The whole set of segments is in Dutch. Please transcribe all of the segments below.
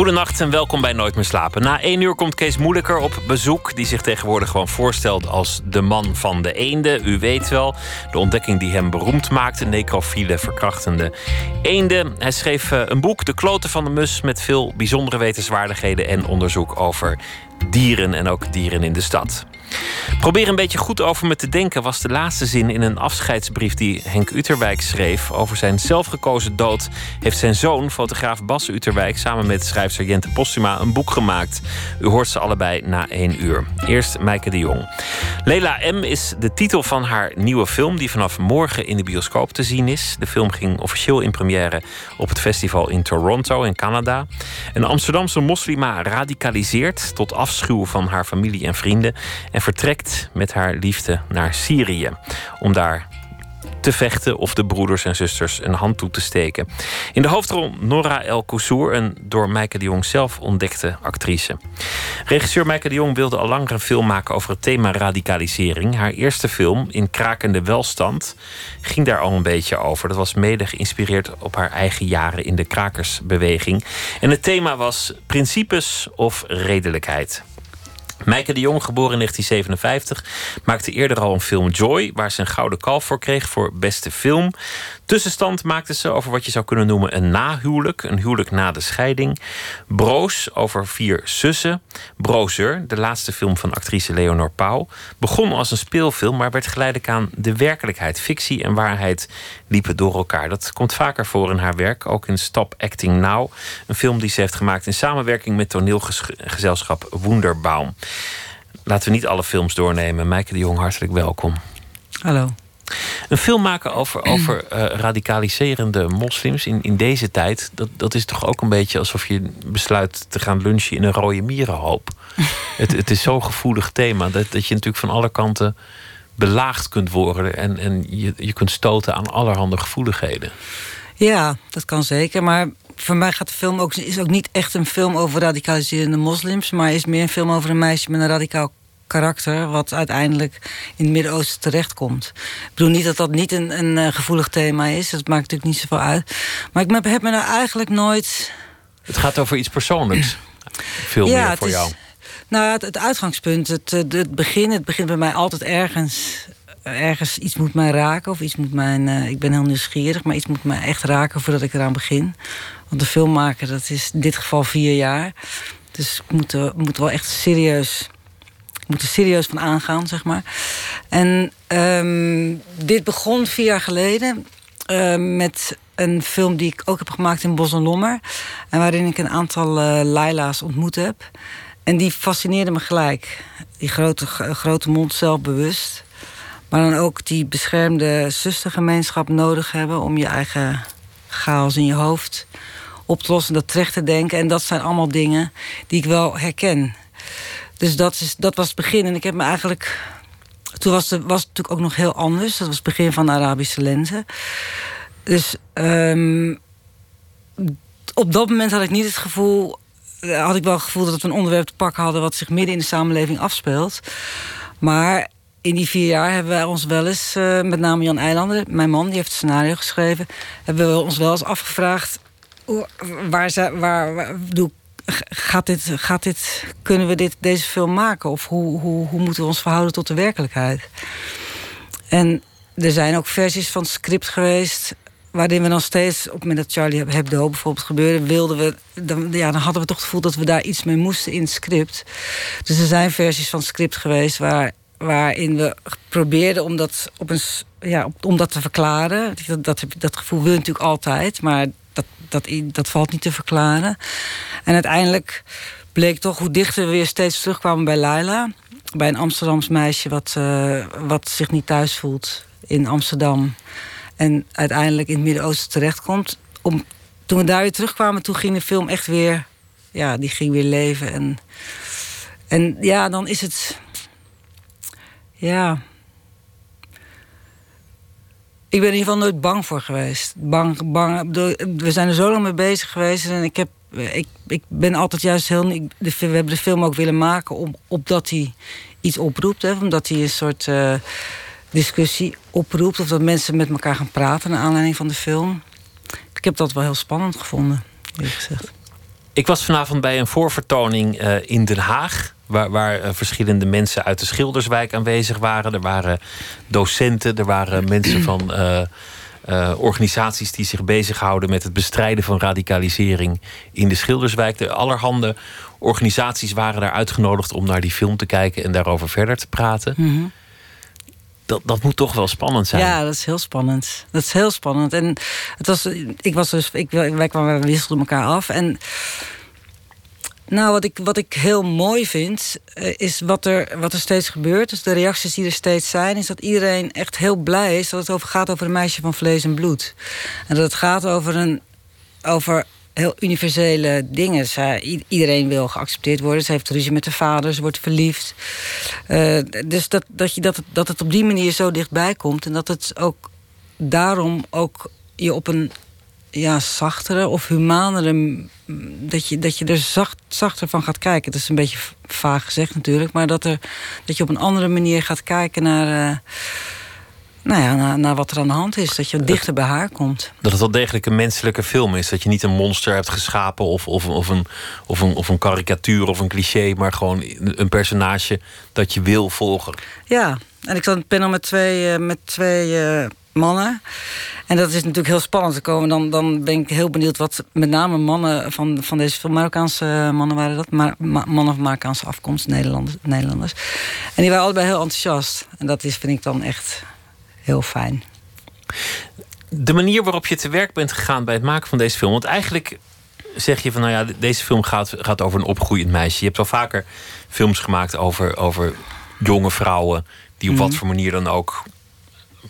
Goedenacht en welkom bij Nooit meer slapen. Na één uur komt Kees Moeilijker op bezoek, die zich tegenwoordig gewoon voorstelt als de man van de eenden. U weet wel, de ontdekking die hem beroemd maakte, necrofiele, verkrachtende eenden. Hij schreef eh, een boek, De Kloten van de Mus, met veel bijzondere wetenswaardigheden en onderzoek over dieren en ook dieren in de stad. Probeer een beetje goed over me te denken was de laatste zin in een afscheidsbrief die Henk Uterwijk schreef. Over zijn zelfgekozen dood heeft zijn zoon, fotograaf Bas Uterwijk, samen met schrijfster Jente Postuma een boek gemaakt. U hoort ze allebei na één uur. Eerst Mijke de Jong. Lela M is de titel van haar nieuwe film, die vanaf morgen in de bioscoop te zien is. De film ging officieel in première op het festival in Toronto in Canada. Een Amsterdamse moslima radicaliseert tot afschuw van haar familie en vrienden en vertrekt met haar liefde naar Syrië om daar te vechten of de broeders en zusters een hand toe te steken. In de hoofdrol Nora El Koussour, een door Meike de Jong zelf ontdekte actrice. Regisseur Meike de Jong wilde al langer een film maken over het thema radicalisering. Haar eerste film, In Krakende Welstand, ging daar al een beetje over. Dat was mede geïnspireerd op haar eigen jaren in de krakersbeweging. En het thema was principes of redelijkheid. Meike de Jong, geboren in 1957, maakte eerder al een film Joy, waar ze een gouden kalf voor kreeg voor beste film. Tussenstand maakte ze over wat je zou kunnen noemen een nahuwelijk, een huwelijk na de scheiding. Broos over vier zussen. Brozer, de laatste film van actrice Leonor Pauw, begon als een speelfilm, maar werd geleidelijk aan de werkelijkheid. Fictie en waarheid liepen door elkaar. Dat komt vaker voor in haar werk, ook in Stop Acting Now, een film die ze heeft gemaakt in samenwerking met toneelgezelschap Wonderbaum. Laten we niet alle films doornemen. Meike de Jong, hartelijk welkom. Hallo. Een film maken over, over uh, radicaliserende moslims in, in deze tijd, dat, dat is toch ook een beetje alsof je besluit te gaan lunchen in een rode mierenhoop. het, het is zo'n gevoelig thema dat, dat je natuurlijk van alle kanten belaagd kunt worden en, en je, je kunt stoten aan allerhande gevoeligheden. Ja, dat kan zeker. Maar voor mij gaat de film ook, is ook niet echt een film over radicaliserende moslims, maar is meer een film over een meisje met een radicaal karakter, wat uiteindelijk in het Midden-Oosten terechtkomt. Ik bedoel niet dat dat niet een, een eh, gevoelig thema is, dat maakt natuurlijk niet zoveel uit. Maar ik heb me nou eigenlijk nooit. Het gaat over iets persoonlijks. Veel ja, meer voor is, jou. Nou, het, het uitgangspunt, het, het begin, het begint bij mij altijd ergens ergens iets moet mij raken of iets moet mij. Uh, ik ben heel nieuwsgierig, maar iets moet mij echt raken voordat ik eraan begin. Want de film maken, dat is in dit geval vier jaar. Dus ik moet, uh, moet wel echt serieus moet er serieus van aangaan, zeg maar. En um, dit begon vier jaar geleden uh, met een film die ik ook heb gemaakt in Bos en Lommer. En waarin ik een aantal uh, Laila's ontmoet heb. En die fascineerde me gelijk. Die grote, grote mond, zelfbewust. Maar dan ook die beschermde zustergemeenschap nodig hebben om je eigen chaos in je hoofd op te lossen, dat terecht te denken. En dat zijn allemaal dingen die ik wel herken. Dus dat, is, dat was het begin. En ik heb me eigenlijk. Toen was, het, was het natuurlijk ook nog heel anders. Dat was het begin van de Arabische lente. Dus um, op dat moment had ik niet het gevoel. Had ik wel het gevoel dat we een onderwerp te pakken hadden. wat zich midden in de samenleving afspeelt. Maar in die vier jaar hebben wij ons wel eens, uh, met name Jan Eilander, mijn man, die heeft het scenario geschreven, hebben we ons wel eens afgevraagd waar, ze, waar, waar doe, gaat dit, gaat dit, kunnen we dit, deze film maken? Of hoe, hoe, hoe moeten we ons verhouden tot de werkelijkheid? En er zijn ook versies van het script geweest waarin we dan steeds, op het moment dat Charlie Hebdo bijvoorbeeld gebeurde, wilden we, dan, ja, dan hadden we toch het gevoel dat we daar iets mee moesten in het script. Dus er zijn versies van het script geweest waar, waarin we probeerden om dat, op een, ja, om dat te verklaren. Dat, dat, dat gevoel wil je natuurlijk altijd, maar dat, dat, dat valt niet te verklaren. En uiteindelijk bleek toch hoe dichter we weer steeds terugkwamen bij Laila. Bij een Amsterdams meisje wat, uh, wat zich niet thuis voelt in Amsterdam. En uiteindelijk in het Midden-Oosten terechtkomt. Om, toen we daar weer terugkwamen, toen ging de film echt weer... Ja, die ging weer leven. En, en ja, dan is het... Ja, Ik ben in ieder geval nooit bang voor geweest. Bang, bang. We zijn er zo lang mee bezig geweest. En ik, heb, ik, ik ben altijd juist heel. We hebben de film ook willen maken om, opdat hij iets oproept. Hè, omdat hij een soort uh, discussie oproept. Of dat mensen met elkaar gaan praten naar aanleiding van de film. Ik heb dat wel heel spannend gevonden, eerlijk gezegd. Ik was vanavond bij een voorvertoning uh, in Den Haag. Waar, waar uh, verschillende mensen uit de Schilderswijk aanwezig waren. Er waren docenten, er waren mensen van uh, organisaties die zich bezighouden met het bestrijden van radicalisering in de Schilderswijk. De allerhande organisaties waren daar uitgenodigd om naar die film te kijken en daarover verder te praten. Mm -hmm. Dat, dat moet toch wel spannend zijn. Ja, dat is heel spannend. Dat is heel spannend. En het was, ik was dus, ik, wij kwamen, wisselden elkaar af. En nou, wat ik, wat ik heel mooi vind, is wat er, wat er steeds gebeurt. Dus de reacties die er steeds zijn, is dat iedereen echt heel blij is dat het over gaat over een meisje van vlees en bloed. En dat het gaat over een. Over heel universele dingen. Zij, iedereen wil geaccepteerd worden. Ze heeft ruzie met de vader, ze wordt verliefd. Uh, dus dat, dat, je, dat, het, dat het op die manier zo dichtbij komt. En dat het ook daarom ook je op een ja, zachtere of humanere. Dat je, dat je er zacht, zachter van gaat kijken. Dat is een beetje vaag gezegd natuurlijk. Maar dat, er, dat je op een andere manier gaat kijken naar. Uh, nou ja, naar, naar, wat er aan de hand is. Dat je dichter bij haar komt. Dat het wel degelijk een menselijke film is. Dat je niet een monster hebt geschapen of, of, of, een, of, een, of een karikatuur of een cliché. Maar gewoon een personage dat je wil volgen. Ja, en ik het panel met twee, uh, met twee uh, mannen. En dat is natuurlijk heel spannend te komen. Dan, dan ben ik heel benieuwd wat met name mannen van, van deze film... Marokkaanse mannen waren dat. Maar, mannen van Marokkaanse afkomst, Nederlanders, Nederlanders. En die waren allebei heel enthousiast. En dat is, vind ik dan echt heel fijn. De manier waarop je te werk bent gegaan bij het maken van deze film. Want eigenlijk zeg je van, nou ja, deze film gaat, gaat over een opgroeiend meisje. Je hebt al vaker films gemaakt over, over jonge vrouwen. die op wat voor manier dan ook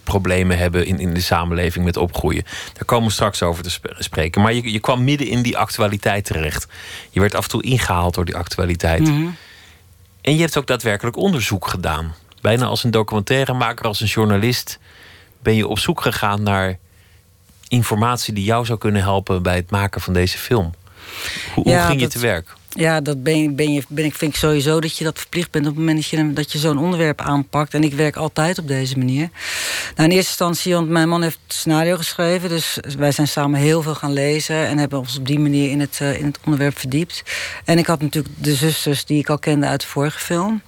problemen hebben in, in de samenleving met opgroeien. Daar komen we straks over te spreken. Maar je, je kwam midden in die actualiteit terecht. Je werd af en toe ingehaald door die actualiteit. Mhm. En je hebt ook daadwerkelijk onderzoek gedaan. Bijna als een documentairemaker, als een journalist, ben je op zoek gegaan naar informatie die jou zou kunnen helpen bij het maken van deze film. Hoe, Ja, hoe ging je dat- te werk? Ja, dat ben, ben je, ben ik, vind ik sowieso dat je dat verplicht bent op het moment dat je, dat je zo'n onderwerp aanpakt. En ik werk altijd op deze manier. Nou, in eerste instantie, want mijn man heeft het scenario geschreven. Dus wij zijn samen heel veel gaan lezen. En hebben ons op die manier in het, eh, in het onderwerp verdiept. En ik had natuurlijk de zusters die ik al kende uit de vorige film.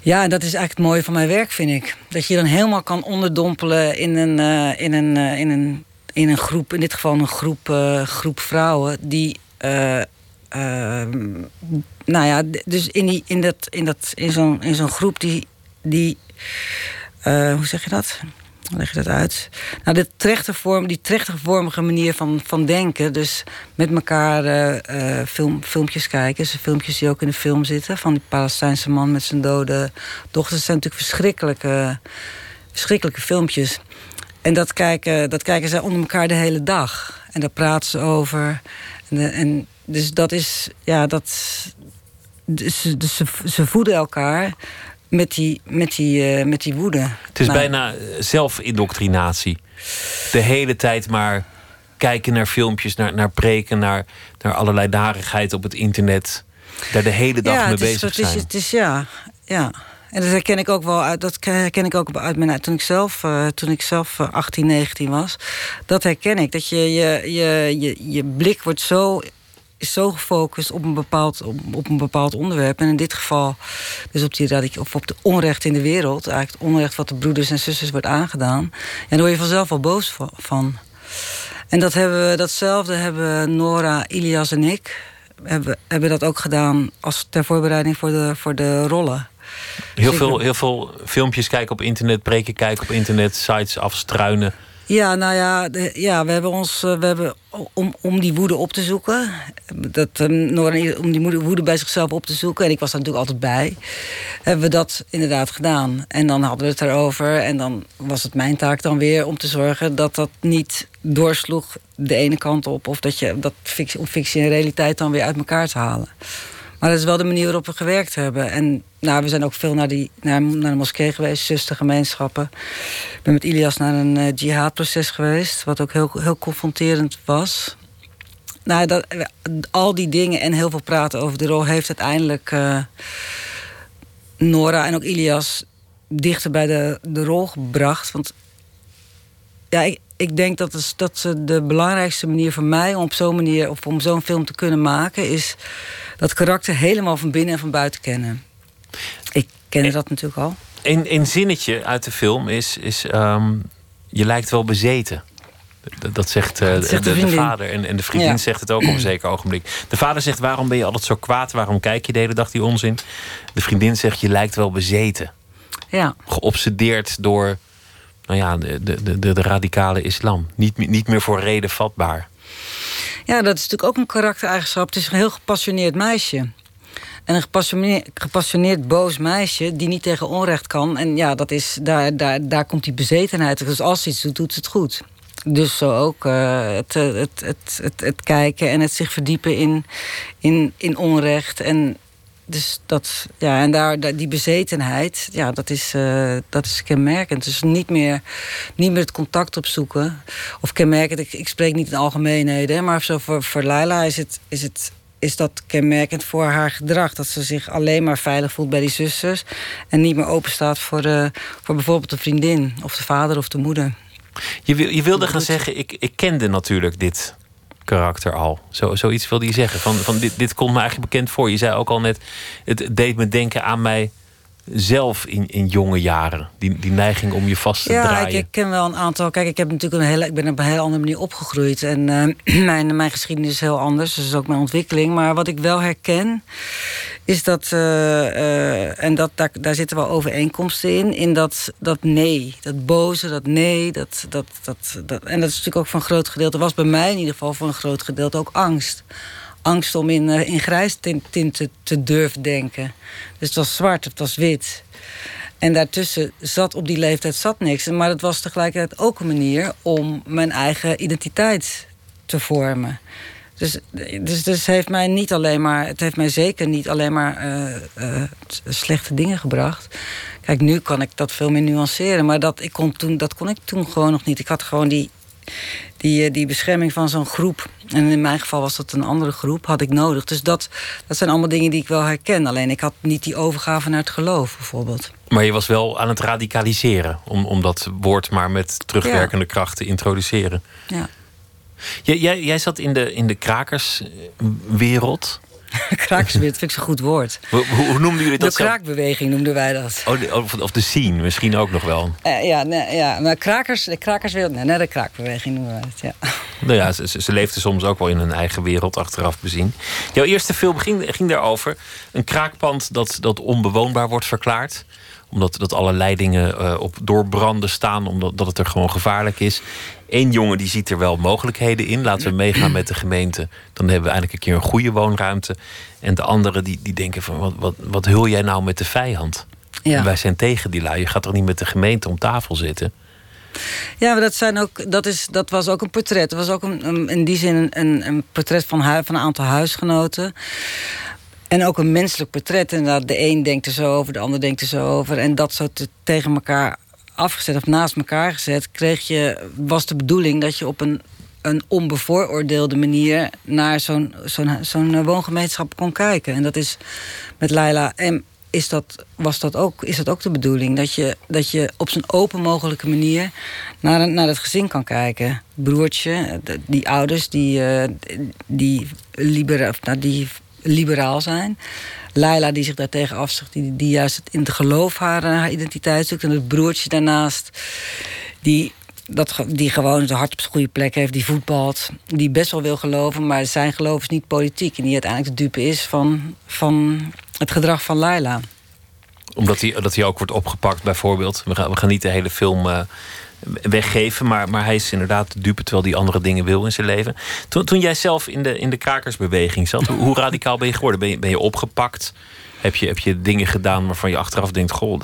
Ja, en dat is eigenlijk het mooie van mijn werk, vind ik. Dat je dan helemaal kan onderdompelen in een, eh, in een, eh, in een, in een groep, in dit geval een groep, groep vrouwen, die. Nou ja, dus in, die, in, dat, in, dat, in zo'n in zo'n groep die. die eh, hoe zeg je dat? Hoe leg je dat uit? Nou, de trechtervorm, die trechtervormige manier van, van denken. Dus met elkaar eh, eh, film, filmpjes kijken. Dus filmpjes die ook in de film zitten. Van die Palestijnse man met zijn dode dochter. Dat zijn natuurlijk verschrikkelijke, verschrikkelijke filmpjes. En dat kijken, dat kijken zij onder elkaar de hele dag. En daar praten ze over. En, en dus dat is, ja, dat. Dus, dus ze, ze voeden elkaar met die, met die, eh, met die woede. Het is Nou, bijna eh, zelfindoctrinatie. De hele tijd maar kijken naar filmpjes, naar, naar preken, naar, naar allerlei narigheid op het internet. Daar de hele dag mee bezig het is, zijn. het is, ja, ja. En dat herken ik ook wel uit. Dat herken ik ook uit mijn toen ik zelf, eh, toen ik zelf eh, 18, 19 was. Dat herken ik. Dat je je, je, je, je blik wordt zo is zo gefocust op een, bepaald, op, op een bepaald onderwerp. En in dit geval dus op, die, radic- of op de onrecht in de wereld. Eigenlijk het onrecht wat de broeders en zusters wordt aangedaan. En daar word je vanzelf wel boos va- van. En dat hebben we, datzelfde hebben Nora, Ilias en ik... hebben, hebben dat ook gedaan als ter voorbereiding voor de, voor de rollen. Heel Dus veel, heel veel filmpjes kijken op internet, preken kijken op internet, sites afstruinen. Ja, nou ja, ja we hebben ons, eh, we hebben om, om die woede op te zoeken. Dat, eh, om die woede, bij zichzelf op te zoeken. En ik was daar natuurlijk altijd bij. Hebben we dat inderdaad gedaan. En dan hadden we het erover. En dan was het mijn taak dan weer om te zorgen dat dat niet doorsloeg de ene kant op. Of dat je dat om fictie en realiteit dan weer uit elkaar te halen. Maar dat is wel de manier waarop we gewerkt hebben. En nou, we zijn ook veel naar, die, naar, naar de moskee geweest, zustergemeenschappen. Ik ben met Ilias naar een uh, jihadproces geweest, wat ook heel, heel confronterend was. Nou, dat, al die dingen en heel veel praten over de rol heeft uiteindelijk uh, Nora en ook Ilias dichter bij de, de rol gebracht. Want ja, ik, ik denk dat, is, dat de belangrijkste manier voor mij om op zo'n manier of om zo'n film te kunnen maken, is dat karakter helemaal van binnen en van buiten kennen. Ik ken dat natuurlijk al. Een, een zinnetje uit de film is: is um, je lijkt wel bezeten. Dat zegt, uh, zegt de, de, vader. En, en de vriendin ja. zegt het ook op een zeker ogenblik. De vader zegt: Waarom ben je altijd zo kwaad? Waarom kijk je de hele dag die onzin? De vriendin zegt: Je lijkt wel bezeten. Ja. Geobsedeerd door nou ja, de, de, de, de radicale islam. Niet, niet meer voor reden vatbaar. Ja, dat is natuurlijk ook een karaktereigenschap. Het is een heel gepassioneerd meisje. En een gepassioneerd, gepassioneerd boos meisje die niet tegen onrecht kan. En ja, dat is, daar, daar, daar komt die bezetenheid. Dus als ze iets doet, doet ze het goed. Dus zo ook het, het, het, het, het, kijken en het zich verdiepen in, in, in onrecht. En dus dat, ja, en daar, die bezetenheid, ja, dat is, uh, dat is kenmerkend. Dus niet meer, niet meer het contact opzoeken. Of kenmerkend, ik, ik spreek niet in algemeenheden, maar zo voor, voor Laila is, het, is, het, is dat kenmerkend voor haar gedrag. Dat ze zich alleen maar veilig voelt bij die zusters. En niet meer open staat voor, uh, voor bijvoorbeeld de vriendin, of de vader of de moeder. Je, je wilde gaan zeggen, ik, ik kende natuurlijk dit karakter al. Zo, zoiets wilde je zeggen. Van, van dit, dit komt me eigenlijk bekend voor. Je zei ook al net, het deed me denken aan mij zelf in, in jonge jaren? Die, die neiging om je vast te ja, draaien. Ja, ik, ken wel een aantal. Kijk, ik, heb natuurlijk een hele, ik ben op een hele andere manier opgegroeid. En uh, mijn, mijn geschiedenis is heel anders. Dus ook mijn ontwikkeling. Maar wat ik wel herken, is dat. Uh, uh, en dat, daar, daar zitten wel overeenkomsten in. In dat, dat nee. Dat boze, dat nee. Dat, dat, dat, dat, en dat is natuurlijk ook van een groot gedeelte. was bij mij in ieder geval voor een groot gedeelte ook angst angst om in, in grijs tinten te durven denken. Dus het was zwart, het was wit. En daartussen zat op die leeftijd zat niks. Maar het was tegelijkertijd ook een manier om mijn eigen identiteit te vormen. Dus, dus, dus heeft mij niet alleen maar, het heeft mij zeker niet alleen maar uh, uh, slechte dingen gebracht. Kijk, nu kan ik dat veel meer nuanceren. Maar dat, ik kon toen, dat kon ik toen gewoon nog niet. Ik had gewoon die die, eh, die bescherming van zo'n groep. En in mijn geval was dat een andere groep, had ik nodig. Dus dat, dat zijn allemaal dingen die ik wel herken. Alleen ik had niet die overgave naar het geloof, bijvoorbeeld. Maar je was wel aan het radicaliseren, om, om dat woord maar met terugwerkende kracht te introduceren. Ja. Jij, jij, jij zat in de, in de krakerswereld. Krakerswereld vind ik zo'n goed woord. Hoe, hoe noemden jullie dat? De kraakbeweging noemden wij dat. Oh, de, of, of de scene misschien ook nog wel. Uh, ja, nee, ja, maar krakers, de krakerswereld, nee, nee, de kraakbeweging noemen wij het, ja. Nou ja, ze, ze leefden soms ook wel in hun eigen wereld achteraf bezien. Jouw eerste film ging, ging daarover. Een kraakpand dat, dat onbewoonbaar wordt verklaard omdat dat alle leidingen uh, op doorbranden staan, omdat dat het er gewoon gevaarlijk is. Eén jongen die ziet er wel mogelijkheden in. Laten we meegaan met de gemeente. Dan hebben we eigenlijk een keer een goede woonruimte. En de anderen die, die denken van wat, wat, wat hul jij nou met de vijand? Ja. wij zijn tegen die lui. Je gaat toch niet met de gemeente om tafel zitten? Ja, maar dat, zijn ook, dat, is, dat was ook een portret. Dat was ook een, in die zin een, een portret van, van een aantal huisgenoten. En ook een menselijk portret. En de een denkt er zo over, de ander denkt er zo over. En dat zo te, tegen elkaar afgezet of naast elkaar gezet, kreeg je, was de bedoeling dat je op een, een onbevooroordeelde manier naar zo'n zo'n zo'n woongemeenschap kon kijken. En dat is met Laila M. Is dat, was dat ook, is dat ook de bedoeling? Dat je, dat je op zo'n open mogelijke manier naar, naar het gezin kan kijken. Broertje, die ouders die, uh, die, libera, nou, die liberaal zijn. Laila die zich daartegen afzegt, die, die juist in het geloof haar, haar identiteit zoekt. En het broertje daarnaast, die, dat, die gewoon zijn hart op zijn goede plek heeft, die voetbalt. Die best wel wil geloven, maar zijn geloof is niet politiek. En die uiteindelijk de dupe is van, van het gedrag van Laila. Omdat hij, dat hij ook wordt opgepakt, bijvoorbeeld. We gaan, we gaan niet de hele film. Uh weggeven. Maar, maar hij is inderdaad de dupe terwijl hij andere dingen wil in zijn leven. Toen, toen jij zelf in de, in de krakersbeweging zat, hoe, hoe radicaal ben je geworden? Ben je, ben je opgepakt? Heb je, heb je dingen gedaan waarvan je achteraf denkt: Goh,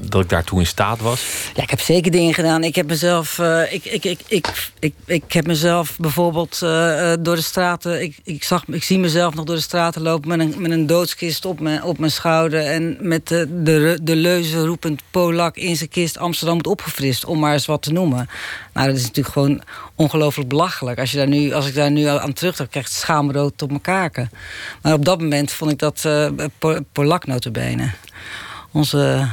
dat ik daartoe in staat was? Ja, ik heb zeker dingen gedaan. Ik heb mezelf, uh, ik, ik, ik, ik, ik, ik heb mezelf bijvoorbeeld uh, door de straten. Ik, ik, zag, ik zie mezelf nog door de straten lopen met een, met een doodskist op mijn, op mijn schouder. En met de, de, de leuze roepend Polak in zijn kist Amsterdam moet opgefrist, om maar eens wat te noemen. Nou, dat is natuurlijk gewoon ongelooflijk belachelijk. Als, je daar nu, als ik daar nu aan terugdenk, krijg ik schaamrood op mijn kaken. Maar op dat moment vond ik dat Polak notabene. Onze,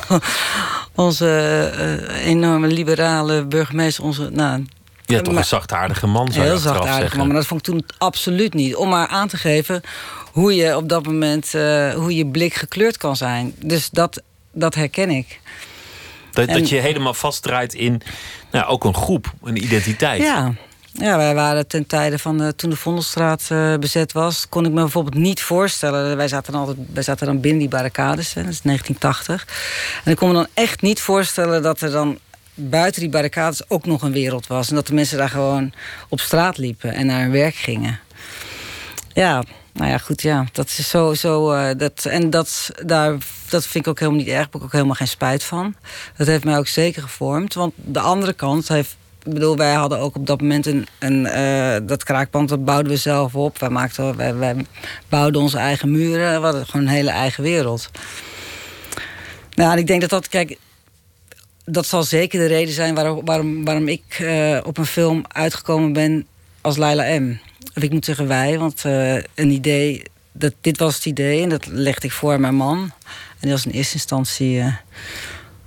onze uh, enorme liberale burgemeester, onze... Nou, ja, toch een zachtaardige man, zou Heel zachtaardige man, maar dat vond ik toen absoluut niet. Om maar aan te geven hoe je op dat moment... Uh, hoe je blik gekleurd kan zijn. Dus dat, dat herken ik. Dat, dat je helemaal vastdraait in nou, ook een groep, een identiteit. Ja, ja, wij waren ten tijde van toen de Vondelstraat uh, bezet was, kon ik me bijvoorbeeld niet voorstellen. Wij zaten dan, altijd, wij zaten dan binnen die barricades, hè, dat is 1980. En ik kon me dan echt niet voorstellen dat er dan buiten die barricades ook nog een wereld was. En dat de mensen daar gewoon op straat liepen en naar hun werk gingen. Ja, nou ja, goed, ja. Dat is zo. zo uh, dat, en dat, daar, dat vind ik ook helemaal niet erg. Daar heb ik ook helemaal geen spijt van. Dat heeft mij ook zeker gevormd. Want de andere kant heeft. Ik bedoel, wij hadden ook op dat moment een. een uh, dat kraakpand, dat bouwden we zelf op. Wij, maakten, wij, wij bouwden onze eigen muren. We hadden gewoon een hele eigen wereld. Nou, en ik denk dat dat. Kijk, dat zal zeker de reden zijn waarom, waarom, waarom ik uh, op een film uitgekomen ben als Laila M. Of ik moet zeggen wij, want uh, een idee, dat, dit was het idee en dat legde ik voor mijn man. En die was in eerste instantie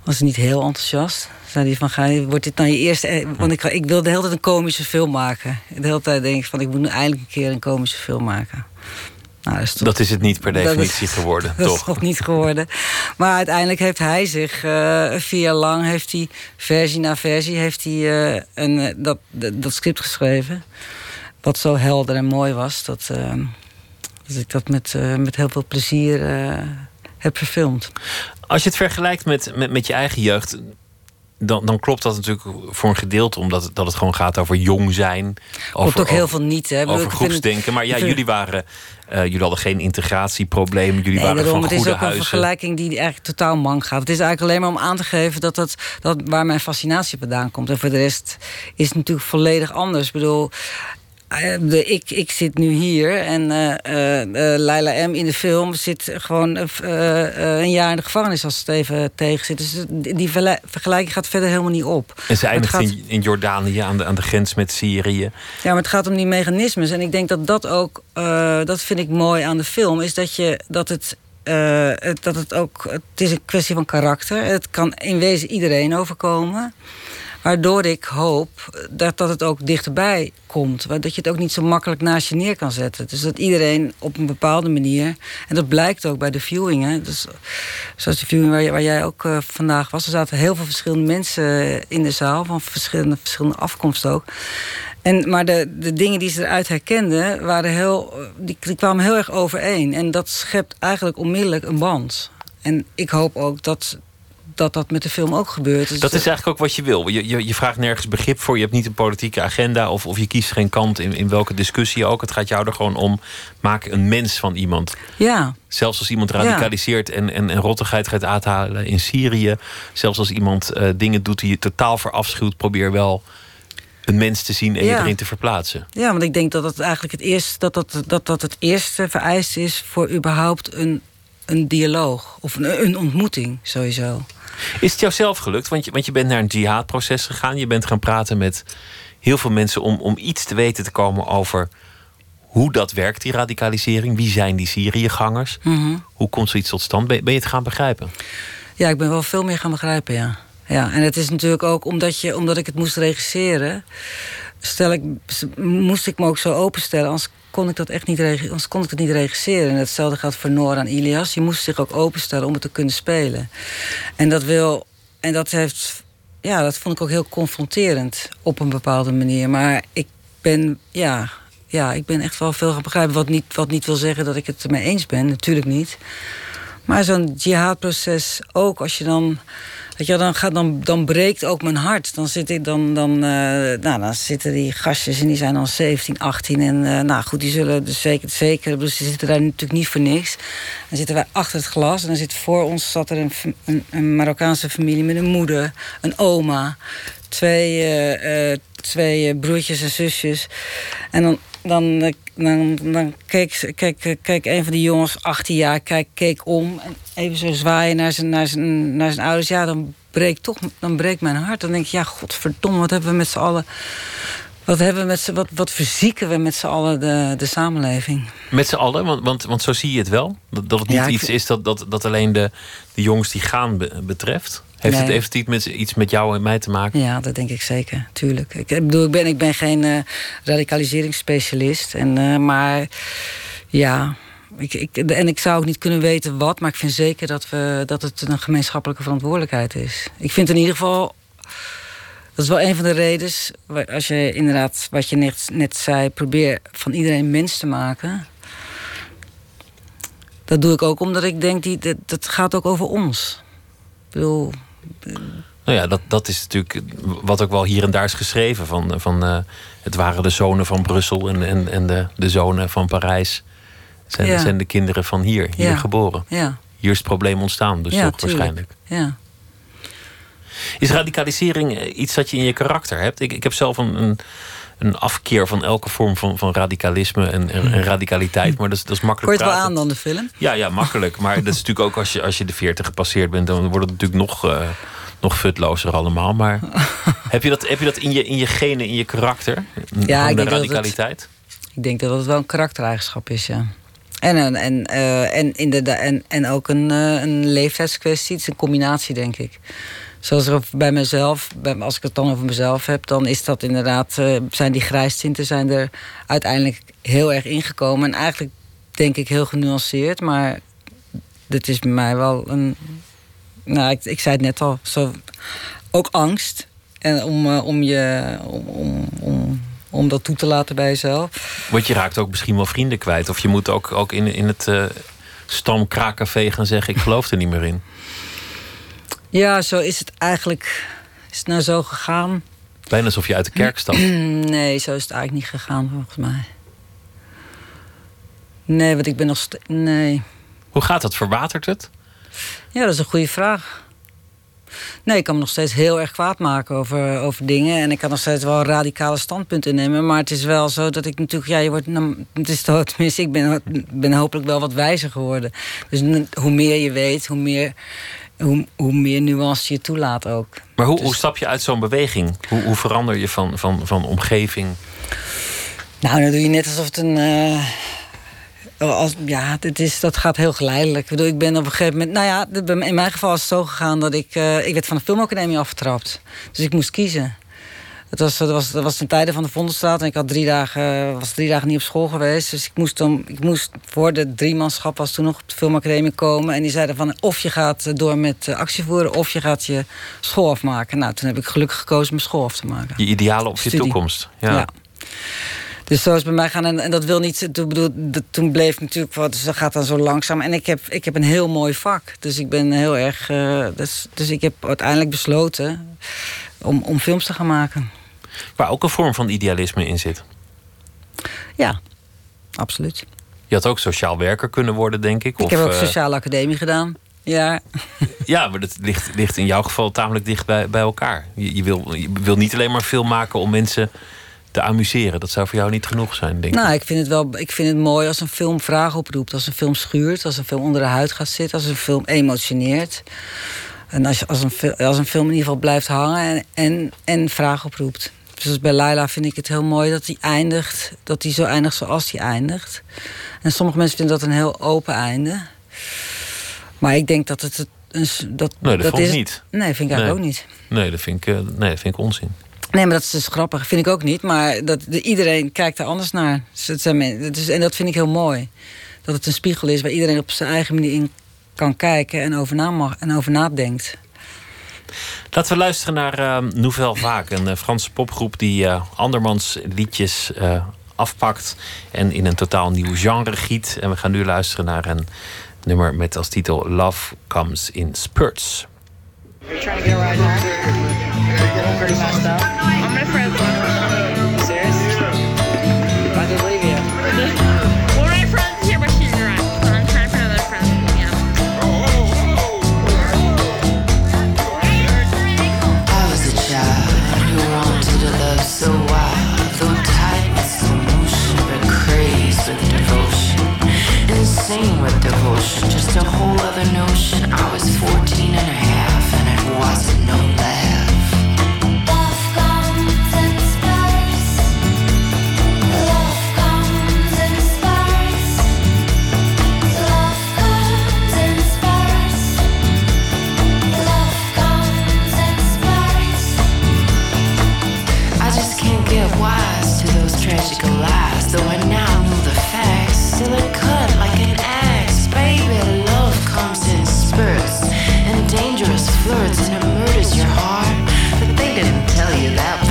was niet heel enthousiast. Zei hij van, ga je, wordt dit nou je eerste... Want ik, ik wilde de hele tijd een komische film maken. De hele tijd denk ik van, ik moet nu eindelijk een keer een komische film maken. Nou, dat, is toch, dat, is het niet per definitie geworden, dat toch? is nog niet geworden. Maar uiteindelijk heeft hij zich uh, vier jaar lang, heeft hij versie na versie, heeft hij uh, een, dat, dat script geschreven. Wat zo helder en mooi was, dat, uh, dat ik dat met, met heel veel plezier heb verfilmd. Als je het vergelijkt met, met, met je eigen jeugd, dan, dan klopt dat natuurlijk voor een gedeelte, omdat dat het gewoon gaat over jong zijn. Over, klopt ook heel veel niet, hè? Over groepsdenken. Maar ja, jullie waren. Uh, jullie hadden geen integratieproblemen. Jullie nee, waren daarom, van Het is ook huizen. een vergelijking die eigenlijk totaal mank gaat. Het is eigenlijk alleen maar om aan te geven dat dat, dat waar mijn fascinatie vandaan komt. En voor de rest is het natuurlijk volledig anders. Ik bedoel, de, ik, ik zit nu hier en uh, Laila M. in de film zit gewoon een jaar in de gevangenis als het even tegen zit. Dus die vergelijking gaat verder helemaal niet op. En ze eindigt gaat... in, in Jordanië aan de, aan de grens met Syrië. Ja, maar het gaat om die mechanismes. En ik denk dat dat ook, dat vind ik mooi aan de film, is dat, je, dat het uh, dat het ook. Het is een kwestie van karakter. Het kan in wezen iedereen overkomen. Waardoor ik hoop dat, dat het ook dichterbij komt. Dat je het ook niet zo makkelijk naast je neer kan zetten. Dus dat iedereen op een bepaalde manier. En dat blijkt ook bij de viewingen. Dus, zoals de viewing waar, jij ook uh, vandaag was. Er zaten heel veel verschillende mensen in de zaal. Van verschillende, verschillende afkomsten ook. En, maar de, de dingen die ze eruit herkenden, waren heel, die, die kwamen heel erg overeen. En dat schept eigenlijk onmiddellijk een band. En ik hoop ook dat dat dat met de film ook gebeurt. Dus dat is eigenlijk ook wat je wil. Je, je, je, vraagt nergens begrip voor. Je hebt niet een politieke agenda. Of, of je kiest geen kant in, in welke discussie ook. Het gaat jou er gewoon om. Maak een mens van iemand. Ja. Zelfs als iemand radicaliseert en, en, en rottigheid gaat uithalen in Syrië. Zelfs als iemand uh, dingen doet die je totaal verafschuwt. Probeer wel een mens te zien en ja. je erin te verplaatsen. Ja, want ik denk dat het eigenlijk het eerste, dat dat, dat, dat het eerste vereist is voor überhaupt een, een dialoog. Of een, een ontmoeting sowieso. Is het jou zelf gelukt? Want je, want je bent naar een jihadproces gegaan. Je bent gaan praten met heel veel mensen om, om iets te weten te komen over hoe dat werkt, die radicalisering. Wie zijn die Syriëgangers? Mm -hmm. Hoe komt zoiets tot stand? Ben, ben je het gaan begrijpen? Ja, ik ben wel veel meer gaan begrijpen, ja. ja en het is natuurlijk ook omdat, je, omdat ik het moest regisseren... Stel ik, moest ik me ook zo openstellen. Anders kon ik dat echt niet, anders kon ik het niet regisseren. En hetzelfde geldt voor Nora en Ilias. Je moest zich ook openstellen om het te kunnen spelen. En dat wil. En dat heeft. Ja, dat vond ik ook heel confronterend op een bepaalde manier. Maar ik ben. Ja, ja, ik ben echt wel veel gaan begrijpen. Wat niet, wat niet wil zeggen dat ik het ermee eens ben. Natuurlijk niet. Maar zo'n jihadproces ook, als je dan Weet je, dan, gaat, dan, dan breekt ook mijn hart. Dan, zit ik, dan, dan, uh, nou, dan zitten die gastjes en die zijn dan 17, 18. En uh, nou goed, die zullen dus zeker, zeker dus die zitten daar natuurlijk niet voor niks. Dan zitten wij achter het glas en dan zit voor ons zat er een, een, Marokkaanse familie met een moeder, een oma, twee, uh, twee broertjes en zusjes. En dan, dan, dan, dan keek, keek, keek een van die jongens, 18 jaar, keek, keek om. En even zo zwaaien naar zijn, naar, zijn, naar zijn ouders. Ja, dan breekt toch dan breekt mijn hart. Dan denk ik, ja, godverdomme, wat hebben we met z'n allen... Wat, hebben we met z'n, wat, wat verzieken we met z'n allen de, de samenleving? Met z'n allen? Want, want, want zo zie je het wel. Dat, dat het niet iets is dat, dat, dat alleen de, de jongens die gaan betreft. Heeft, het, heeft het met, iets met jou en mij te maken? Ja, dat denk ik zeker, tuurlijk. Ik, bedoel, ik, ben, ik ben geen uh, radicaliseringsspecialist. En, uh, maar ja, ik, ik, en ik zou ook niet kunnen weten wat, maar ik vind zeker dat, we, dat het een gemeenschappelijke verantwoordelijkheid is. Ik vind in ieder geval. Dat is wel een van de redenen. Als je inderdaad, wat je net, net zei, probeer van iedereen mens te maken. Dat doe ik ook omdat ik denk, die, dat, dat gaat ook over ons. Ik bedoel, nou ja, dat, dat is natuurlijk wat ook wel hier en daar is geschreven. Van, van, uh, het waren de zonen van Brussel en, en, en de, de zonen van Parijs. Zijn, ja. zijn de kinderen van hier, hier ja. geboren. Ja. Hier is het probleem ontstaan, dus waarschijnlijk. Ja. Is radicalisering eh, iets dat je in je karakter hebt? Ik, ik heb zelf een, een, een afkeer van elke vorm van, van radicalisme en, en, en radicaliteit. Maar dat is, dat is makkelijk. Hoort het wel aan dan de film? Ja, ja makkelijk. Maar dat is natuurlijk ook als je, als je de 40 gepasseerd bent, dan wordt het natuurlijk nog. Uh, nog futlozer allemaal. Maar heb je dat, heb je dat in, je, in je genen, in je karakter? Ja, ik de denk radicaliteit? Dat het, ik denk dat het wel een karaktereigenschap is, ja. En, en, uh, en, inderdaad, en, en ook een, uh, een leeftijdskwestie. Het is een combinatie, denk ik. Zoals er bij mezelf, als ik het dan over mezelf heb, dan is dat inderdaad, uh, zijn die grijstinten zijn er uiteindelijk heel erg ingekomen. En eigenlijk denk ik heel genuanceerd, maar dit is bij mij wel een. Nou, ik, ik zei het net al, zo, ook angst. En om, uh, om je. Om, om, om, dat toe te laten bij jezelf. Want je raakt ook misschien wel vrienden kwijt. Of je moet ook, ook in, in het uh, gaan zeggen: Ik geloof er niet meer in. Ja, zo is het eigenlijk. Is het nou zo gegaan? Bijna alsof je uit de kerk stapt. nee, zo is het eigenlijk niet gegaan, volgens mij. Nee, want ik ben nog steeds. Nee. Hoe gaat dat? Verwatert het? Ja, dat is een goede vraag. Nee, ik kan me nog steeds heel erg kwaad maken over, over dingen. En ik kan nog steeds wel radicale standpunten innemen. Maar het is wel zo dat ik natuurlijk... Ja, je wordt, nou, het is toch, tenminste, ik ben, ben hopelijk wel wat wijzer geworden. Dus hoe meer je weet, hoe meer, hoe, hoe meer nuance je toelaat ook. Maar hoe, dus, hoe stap je uit zo'n beweging? Hoe, hoe verander je van, van, van omgeving? Nou, dan doe je net alsof het een... Uh, als, ja, dit is, dat gaat heel geleidelijk. Ik bedoel, ik ben op een gegeven moment... Nou ja, in mijn geval is het zo gegaan dat ik... Uh, ik werd van de filmacademie afgetrapt. Dus ik moest kiezen. Het was, dat, was, dat was ten tijde van de Vondelstraat. En ik had drie dagen, was drie dagen niet op school geweest. Dus ik moest, dan, ik moest voor de driemanschap was toen nog op de filmacademie komen. En die zeiden van of je gaat door met actie voeren... of je gaat je school afmaken. Nou, toen heb ik gelukkig gekozen mijn school af te maken. Je idealen op je Studie. toekomst. Ja. ja. Dus zo is het bij mij gaan. En, en dat wil niet. Toen, bedoel, toen bleef natuurlijk wat. Dus dat gaat dan zo langzaam. En ik heb, ik heb een heel mooi vak. Dus ik ben heel erg. Uh, dus, dus ik heb uiteindelijk besloten om, om films te gaan maken. Waar ook een vorm van idealisme in zit. Ja, absoluut. Je had ook sociaal werker kunnen worden, denk ik. Ik of, heb ook uh, sociale academie gedaan. Ja. ja, maar dat ligt, ligt in jouw geval tamelijk dicht bij, bij elkaar. Je, je, wil, je wil niet alleen maar film maken om mensen te amuseren. Dat zou voor jou niet genoeg zijn, denk ik. Nou, ik vind het wel ik vind het mooi als een film vragen oproept. Als een film schuurt, als een film onder de huid gaat zitten, als een film emotioneert. En als, als, een, als een film in ieder geval blijft hangen en, en, en vragen oproept. Dus bij Laila vind ik het heel mooi dat hij eindigt, dat hij zo eindigt zoals hij eindigt. En sommige mensen vinden dat een heel open einde. Maar ik denk dat het een. Dat, nee, dat, dat is, ik niet. Nee, vind ik eigenlijk nee. ook niet. Nee, dat vind ik, uh, nee, dat vind ik onzin. Nee, maar dat is dus grappig. Vind ik ook niet. Maar dat, de, iedereen kijkt er anders naar. Dus het zijn, het is, en dat vind ik heel mooi. Dat het een spiegel is waar iedereen op zijn eigen manier in kan kijken en over, na mag, en over nadenkt. Laten we luisteren naar uh, Nouvelle Vague, een uh, Franse popgroep die uh, andermans liedjes afpakt en in een totaal nieuw genre giet. En we gaan nu luisteren naar een nummer met als titel Love Comes in Spurts. You're trying to get a ride? Pretty messed up. I'm insane with devotion, just a whole other notion. I was 14 and a half, and it wasn't no laugh. Love comes in spurs. Love comes in spurs. Love comes in spurs. Love comes in spurs. I just can't get wise to those tragic lies, though I now And dangerous flirts, and it murders your heart. But they didn't tell you that.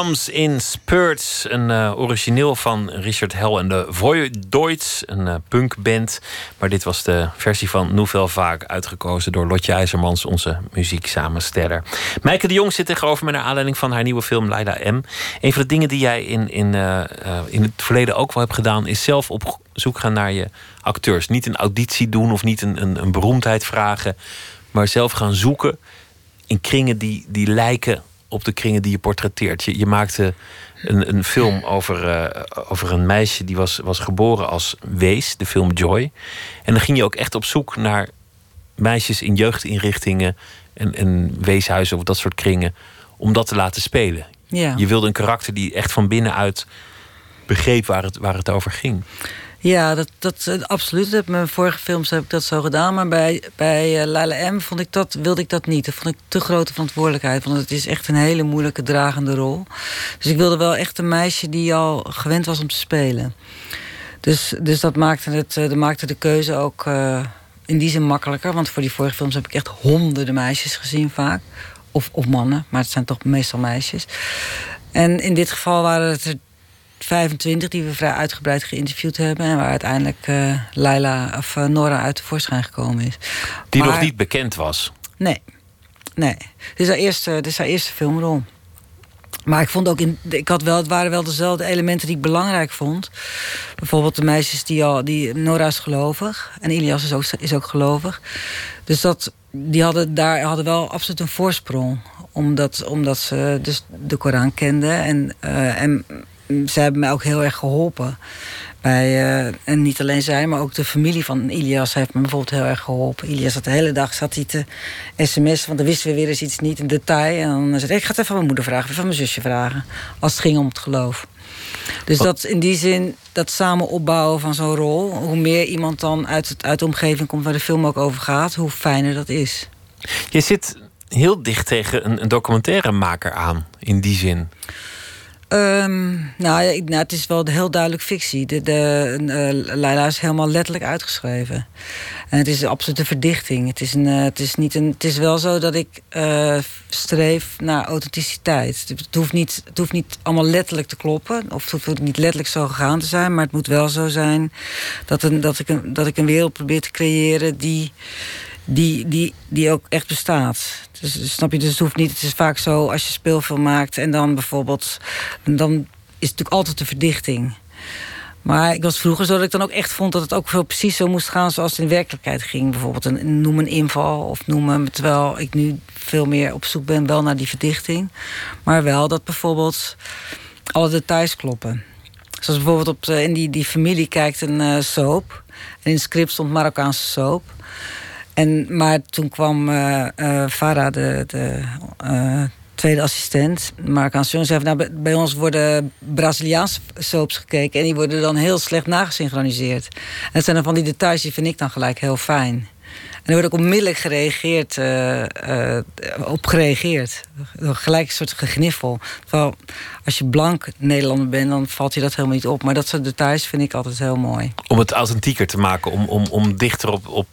Comes in Spurts, een eh, origineel van Richard Hell en de Voidoids, een eh, punkband. Maar dit was de versie van Nouvelle Vaak, uitgekozen door Lotje IJzermans, onze muzieksamensteller. Mijke de Jong zit tegenover me naar aanleiding van haar nieuwe film Leila M. Een van de dingen die jij in, in, eh, in het verleden ook wel hebt gedaan, is zelf op zoek gaan naar je acteurs. Niet een auditie doen of niet een, een, een beroemdheid vragen, maar zelf gaan zoeken in kringen die, die lijken op de kringen die je portretteert. Je, je maakte een, een film over, eh, over een meisje die was, was geboren als wees, de film Joy. En dan ging je ook echt op zoek naar meisjes in jeugdinrichtingen en, en weeshuizen of dat soort kringen, om dat te laten spelen. Ja. Je wilde een karakter die echt van binnenuit begreep waar het, waar het over ging. Ja, dat, dat, eh, absoluut. Met mijn vorige films heb ik dat zo gedaan. Maar bij, bij eh, Laila M vond ik dat, wilde ik dat niet. Dat vond ik te grote verantwoordelijkheid. Want het is echt een hele moeilijke dragende rol. Dus ik wilde wel echt een meisje die al gewend was om te spelen. Dus, dus dat, maakte het, eh, dat maakte de keuze ook in die zin makkelijker. Want voor die vorige films heb ik echt honderden meisjes gezien vaak. Of, of mannen, maar het zijn toch meestal meisjes. En in dit geval waren het er 25 die we vrij uitgebreid geïnterviewd hebben. En waar uiteindelijk eh Laila of eh, Nora uit de voorschijn gekomen is. Die Maar- nog niet bekend was. Nee. Nee. Dit is haar eerste, dit is haar eerste filmrol. Maar ik vond ook in. Ik had wel, het waren wel dezelfde elementen die ik belangrijk vond. Bijvoorbeeld de meisjes die al. Die, Nora is gelovig. En Ilias is ook, is ook gelovig. Dus dat, die hadden daar hadden wel absoluut een voorsprong. Omdat, omdat ze dus de Koran kenden. En, eh, en ze hebben mij ook heel erg geholpen. Bij, eh, en niet alleen zij, maar ook de familie van Ilias heeft me bijvoorbeeld heel erg geholpen. Ilias zat de hele dag zat hij te sms, want dan wisten we weer eens iets niet in detail. En dan zei hij, ik ga het even aan mijn moeder vragen, even aan mijn zusje vragen. Als het ging om het geloof. Dus dat in die zin, dat samen opbouwen van zo'n rol... hoe meer iemand dan uit, het, uit de omgeving komt waar de film ook over gaat... hoe fijner dat is. Je zit heel dicht tegen een, een documentairemaker aan, in die zin. Ehm, nou, ik- nou, het is wel heel duidelijk fictie. De, de, eh, Laila is helemaal letterlijk uitgeschreven. En het is een verdichting. Het is, een, eh, het is, niet een, het is wel zo dat ik eh, streef naar authenticiteit. Het hoeft, niet, het hoeft niet allemaal letterlijk te kloppen. Of het hoeft niet letterlijk zo gegaan te zijn. Maar het moet wel zo zijn dat, een, dat, ik, een, dat ik een wereld probeer te creëren die die, die, die ook echt bestaat. Dus, dus snap je, dus het hoeft niet. Het is vaak zo als je speelfilm maakt en dan bijvoorbeeld. Dan is het natuurlijk altijd een verdichting. Maar ik was vroeger zo dat ik dan ook echt vond dat het ook veel precies zo moest gaan zoals het in werkelijkheid ging. Bijvoorbeeld een, noem een inval of noem een. Terwijl ik nu veel meer op zoek ben wel naar die verdichting. Maar wel dat bijvoorbeeld alle details kloppen. Zoals bijvoorbeeld op de, in die, die familie kijkt een eh, soap. En in het script stond Marokkaanse soap. En, maar toen kwam eh, Farah, de, de eh, tweede assistent, Marokkaanse jongen, zei nou, bij, ons worden Braziliaanse soaps gekeken... en die worden dan heel slecht nagesynchroniseerd. En dat zijn dan van die details, die vind ik dan gelijk heel fijn. En er wordt ook onmiddellijk gereageerd, eh, op gereageerd. Gelijk een soort gegniffel. Terwijl als je blank Nederlander bent, dan valt je dat helemaal niet op. Maar dat soort details vind ik altijd heel mooi. Om het authentieker te maken, om, om, om dichter op, op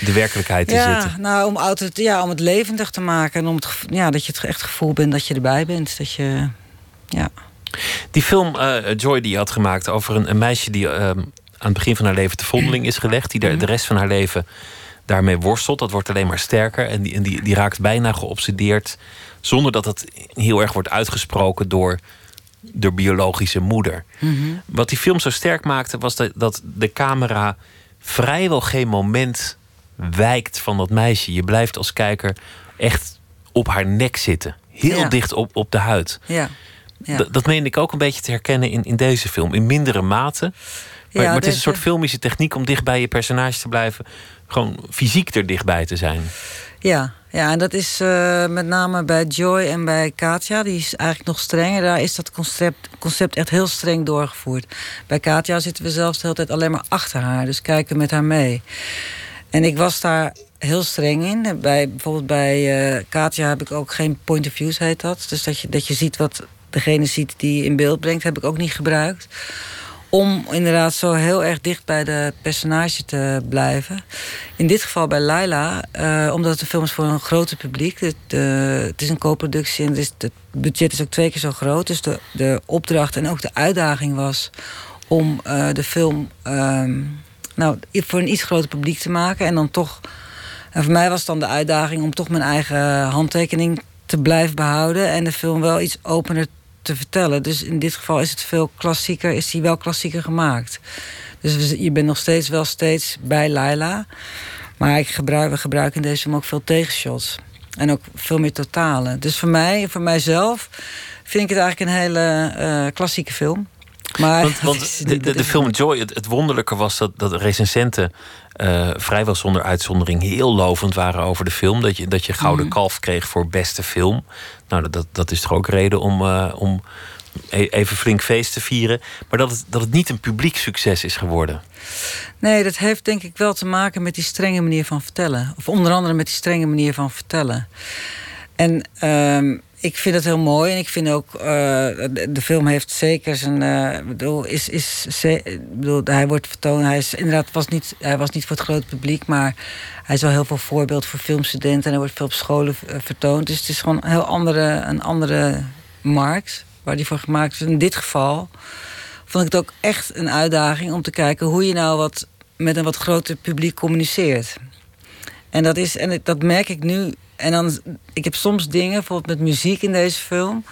de werkelijkheid te ja, zitten. Nou, om, auto, ja, om het levendig te maken. En om het, ja, dat je het echt gevoel bent dat je erbij bent. Dat je, ja. Die film eh, Joy die je had gemaakt over een, een meisje die ehm, aan het begin van haar leven te vondeling is gelegd, die de, de rest van haar leven daarmee worstelt. Dat wordt alleen maar sterker en die, en die, die raakt bijna geobsedeerd, zonder dat het heel erg wordt uitgesproken door de biologische moeder. Wat die film zo sterk maakte, was dat, dat de camera vrijwel geen moment wijkt van dat meisje. Je blijft als kijker echt op haar nek zitten. Heel Ja. dicht op, op de huid. ja. ja. Dat meen ik ook een beetje te herkennen in, in deze film. In mindere mate. Maar, Ja, maar het is een soort filmische techniek om dicht bij je personage te blijven. Gewoon fysiek er dichtbij te zijn. Ja, ja, en dat is eh, met name bij Joy en bij Katja. Die is eigenlijk nog strenger. Daar is dat concept, concept echt heel streng doorgevoerd. Bij Katja zitten we zelfs de hele tijd alleen maar achter haar. Dus kijken met haar mee. En ik was daar heel streng in. Bij, bijvoorbeeld bij eh Katja heb ik ook geen point of views, heet dat. Dus dat je, dat je ziet wat degene ziet die in beeld brengt, heb ik ook niet gebruikt. Om inderdaad zo heel erg dicht bij de personage te blijven. In dit geval bij Laila, eh, omdat een film is voor een groter publiek. Het, eh, het is een co-productie en het, het budget is ook twee keer zo groot. Dus de, de opdracht en ook de uitdaging was om de film ehm, nou, voor een iets groter publiek te maken. En dan toch. En voor mij was dan de uitdaging om toch mijn eigen handtekening te blijven behouden. En de film wel iets opener te vertellen. Dus in dit geval is het veel klassieker, is die wel klassieker gemaakt. Dus je bent nog steeds wel steeds bij Laila. Maar ik gebruik, we gebruiken in deze film ook veel tegenshots. En ook veel meer totalen. Dus voor mij, voor mijzelf, vind ik het eigenlijk een hele eh, klassieke film. Maar Want, de, de, de film Joy, het, het wonderlijke was dat, dat recensenten eh, vrijwel zonder uitzondering heel lovend waren over de film. Dat je, dat je Gouden Mhm. Kalf kreeg voor beste film. Nou, dat- dat, dat is toch ook reden om, eh, om e- even flink feest te vieren. Maar dat het, dat het niet een publiek succes is geworden. Nee, dat heeft denk ik wel te maken met die strenge manier van vertellen. Of onder andere met die strenge manier van vertellen. En ehm, ik vind het heel mooi. En ik vind ook, eh, de, film heeft zeker zijn. ik bedoel, is, is, ze- hij wordt vertoond. Hij is inderdaad was niet, hij was niet voor het grote publiek, maar hij is wel heel veel voorbeeld voor filmstudenten. En hij wordt veel op scholen eh, vertoond. Dus het is gewoon een heel andere, een andere markt waar die voor gemaakt is. In dit geval vond ik het ook echt een uitdaging om te kijken hoe je nou wat met een wat groter publiek communiceert. En dat, is, en dat merk ik nu. En dan, ik heb soms dingen, bijvoorbeeld met muziek in deze film.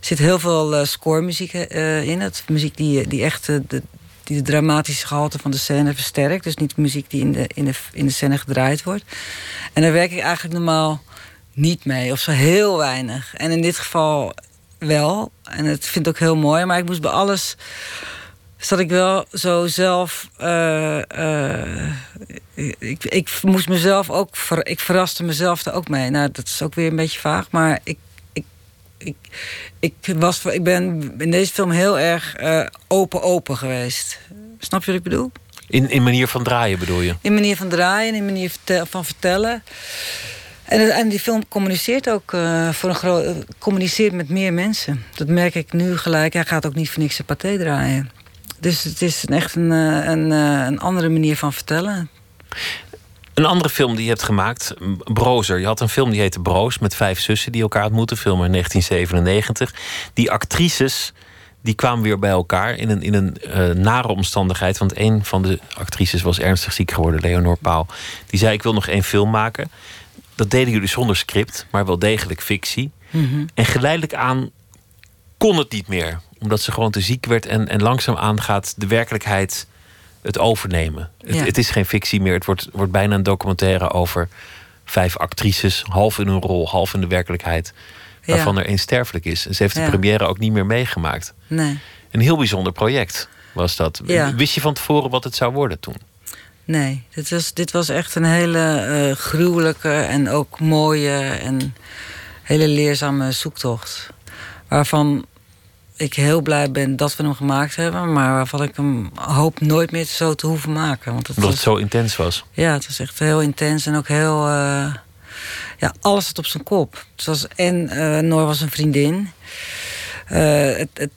Er zit heel veel eh scoremuziek eh, in. Het muziek die, die echt eh, de, die de dramatische gehalte van de scène versterkt. Dus niet muziek die in de, in de, in de scène gedraaid wordt. En daar werk ik eigenlijk normaal niet mee, of zo heel weinig. En in dit geval wel. En het vind ik ook heel mooi. Maar ik moest bij alles zat ik wel zo zelf. eh, eh, ik, ik moest mezelf ook. Ver, ik verraste mezelf er ook mee. Nou, dat is ook weer een beetje vaag. Maar ik. Ik, ik, ik, was, ik ben in deze film heel erg eh, open-open geweest. Snap je wat ik bedoel? In, in manier van draaien bedoel je? In manier van draaien, in manier van vertellen. En, en die film communiceert ook eh, voor een groot, communiceert met meer mensen. Dat merk ik nu gelijk. Hij gaat ook niet voor niks een paté draaien. Dus het is echt een, eh, een, eh, een andere manier van vertellen. Een andere film die je hebt gemaakt, Brozer. Je had een film die heette Broos met vijf zussen die elkaar ontmoeten. Film in 1997. Die actrices die kwamen weer bij elkaar in een, in een eh, nare omstandigheid. Want een van de actrices was ernstig ziek geworden, Leonor Pauw. Die zei: Ik wil nog één film maken. Dat deden jullie zonder script, maar wel degelijk fictie. En geleidelijk aan kon het niet meer. Omdat ze gewoon te ziek werd. En, en langzaamaan gaat de werkelijkheid het overnemen. Het, Ja. het is geen fictie meer. Het wordt, wordt bijna een documentaire over vijf actrices. Half in hun rol, half in de werkelijkheid. Waarvan Ja. er één sterfelijk is. En ze heeft de Ja. première ook niet meer meegemaakt. Nee, Een heel bijzonder project was dat. Ja. Wist je van tevoren wat het zou worden toen? nee. Dit was, dit was echt een hele eh, gruwelijke en ook mooie en hele leerzame zoektocht. Waarvan ik heel blij ben dat we hem gemaakt hebben. Maar waarvan ik hem hoop nooit meer zo te hoeven maken. Want het Omdat was, het zo intens was. Ja, het was echt heel intens en ook heel. eh, ja, alles zat op zijn kop. Het was, en eh Noor was een vriendin. Eh, het, het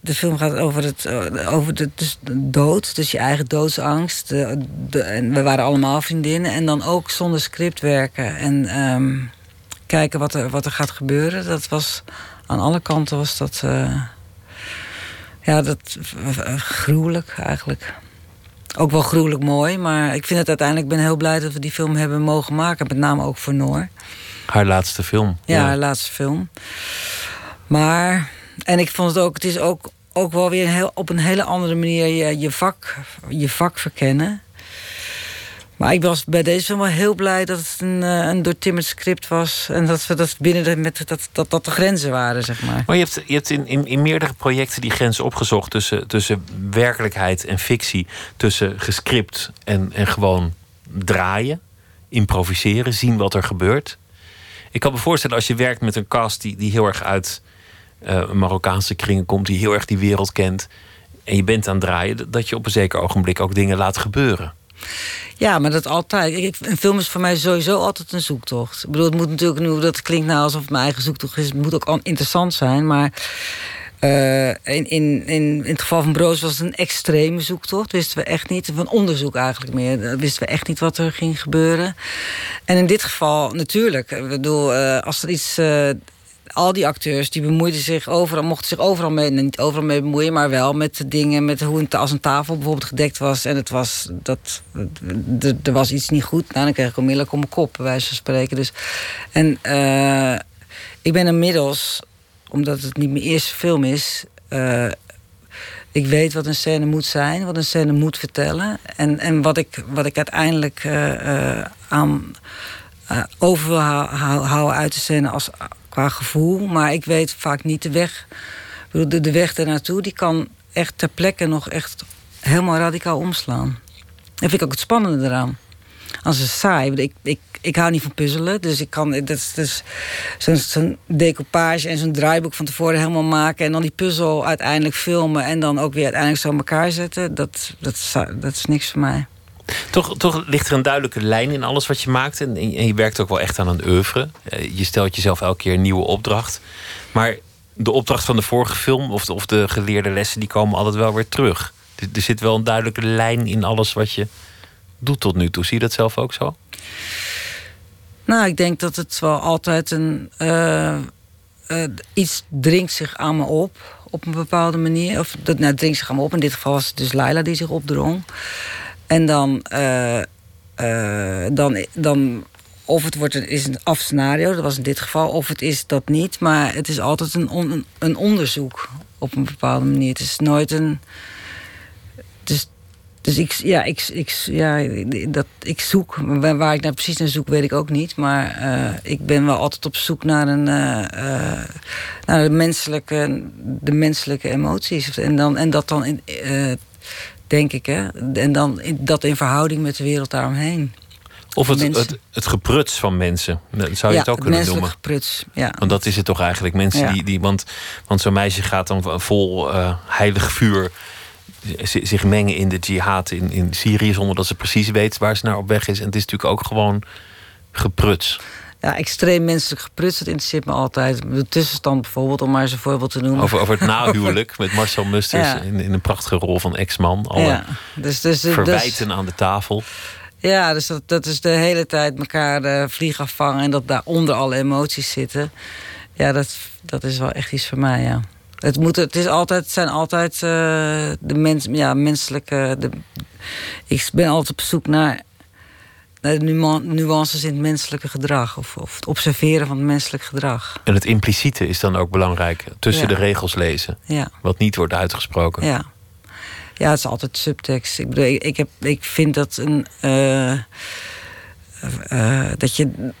de film gaat over, het, over de, dus de dood, dus je eigen doodsangst. De, de- en we waren allemaal vriendinnen. En dan ook zonder script werken. En ehm, kijken wat er, wat er gaat gebeuren. Dat was aan alle kanten was dat. eh, ja, dat gruwelijk eigenlijk ook wel gruwelijk mooi. Maar ik vind het uiteindelijk, ik ben heel blij dat we die film hebben mogen maken. Met name ook voor Noor. Haar laatste film. Ja, haar laatste film. Maar, en ik vond het ook, het is ook, ook wel weer heel, op een hele andere manier je, je, vak, je vak verkennen. Maar ik was bij deze film wel heel blij dat het een, eh, een doortimmerd script was. En dat we dat binnen de, met, dat, dat, de grenzen waren, zeg maar. Maar je hebt, je hebt in, in, in meerdere projecten die grens opgezocht tussen, tussen werkelijkheid en fictie. Tussen gescript en, en gewoon draaien, improviseren, zien wat er gebeurt. Ik kan me voorstellen als je werkt met een cast die, die heel erg uit eh, Marokkaanse kringen komt, die heel erg die wereld kent. En je bent aan het draaien, dat je op een zeker ogenblik ook dingen laat gebeuren. Ja, maar dat altijd. Een film is voor mij sowieso altijd een zoektocht. Ik bedoel, het moet natuurlijk nu, dat klinkt nou alsof het mijn eigen zoektocht is. Het moet ook interessant zijn, maar. eh, in, in, in, in het geval van Broos was het een extreme zoektocht. Wisten we echt niet. Van onderzoek eigenlijk meer. Eh, Wisten we echt niet wat er ging gebeuren. En in dit geval natuurlijk. Ik bedoel, eh, als er iets. Al die acteurs die bemoeiden zich overal, mochten zich overal mee, niet overal mee bemoeien, maar wel met dingen, met hoe een, als een tafel bijvoorbeeld gedekt was en het was dat er was iets niet goed, nou, dan kreeg ik onmiddellijk op mijn kop, bij wijze van spreken. Dus, en eh, ik ben inmiddels, omdat het niet mijn eerste film is, eh, ik weet wat een scène moet zijn, wat een scène moet vertellen. En, en wat, ik, wat ik uiteindelijk eh, aan over wil hou- hou- houden uit de scène als, qua gevoel. Maar ik weet vaak niet de weg. Ik bedoel, de, de weg ernaartoe, die kan echt ter plekke nog echt helemaal radicaal omslaan. Dat vind ik ook het spannende eraan. Als het saai. Ik, ik, ik hou niet van puzzelen. Dus ik kan dat is, dus zo'n zo'n decoupage en zo'n draaiboek van tevoren helemaal maken. En dan die puzzel uiteindelijk filmen. En dan ook weer uiteindelijk zo elkaar zetten. Dat, dat, dat is niks voor mij. Toch, toch ligt er een duidelijke lijn in alles wat je maakt. En, je werkt ook wel echt aan een oeuvre. Eh, Je stelt jezelf elke keer een nieuwe opdracht. Maar de opdracht van de vorige film of de, of de geleerde lessen... die komen altijd wel weer terug. Er, zit wel een duidelijke lijn in alles wat je doet tot nu toe. Zie je dat zelf ook zo? Nou, ik denk dat het wel altijd een. eh, eh, iets dringt zich aan me op. Op een bepaalde manier. Of dat nou, dringt zich aan me op. In dit geval was het dus Laila die zich opdrong. En dan. eh, eh, dan, dan of het wordt een, is een afscenario, dat was in dit geval, of het is dat niet. Maar het is altijd een, een onderzoek op een bepaalde manier. Het is nooit een. Dus, dus ik, ja, ik, ik, ja, dat, ik zoek. Waar ik nou precies naar zoek, weet ik ook niet. Maar eh, ik ben wel altijd op zoek naar, een, naar de, menselijke, de menselijke emoties. En, dan, en dat dan, in, denk ik, hè. En dan dat in verhouding met de wereld daaromheen. Of het, Mensen. het, het gepruts van mensen. Dat zou je ja, het ook kunnen noemen. gepruts. Ja. Want dat is het toch eigenlijk. Mensen Ja. die, die. Want, want zo'n meisje gaat dan vol eh, heilig vuur. zi- zich mengen in de jihad in, in Syrië. zonder dat ze precies weet waar ze naar op weg is. En het is natuurlijk ook gewoon gepruts. Ja, extreem menselijk gepruts, dat interesseert me altijd. De tussenstand bijvoorbeeld, om maar eens een voorbeeld te noemen. Over, over het nahuwelijk met Marcel Musters Ja. in, in een prachtige rol van ex-man. Alle ja, dus, dus, dus, verwijten aan de tafel. Ja, dus dat, dat is de hele tijd elkaar eh vliegen afvangen en dat daaronder alle emoties zitten. Ja, dat, dat is wel echt iets voor mij, ja. Het, moet, het, is altijd, het zijn altijd eh, de mens, ja, menselijke. De, ik ben altijd op zoek naar de nuances in het menselijke gedrag. Of, of het observeren van het menselijk gedrag. En het impliciete is dan ook belangrijk. Tussen Ja. de regels lezen. Ja. Wat niet wordt uitgesproken. Ja. Ja, het is altijd subtekst. Ik bedoel, ik, heb, ik vind dat een. eh, eh, dat je.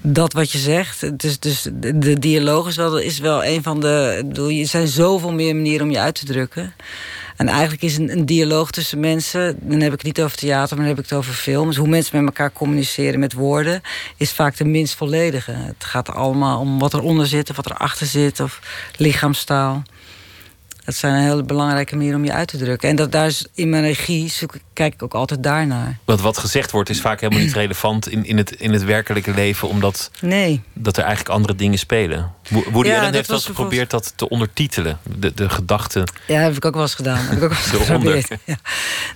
Dat wat je zegt, dus, dus de, dialoog is wel, is wel een van de. Bedoel, er zijn zoveel meer manieren om je uit te drukken. En eigenlijk is een, een dialoog tussen mensen, dan heb ik het niet over theater, maar dan heb ik het over film. Dus hoe mensen met elkaar communiceren met woorden, is vaak de minst volledige. Het gaat allemaal om wat eronder zit, of wat erachter zit, of lichaamstaal. Dat zijn een hele belangrijke manier om je uit te drukken. En dat daar is in mijn regie zoek, kijk ik ook altijd daarnaar. Want wat gezegd wordt is vaak helemaal niet relevant in, in, het, in het werkelijke leven. Omdat Nee. dat er eigenlijk andere dingen spelen. Wo- Woody Ja, Allen dat heeft wel geprobeerd dat te ondertitelen. De, de gedachten Ja, heb ik ook wel eens gedaan. Heb ik ook wel geprobeerd. Ja.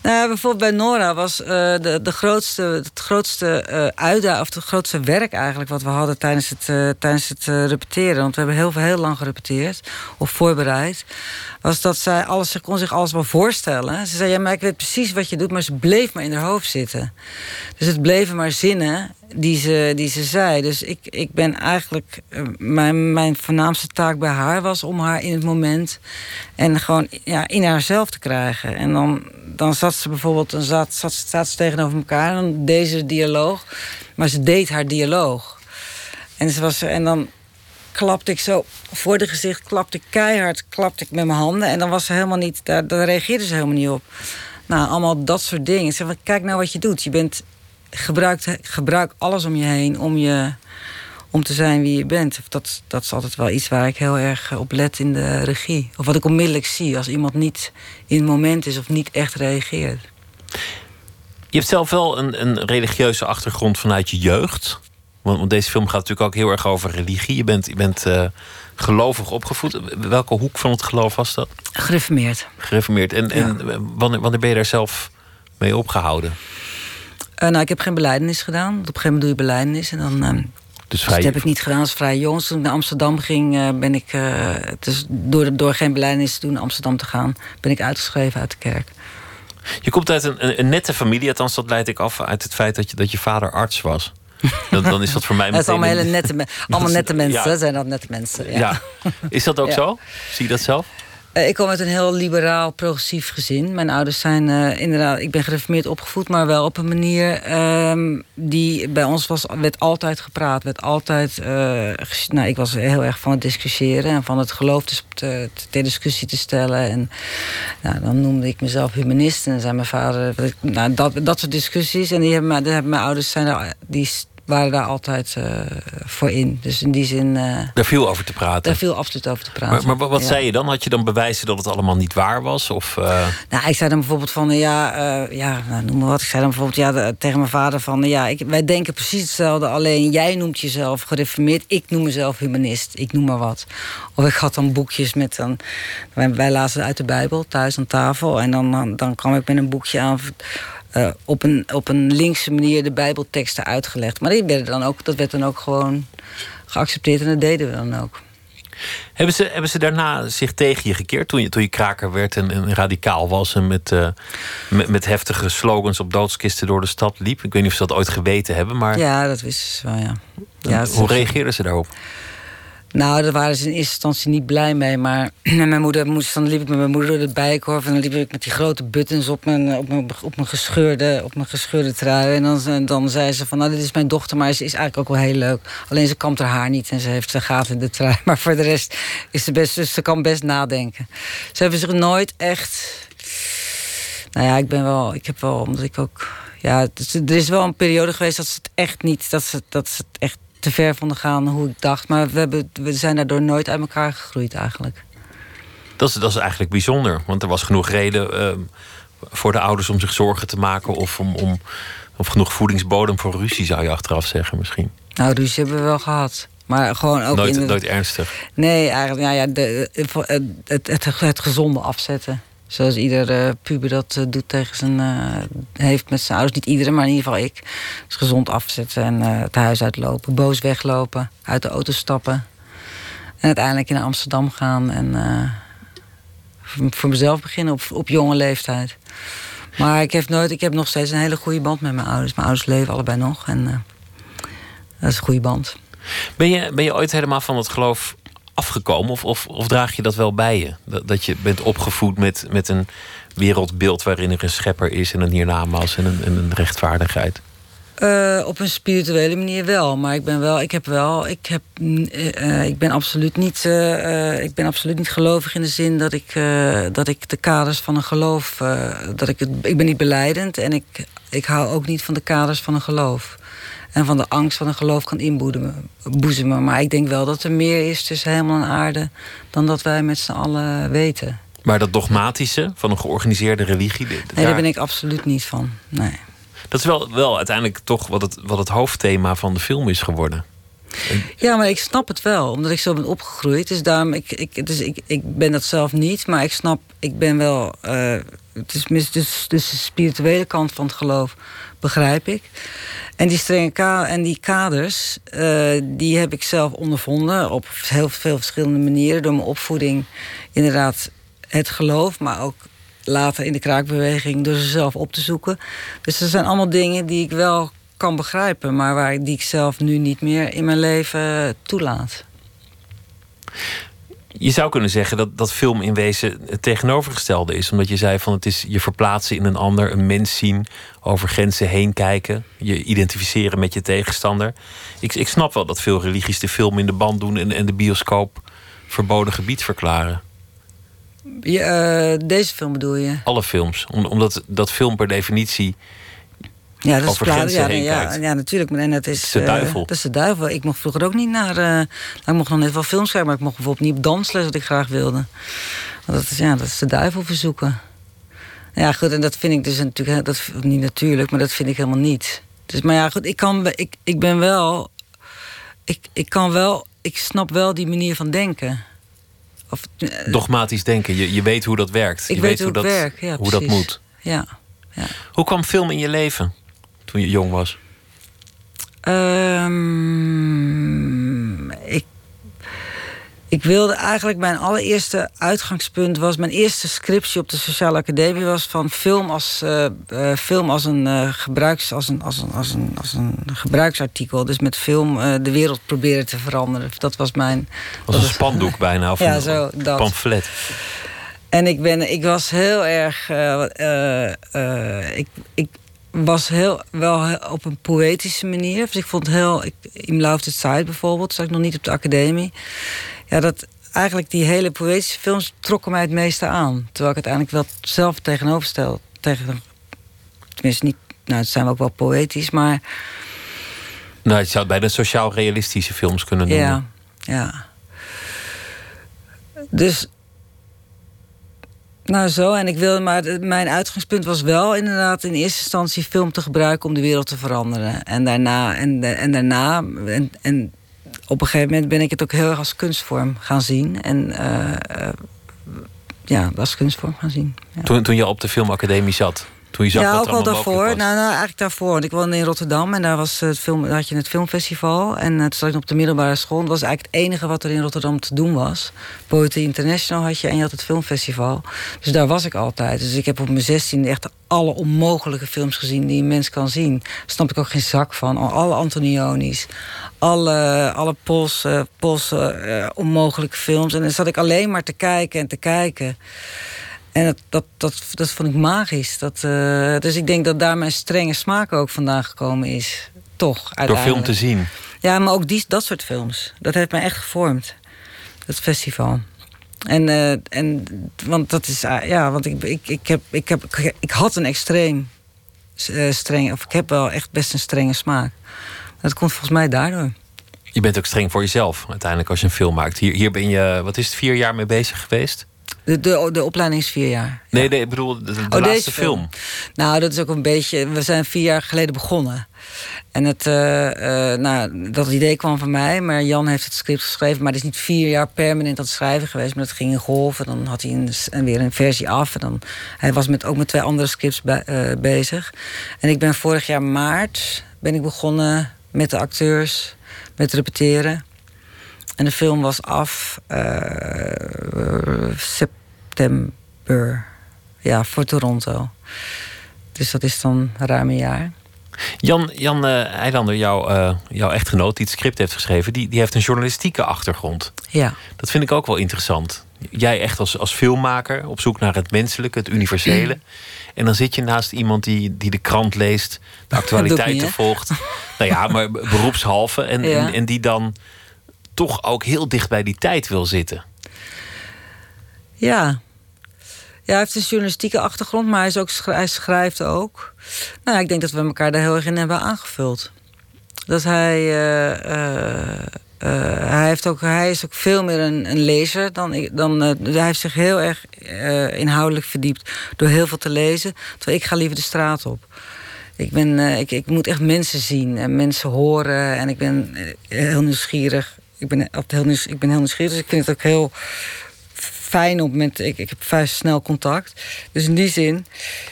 Nou, bijvoorbeeld bij Nora was eh, de, de grootste, het grootste eh uitdaging, of het grootste werk eigenlijk wat we hadden tijdens het, eh, tijdens het repeteren. Want we hebben heel veel heel lang gerepeteerd of voorbereid. Was dat zij alles, ze kon zich alles wel voorstellen. Ze zei, ja, maar ik weet precies wat je doet, maar ze bleef maar in haar hoofd zitten. Dus het bleven maar zinnen die ze, die ze zei. Dus ik, ik ben eigenlijk. eh, Mijn, mijn voornaamste taak bij haar was om haar in het moment. en gewoon ja, in haarzelf te krijgen. En dan, dan zat ze bijvoorbeeld. Dan zat, zat, staat ze tegenover elkaar. En dan deze dialoog. Maar ze deed haar dialoog. En, ze was, en dan klapte ik zo voor de gezicht, klapte ik keihard, klapte ik met mijn handen. En dan was ze helemaal niet, daar, reageerde ze helemaal niet op. Nou, allemaal dat soort dingen. Zeg, van, kijk nou wat je doet. Je bent, gebruikt, gebruik alles om je heen om, je, om te zijn wie je bent. Dat, dat is altijd wel iets waar ik heel erg op let in de regie. Of wat ik onmiddellijk zie als iemand niet in het moment is of niet echt reageert. Je hebt zelf wel een, een religieuze achtergrond vanuit je jeugd. Want, want deze film gaat natuurlijk ook heel erg over religie. Je bent, je bent eh, gelovig opgevoed. Welke hoek van het geloof was dat? Gereformeerd. Gereformeerd. En, en wanneer, wanneer ben je daar zelf mee opgehouden? Eh, nou, ik heb geen beleidenis gedaan. Op een gegeven moment doe je beleidenis en dan. ehm, Dus Dus vrij, dat heb ik niet gedaan als vrij jongens. Toen ik naar Amsterdam ging, eh, ben ik... eh, dus door, door geen beleidenis te doen naar Amsterdam te gaan... ben ik uitgeschreven uit de kerk. je komt uit een, een, nette familie. Althans, dat leid ik af uit het feit dat je, dat je vader arts was. Dan, dan is dat voor mij Dat is allemaal meteen hele nette, allemaal nette mensen, ja. zijn dat nette mensen. Ja. Ja. Is dat ook Ja. zo? Zie je dat zelf? Eh, ik kom uit een heel liberaal, progressief gezin. Mijn ouders zijn eh, inderdaad... Ik ben gereformeerd opgevoed, maar wel op een manier... ehm, die bij ons was, werd altijd gepraat. Werd altijd... eh, nou, ik was heel erg van het discussiëren... en van het geloof te, te, ter discussie te stellen. En nou, dan noemde ik mezelf humanist. En dan zei mijn vader... Nou, dat, dat soort discussies. En die hebben, mijn- ouders zijn die waren daar altijd eh, voor in. Dus in die zin... eh, Daar viel over te praten. daar viel absoluut over te praten. Maar, maar wat Ja. zei je dan? Had je dan bewijzen dat het allemaal niet waar was? Of, eh, Nou, ik zei dan bijvoorbeeld van, ja, ja nou, noem maar wat. Ik zei dan bijvoorbeeld ja, tegen mijn vader van, ja, ik, wij denken precies hetzelfde. Alleen jij noemt jezelf gereformeerd, ik noem mezelf humanist. Ik noem maar wat. Of ik had dan boekjes met dan, wij, wij lazen uit de Bijbel thuis aan tafel. En dan, dan, dan kwam ik met een boekje aan. Eh, op, een, op een linkse manier de Bijbelteksten uitgelegd. Maar die werden dan ook, dat werd dan ook gewoon geaccepteerd en dat deden we dan ook. hebben, ze, hebben ze daarna zich tegen je gekeerd toen je, toen je kraker werd en, en radicaal was en met, eh, met, met heftige slogans op doodskisten door de stad liep? Ik weet niet of ze dat ooit geweten hebben, maar Ja, dat wisten ze wel, ja. ja hoe reageerden ze daarop? Nou, daar waren ze in eerste instantie niet blij mee. Maar mijn moeder moest, dan liep ik met mijn moeder door de en dan liep ik met die grote buttons op mijn, op mijn, op mijn, gescheurde, op mijn gescheurde trui. En dan, dan zei ze van, nou, dit is mijn dochter... maar ze is eigenlijk ook wel heel leuk. Alleen ze kampt haar haar niet en ze heeft ze gaten in de trui. Maar voor de rest is ze best... Dus ze kan best nadenken. Ze hebben zich nooit echt... Nou ja, ik ben wel... Ik heb wel, omdat ik ook... Ja, er is wel een periode geweest dat ze het echt niet... dat ze, dat ze het echt te ver vonden gaan hoe ik dacht. Maar we, hebben, we zijn daardoor nooit uit elkaar gegroeid eigenlijk. Dat is, dat is eigenlijk bijzonder, want er was genoeg reden eh, voor de ouders om zich zorgen te maken of om, om, Of genoeg voedingsbodem voor ruzie, zou je achteraf zeggen misschien. Nou, ruzie hebben we wel gehad. Maar gewoon ook Nooit, in de- nooit ernstig. Nee, eigenlijk ja, ja, de, het, het, het, het gezonde afzetten. Zoals iedere puber dat eh, doet tegen zijn... eh, heeft met zijn ouders. Niet iedereen, maar in ieder geval ik. Dus gezond afzetten en eh, het huis uitlopen. Boos weglopen. Uit de auto stappen. En uiteindelijk in Amsterdam gaan. En eh, voor, mezelf beginnen op, op jonge leeftijd. Maar ik heb, nooit, ik heb nog steeds een hele goede band met mijn ouders. Mijn ouders leven allebei nog. En eh, dat is een goede band. Ben je, ben je ooit helemaal van het geloof afgekomen? Of, of, of draag je dat wel bij je? Dat, je bent opgevoed met, met een wereldbeeld waarin er een schepper is en een hiernamaals en een, en een rechtvaardigheid. Eh, op een spirituele manier wel, maar ik ben wel, ik heb wel, ik heb, mm, eh, eh, ik ben absoluut niet, ik ben absoluut niet gelovig in de zin dat ik, dat ik de kaders van een geloof, dat ik het, ik ben niet beleidend en ik, ik hou ook niet van de kaders van een geloof en van de angst van een geloof kan inboezemen, boezemen. Maar ik denk wel dat er meer is tussen hemel en aarde dan dat wij met z'n allen weten. Maar dat dogmatische van een georganiseerde religie. Nee, daar- daar ben ik absoluut niet van. Nee. Dat is wel, wel uiteindelijk toch wat het, wat het hoofdthema van de film is geworden. Ja, maar ik snap het wel, omdat ik zo ben opgegroeid. Dus daarom, ik, ik, dus ik, ik ben dat zelf niet, maar ik snap, ik ben wel. eh, het is mis, dus, dus de spirituele kant van het geloof begrijp ik. En die strenge ka en die kaders, eh, die heb ik zelf ondervonden op heel veel verschillende manieren. Door mijn opvoeding, inderdaad, het geloof, maar ook later in de kraakbeweging door ze zelf op te zoeken. Dus er zijn allemaal dingen die ik wel kan begrijpen, maar waar, die ik zelf nu niet meer in mijn leven toelaat. Je zou kunnen zeggen dat, dat film in wezen het tegenovergestelde is. Omdat je zei van het is je verplaatsen in een ander, een mens zien, over grenzen heen kijken, je identificeren met je tegenstander. Ik, ik snap wel dat veel religies de film in de band doen en, en de bioscoop verboden gebied verklaren. Eh, deze film bedoel je? Alle films. Om- omdat dat film per definitie Ja, dat is over grenzen ja, heen ja, ja, natuurlijk. En dat is, Het is de eh, duivel. dat is de duivel. Ik mocht vroeger ook niet naar. eh, nou, ik mocht nog net wel films kijken, maar ik mocht bijvoorbeeld niet op dansles wat ik graag wilde. Want dat is, ja, dat is de duivel verzoeken. Ja, goed, en dat vind ik dus natuurlijk. Dat, niet natuurlijk, maar dat vind ik helemaal niet. Dus, maar ja, goed, ik, kan, ik, ik ben wel. Ik, ik kan wel. Ik snap wel die manier van denken. Of, eh, dogmatisch denken. Je, je weet hoe dat werkt. ik je weet hoe dat, werkt. Ja, hoe dat moet. Ja. ja. Hoe kwam film in je leven toen je jong was? Ehm, ik, ik wilde eigenlijk mijn allereerste uitgangspunt was mijn eerste scriptie op de sociale academie was van film als eh, eh, film als een eh, gebruiks als een, als een als een als een gebruiksartikel dus met film de wereld proberen te veranderen dat was mijn Als dat een was- spandoek bijna. Of Ja, een zo, dat. pamflet. En ik, ben, ik was heel erg. ik, ik was heel, wel op een poëtische manier. Dus ik vond heel. Ik, Im Lauft het Zeit bijvoorbeeld, zat ik nog niet op de academie. Ja, dat eigenlijk die hele poëtische films trokken mij het meeste aan. Terwijl ik uiteindelijk wel zelf tegenover stel. Tegen, tenminste, niet. Nou, het zijn ook wel poëtisch, maar Nou, je zou het bijna sociaal-realistische films kunnen noemen. Ja, ja. Dus. Nou zo, en ik wilde, maar het- mijn uitgangspunt was wel inderdaad in eerste instantie film te gebruiken om de wereld te veranderen. En daarna, en, en daarna, en, op een gegeven moment ben ik het ook heel erg als kunstvorm gaan zien. En eh, eh, ja, als kunstvorm gaan zien. Toen, toen je op de filmacademie zat. Toen je zag ja, ook allemaal daarvoor. Nou, nou, eigenlijk daarvoor. Want ik woonde in Rotterdam en daar, was het film, daar had je het filmfestival. En eh, toen zat ik op de middelbare school. Dat was eigenlijk het enige wat er in Rotterdam te doen was. Poetry International had je en je had het filmfestival. Dus daar was ik altijd. Dus ik heb op mijn 16 echt alle onmogelijke films gezien die een mens kan zien. Daar snap ik ook geen zak van. Alle Antonionis, alle, alle Poolse, Poolse eh, onmogelijke films. En dan zat ik alleen maar te kijken en te kijken. En dat, dat, dat, dat vond ik magisch. Dat, eh, dus ik denk dat daar mijn strenge smaak ook vandaan gekomen is. Toch, Door film te zien. Ja, maar ook die, dat soort films. Dat heeft mij echt gevormd. Dat festival. En, eh, en want dat is, ah, ja, want ik, ik, ik, heb, ik, heb, ik had een extreem eh, strenge, of ik heb wel echt best een strenge smaak. Dat komt volgens mij daardoor. Je bent ook streng voor jezelf uiteindelijk als je een film maakt. Hier, hier ben je, wat is het, vier jaar mee bezig geweest? De, de, de opleiding is vier jaar. Nee, nee, ik bedoel, de, de Oh, laatste deze film. Nou, dat is ook een beetje. We zijn vier jaar geleden begonnen. En het, eh, eh, nou, dat idee kwam van mij, maar Jan heeft het script geschreven. Maar het is niet vier jaar permanent aan het schrijven geweest. Maar dat ging in golven. Dan had hij een, en weer een versie af. En dan, hij was met, ook met twee andere scripts bij- eh, bezig. En ik ben vorig jaar maart ben ik begonnen met de acteurs, met repeteren. En de film was af eh, september. Ja, voor Toronto. Dus dat is dan ruim een jaar. Jan, Jan eh, Eilander, jouw, eh, jouw echtgenoot die het script heeft geschreven, die, die heeft een journalistieke achtergrond. Ja. Dat vind ik ook wel interessant. Jij echt als, als filmmaker op zoek naar het menselijke, het universele. En dan zit je naast iemand die, die de krant leest, de actualiteiten niet, volgt. nou ja, maar beroepshalve. En, Ja. en, en die dan toch ook heel dicht bij die tijd wil zitten. Ja. Hij heeft een journalistieke achtergrond, maar hij, is ook, schrijft ook. Nou, ik denk dat we elkaar daar heel erg in hebben aangevuld. Dat hij. eh, eh, eh, hij, heeft ook, hij is ook veel meer een, een lezer dan. Dan, eh, hij heeft zich heel erg inhoudelijk verdiept door heel veel te lezen. Terwijl ik ga liever de straat op. Ik, ben, ik, ik moet echt mensen zien en mensen horen. En ik ben heel nieuwsgierig. Ik ben, altijd heel, nieuws, ik ben heel nieuwsgierig, dus ik vind het ook heel fijn op het moment. Ik, ik heb vrij snel contact. Dus in die zin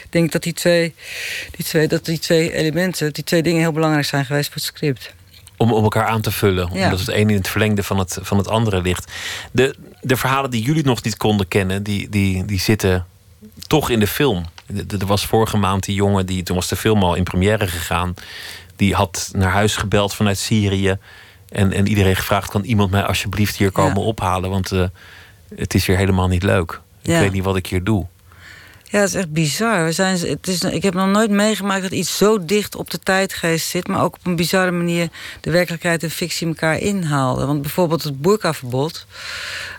denk ik dat die twee, die twee, dat die twee elementen, die twee dingen heel belangrijk zijn geweest voor het script. Om, om elkaar aan te vullen. Ja. Omdat het een in het verlengde van het, van het andere ligt. De, de verhalen die jullie nog niet konden kennen, die, die, die zitten toch in de film. Er was vorige maand die jongen, die, toen was de film al in première gegaan. Die had naar huis gebeld vanuit Syrië. En, en iedereen gevraagd: kan iemand mij alsjeblieft hier komen Ja. ophalen? Want eh, het is hier helemaal niet leuk. Ik Ja. weet niet wat ik hier doe. Ja, het is echt bizar. We zijn, het is, ik heb nog nooit meegemaakt dat iets zo dicht op de tijdgeest zit, maar ook op een bizarre manier de werkelijkheid en fictie elkaar inhaalden. Want bijvoorbeeld het boerkaverbod,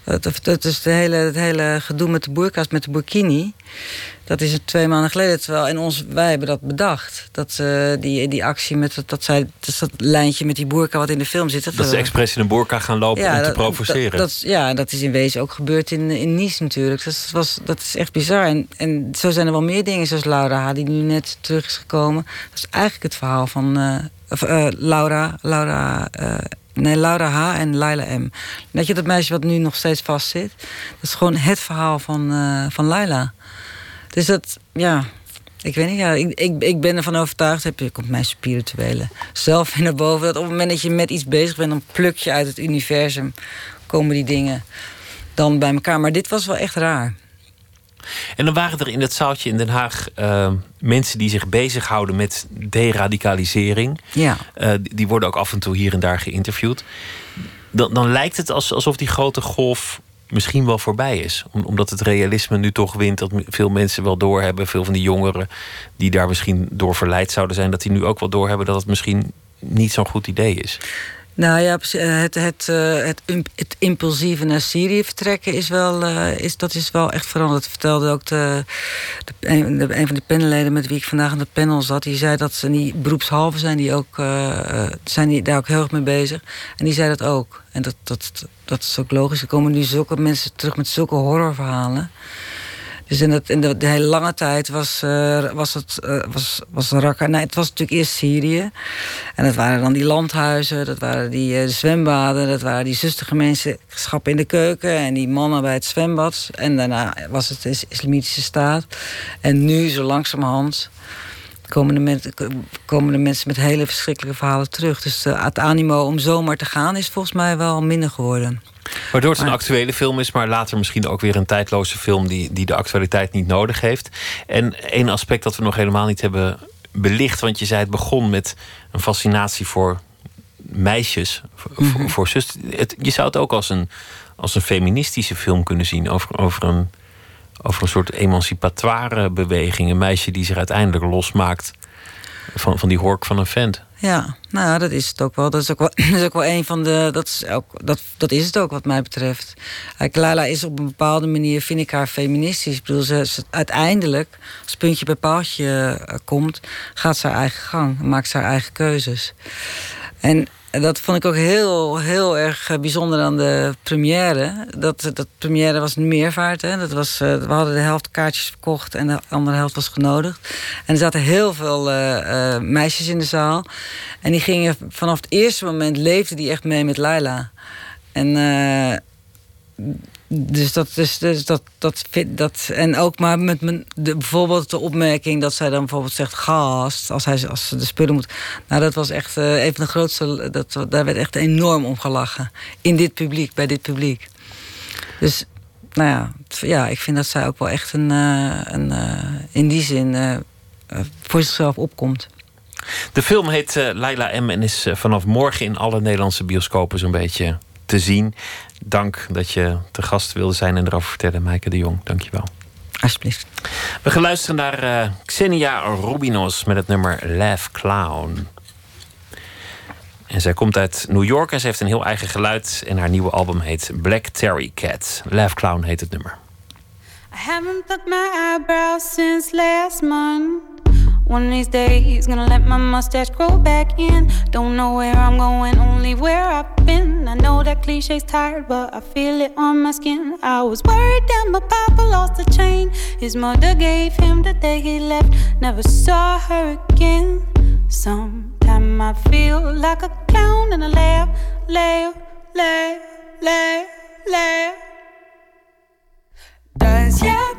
het, dat is de hele, het hele gedoe met de boerka's, met de burkini. Dat is het twee maanden geleden. Terwijl en ons, wij hebben dat bedacht. Dat, eh, die, die actie met dat, dat, zij, dus dat lijntje met die boerka wat in de film zit. Dat ze expres in een boerka gaan lopen om te provoceren. Dat, dat, ja, dat is in wezen ook gebeurd in, in Nice natuurlijk. Dat, was, dat is echt bizar. En, en zo zijn er wel meer dingen, zoals Laura H., die nu net terug is gekomen. Dat is eigenlijk het verhaal van eh, of, eh, Laura, Laura, nee, Laura H. en Laila M. Weet je, dat meisje wat nu nog steeds vastzit. Dat is gewoon het verhaal van, van Laila. Dus dat, ja... Ik weet niet, ja, ik, ik, ik ben ervan overtuigd, heb je komt mijn spirituele zelf weer naar boven. Dat op het moment dat je met iets bezig bent, dan pluk je uit het universum, komen die dingen dan bij elkaar. Maar dit was wel echt raar. En dan waren er in dat zaaltje in Den Haag eh, mensen die zich bezighouden met deradicalisering. Ja. Eh, die- worden ook af en toe hier en daar geïnterviewd. Dan, dan lijkt het als- alsof die grote golf misschien wel voorbij is. Om- omdat het realisme nu toch wint. Dat veel mensen wel doorhebben. Veel van die jongeren die daar misschien door verleid zouden zijn. Dat die nu ook wel doorhebben dat het misschien niet zo'n goed idee is. Nou ja, eh, het, het, eh, het, im- het impulsieve naar Syrië vertrekken is wel, eh, is, dat is wel echt veranderd. Dat vertelde ook de, een, van de panelleden met wie ik vandaag aan de panel zat. Die zei dat ze niet beroepshalve zijn, die ook, zijn die daar ook heel erg mee bezig. En die zei dat ook. En dat, dat, dat is ook logisch. Er komen nu zulke mensen terug met zulke horrorverhalen. Dus in, het, in de, hele lange tijd was, eh, was het eh, was, was Raqqa. Nee, het was natuurlijk eerst Syrië. En dat waren dan die landhuizen, dat waren die eh, zwembaden, dat waren die zustergemeenschappen in de keuken en die mannen bij het zwembad. En daarna was het de is- Islamitische Staat. En nu, zo langzamerhand, komen de, men- komen de mensen met hele verschrikkelijke verhalen terug. Dus eh, het animo om zomaar te gaan is volgens mij wel minder geworden. Waardoor het een actuele film is, maar later misschien ook weer een tijdloze film die, die de actualiteit niet nodig heeft. En één aspect dat we nog helemaal niet hebben belicht, want je zei het begon met een fascinatie voor meisjes, voor, voor zus. Het, je zou het ook als een, als een feministische film kunnen zien over, over, een, over een soort emancipatoire beweging. Een meisje die zich uiteindelijk losmaakt van, van die hork van een vent. Ja, nou dat is het ook wel. Dat is ook wel, is ook wel een van de. Dat is, ook, dat, dat is het ook, wat mij betreft. Kijk, Lala is op een bepaalde manier, vind ik haar feministisch. Ik bedoel, ze, ze- uiteindelijk, als puntje bij paaltje eh, komt, gaat ze haar eigen gang, maakt ze haar eigen keuzes. En en dat vond ik ook heel, heel erg eh, bijzonder aan de première. Dat, dat première was een meervaart. Hè. Dat was, eh, we hadden de helft kaartjes verkocht en de andere helft was genodigd. En er zaten heel veel eh, meisjes in de zaal. En die gingen vanaf het eerste moment leefden die echt mee met Laila. En dus dat is dus dat, dat, vind- dat en ook maar met mijn, de, bijvoorbeeld de opmerking dat zij dan bijvoorbeeld zegt gast als hij als ze de spullen moet. Nou, dat was echt eh, een van de grootste. Dat, daar werd echt enorm om gelachen in dit publiek, bij dit publiek. Dus nou ja, ja, ik vind dat zij ook wel echt een, eh, een eh, in die zin voor zichzelf opkomt. De film heet Laila M. en is vanaf morgen in alle Nederlandse bioscopen zo'n beetje te zien. Dank dat je te gast wilde zijn en erover vertellen, Maaike de Jong. Dank je wel. Alsjeblieft. We gaan luisteren naar eh, Xenia Rubinos met het nummer Laugh Clown. En zij komt uit New York en ze heeft een heel eigen geluid. En haar nieuwe album heet Black Terry Cat. Laugh Clown heet het nummer. I haven't plucked my eyebrows since last month. One of these days, gonna let my mustache grow back in. Don't know where I'm going, only where I've been. I know that cliche's tired, but I feel it on my skin. I was worried that my papa lost a chain. His mother gave him the day he left. Never saw her again. Sometimes I feel like a clown and I laugh, laugh, laugh, laugh, laugh. Does your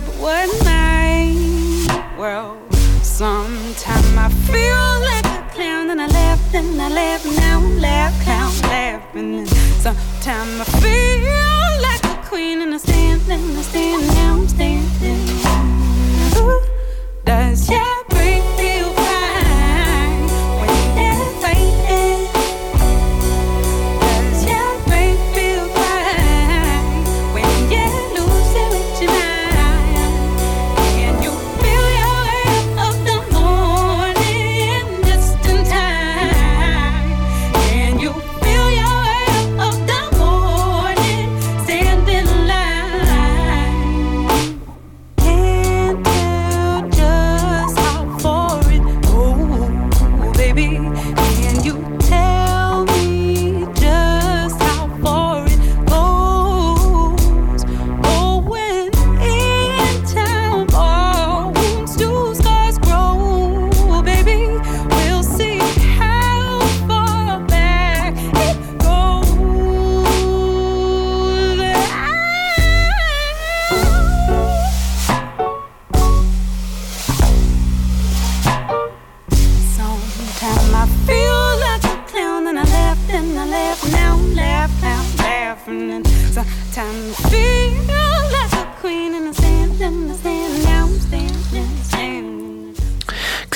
what am I? Well, sometimes I feel like a clown and I laugh and I laugh now, laugh, clown, laughing. Sometimes I feel like a queen and I stand and I stand now, I'm standing. Ooh, Does your brain feel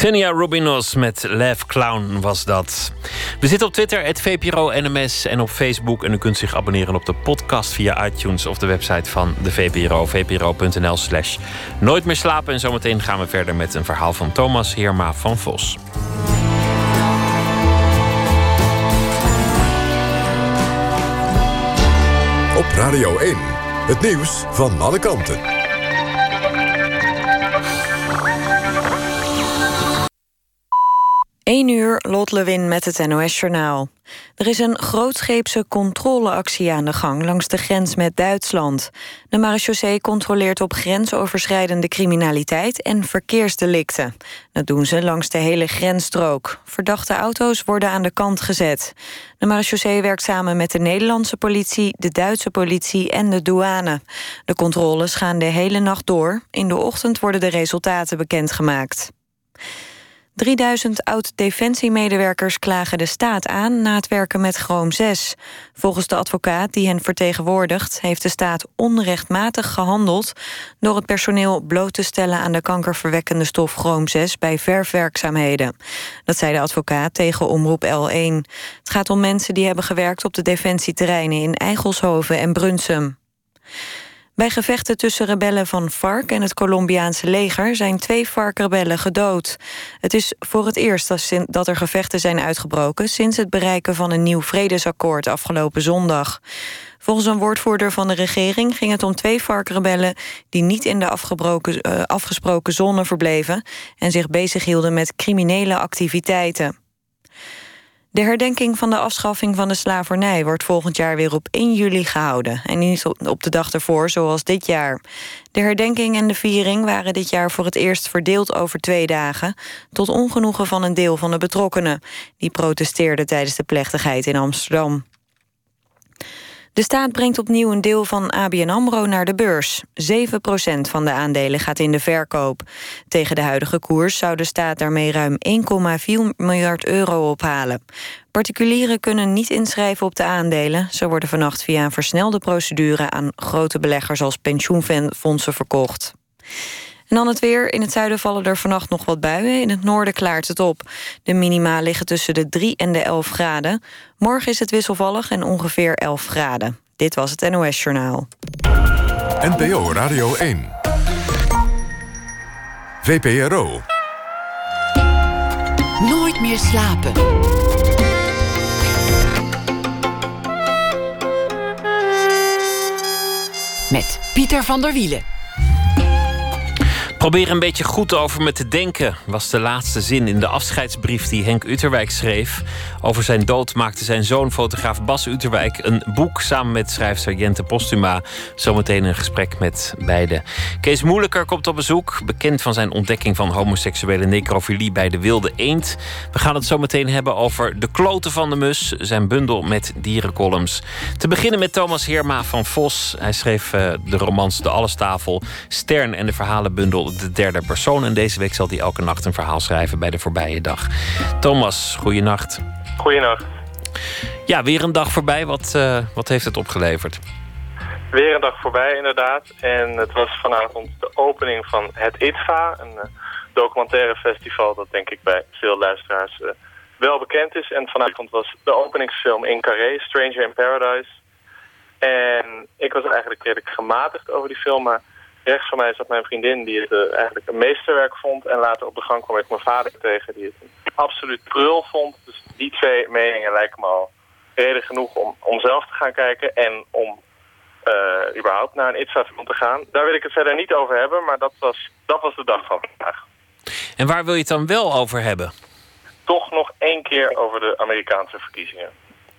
Xenia Rubinos met Laugh Clown was dat. We zitten op Twitter, het VPRO NMS en op Facebook. En u kunt zich abonneren op de podcast via iTunes of de website van de VPRO. VPRO.nl slash nooit meer slapen. En zometeen gaan we verder met een verhaal van Thomas Heerma van Vos. Op Radio 1. Het nieuws van alle kanten. 1 uur, Lot Lewin met het NOS-journaal. Er is een grootscheepse controleactie aan de gang langs de grens met Duitsland. De marechaussee controleert op grensoverschrijdende criminaliteit en verkeersdelicten. Dat doen ze langs de hele grensstrook. Verdachte auto's worden aan de kant gezet. De marechaussee werkt samen met de Nederlandse politie, de Duitse politie en de douane. De controles gaan de hele nacht door. In de ochtend worden de resultaten bekendgemaakt. 3000 oud-defensiemedewerkers klagen de staat aan na het werken met Chroom 6. Volgens de advocaat die hen vertegenwoordigt... heeft de staat onrechtmatig gehandeld... door het personeel bloot te stellen aan de kankerverwekkende stof Chroom 6... bij verfwerkzaamheden. Dat zei de advocaat tegen Omroep L1. Het gaat om mensen die hebben gewerkt op de defensieterreinen... in Eigelshoven en Brunsum. Bij gevechten tussen rebellen van FARC en het Colombiaanse leger zijn twee FARC-rebellen gedood. Het is voor het eerst dat er gevechten zijn uitgebroken sinds het bereiken van een nieuw vredesakkoord afgelopen zondag. Volgens een woordvoerder van de regering ging het om twee FARC-rebellen die niet in de eh, afgesproken zone verbleven en zich bezighielden met criminele activiteiten. De herdenking van de afschaffing van de slavernij wordt volgend jaar weer op 1 juli gehouden. En niet op de dag ervoor, zoals dit jaar. De herdenking en de viering waren dit jaar voor het eerst verdeeld over twee dagen. Tot ongenoegen van een deel van de betrokkenen. Die protesteerden tijdens de plechtigheid in Amsterdam. De staat brengt opnieuw een deel van ABN AMRO naar de beurs. 7% van de aandelen gaat in de verkoop. Tegen de huidige koers zou de staat daarmee ruim 1,4 miljard euro ophalen. Particulieren kunnen niet inschrijven op de aandelen. Ze worden vannacht via een versnelde procedure... aan grote beleggers als pensioenfondsen verkocht. En dan het weer. In het zuiden vallen er vannacht nog wat buien. In het noorden klaart het op. De minima liggen tussen de 3 en de 11 graden. Morgen is het wisselvallig en ongeveer 11 graden. Dit was het NOS Journaal. NPO Radio 1. VPRO. Nooit meer slapen. Met Pieter van der Wielen. Probeer een beetje goed over me te denken, was de laatste zin in de afscheidsbrief die Henk Uterwijk schreef. Over zijn dood maakte zijn zoon, fotograaf Bas Uterwijk, een boek samen met schrijfster Jente Postuma. Zometeen een gesprek met beide. Kees Moeilijker komt op bezoek, bekend van zijn ontdekking van homoseksuele necrofilie bij de Wilde Eend. We gaan het zometeen hebben over De Kloten van de Mus, zijn bundel met dierencolumns. Te beginnen met Thomas Heerma van Vos. Hij schreef eh, de romans De Allestafel, Stern en de verhalenbundel De Derde Persoon. En deze week zal hij elke nacht een verhaal schrijven bij de voorbije dag. Thomas, goeienacht. Goedenacht. Ja, weer een dag voorbij. Wat, eh, wat heeft het opgeleverd? Weer een dag voorbij inderdaad. En het was vanavond de opening van het ITVA, een eh, documentaire festival dat denk ik bij veel luisteraars eh, wel bekend is. En vanavond was de openingsfilm in Carré, Stranger in Paradise. En ik was eigenlijk redelijk gematigd over die film, maar rechts van mij zat mijn vriendin die het eh, eigenlijk een meesterwerk vond. En later op de gang kwam ik mijn vader tegen die het een absoluut prul vond. Dus die twee meningen lijken me al reden genoeg om, om zelf te gaan kijken en om eh, überhaupt naar een ITSA-film te gaan. Daar wil ik het verder niet over hebben, maar dat was, dat was de dag van vandaag. En waar wil je het dan wel over hebben? Toch nog één keer over de Amerikaanse verkiezingen.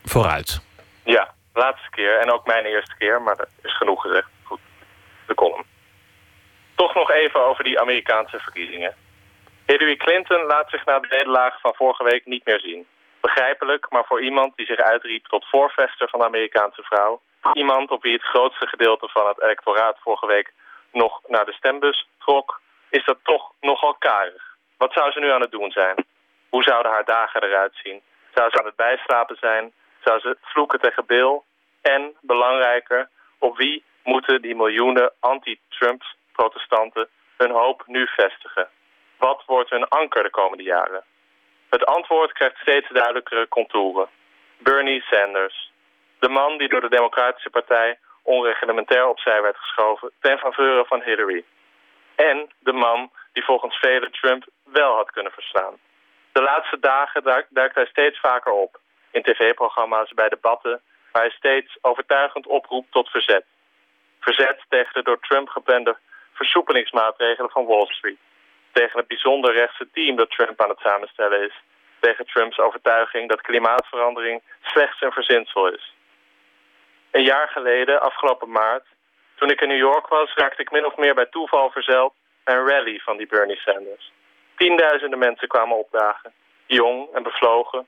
Vooruit. Ja, laatste keer en ook mijn eerste keer, maar er is genoeg gezegd. Goed, de column. Toch nog even over die Amerikaanse verkiezingen. Hillary Clinton laat zich na de nederlaag van vorige week niet meer zien. Begrijpelijk, maar voor iemand die zich uitriep tot voorvechter van de Amerikaanse vrouw... iemand op wie het grootste gedeelte van het electoraat vorige week nog naar de stembus trok... is dat toch nogal karig. Wat zou ze nu aan het doen zijn? Hoe zouden haar dagen eruit zien? Zou ze aan het bijslapen zijn? Zou ze vloeken tegen Bill? En, belangrijker, op wie moeten die miljoenen anti-Trumps protestanten hun hoop nu vestigen? Wat wordt hun anker de komende jaren? Het antwoord krijgt steeds duidelijkere contouren. Bernie Sanders. De man die door de Democratische Partij onreglementair opzij werd geschoven ten faveur van Hillary. En de man die volgens velen Trump wel had kunnen verslaan. De laatste dagen duikt, duikt hij steeds vaker op. In tv-programma's, bij debatten, waar hij steeds overtuigend oproept tot verzet. Verzet tegen de door Trump geplande versoepelingsmaatregelen van Wall Street. Tegen het bijzonder rechtse team dat Trump aan het samenstellen is. Tegen Trumps overtuiging dat klimaatverandering slechts een verzinsel is. Een jaar geleden, afgelopen maart, toen ik in New York was, raakte ik min of meer bij toeval verzeild bij een rally van die Bernie Sanders. Tienduizenden mensen kwamen opdagen, jong en bevlogen.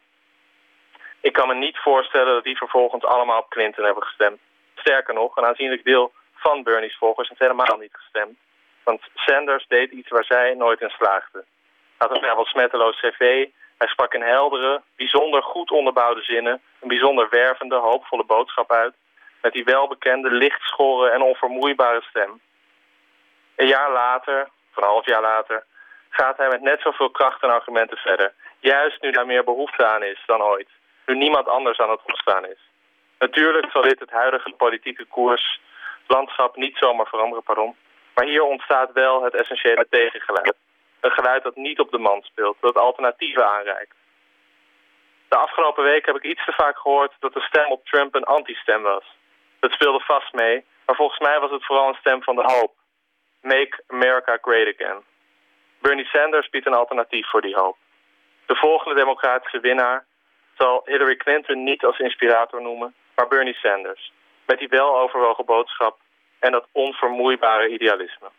Ik kan me niet voorstellen dat die vervolgens allemaal op Clinton hebben gestemd. Sterker nog, een aanzienlijk deel van Bernie's volgers heeft helemaal niet gestemd. Want Sanders deed iets waar zij nooit in slaagde. Had een vrijwel smetteloos cv. Hij sprak in heldere, bijzonder goed onderbouwde zinnen... een bijzonder wervende, hoopvolle boodschap uit... met die welbekende, lichtschorre en onvermoeibare stem. Een jaar later, of een half jaar later... gaat hij met net zoveel kracht en argumenten verder. Juist nu daar meer behoefte aan is dan ooit. Nu niemand anders aan het opstaan is. Natuurlijk zal dit het huidige politieke koers landschap niet zomaar veranderen, pardon. Maar hier ontstaat wel het essentiële tegengeluid. Een geluid dat niet op de man speelt, dat alternatieven aanreikt. De afgelopen week heb ik iets te vaak gehoord dat de stem op Trump een anti-stem was. Dat speelde vast mee, maar volgens mij was het vooral een stem van de hoop. Make America Great Again. Bernie Sanders biedt een alternatief voor die hoop. De volgende democratische winnaar zal Hillary Clinton niet als inspirator noemen, maar Bernie Sanders. Met die weloverwogen boodschap en dat onvermoeibare idealisme.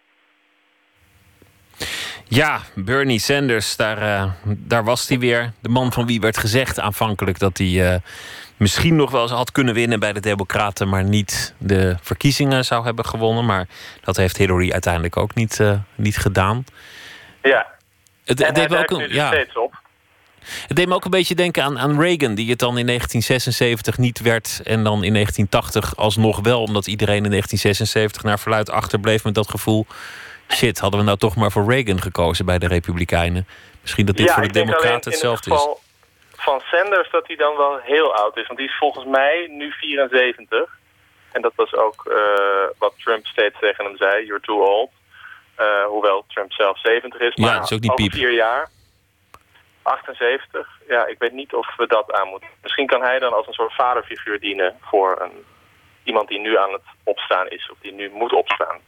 Ja, Bernie Sanders, daar, eh, daar was hij weer. De man van wie werd gezegd aanvankelijk dat hij eh, misschien nog wel eens had kunnen winnen bij de Democraten, maar niet de verkiezingen zou hebben gewonnen. Maar dat heeft Hillary uiteindelijk ook niet, eh, niet gedaan. Ja, Het, en hij deed me ook een, ja, steeds op. het deed me ook een beetje denken aan, aan Reagan, die het dan in 1976 niet werd en dan in 1980 alsnog wel, omdat iedereen in 1976 naar verluid achterbleef met dat gevoel. Shit, hadden we nou toch maar voor Reagan gekozen bij de Republikeinen? Misschien dat dit ja, voor de Democraten hetzelfde is. van Sanders dat hij dan wel heel oud is. Want die is volgens mij nu 74. En dat was ook eh, wat Trump steeds tegen hem zei. You're too old. Eh, hoewel Trump zelf 70 is. Ja, Maar dat is ook niet piep. vier jaar. 78. Ja, ik weet niet of we dat aan moeten. Misschien kan hij dan als een soort vaderfiguur dienen voor een, iemand die nu aan het opstaan is. Of die nu moet opstaan.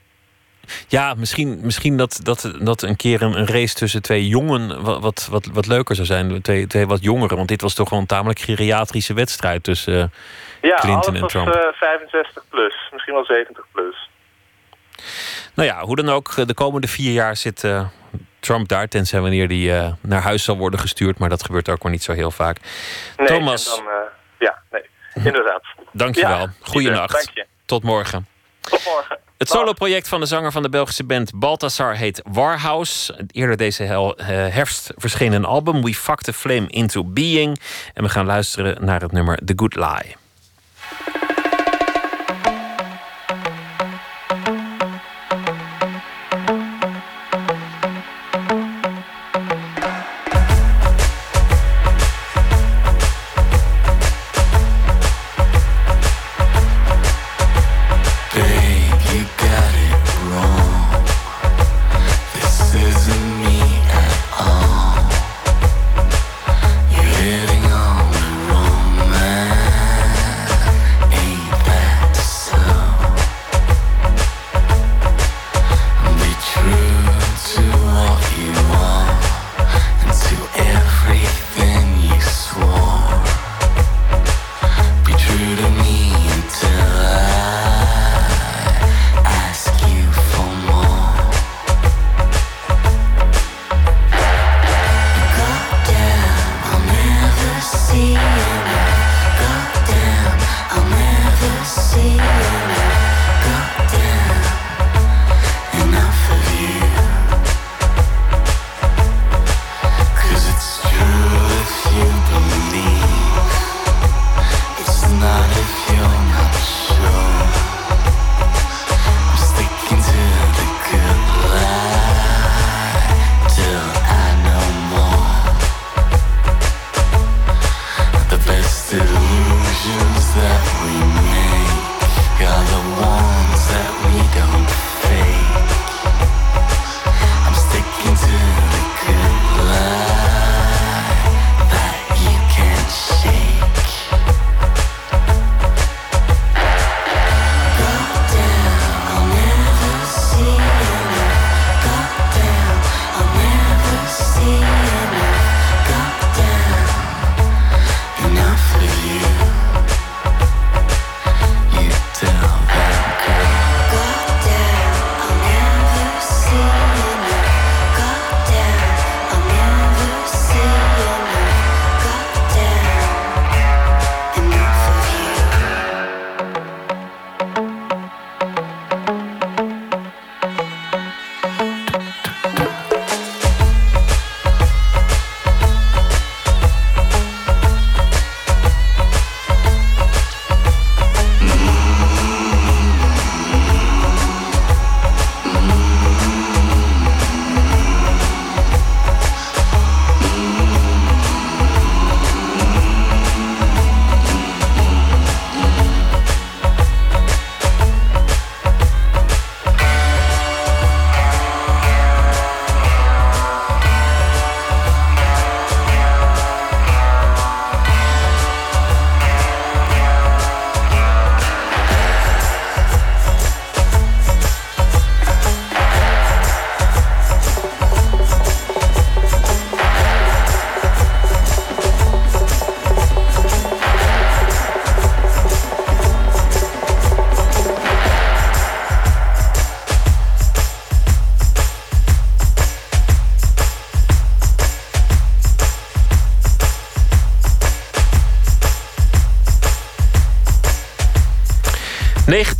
Ja, misschien, misschien dat, dat, dat een keer een, race tussen twee jongen wat, wat, wat, wat leuker zou zijn. Twee, twee wat jongeren. Want dit was toch wel een tamelijk geriatrische wedstrijd tussen eh, Ja, Clinton en Trump. eh, 65 plus. Misschien wel 70 plus. Nou ja, hoe dan ook, eh, de komende vier jaar zit eh, Trump daar. Tenzij wanneer hij eh, naar huis zal worden gestuurd. Maar dat gebeurt ook maar niet zo heel vaak. Nee, Thomas, Dan, ja, nee. Inderdaad. dankjewel. Ja, Goeienacht. Dank je. Tot morgen. Tot morgen. Het soloproject van de zanger van de Belgische band Balthasar heet Warhouse. Eerder deze hel- herfst verscheen een album We Fucked the Flame Into Being. En we gaan luisteren naar het nummer The Good Lie.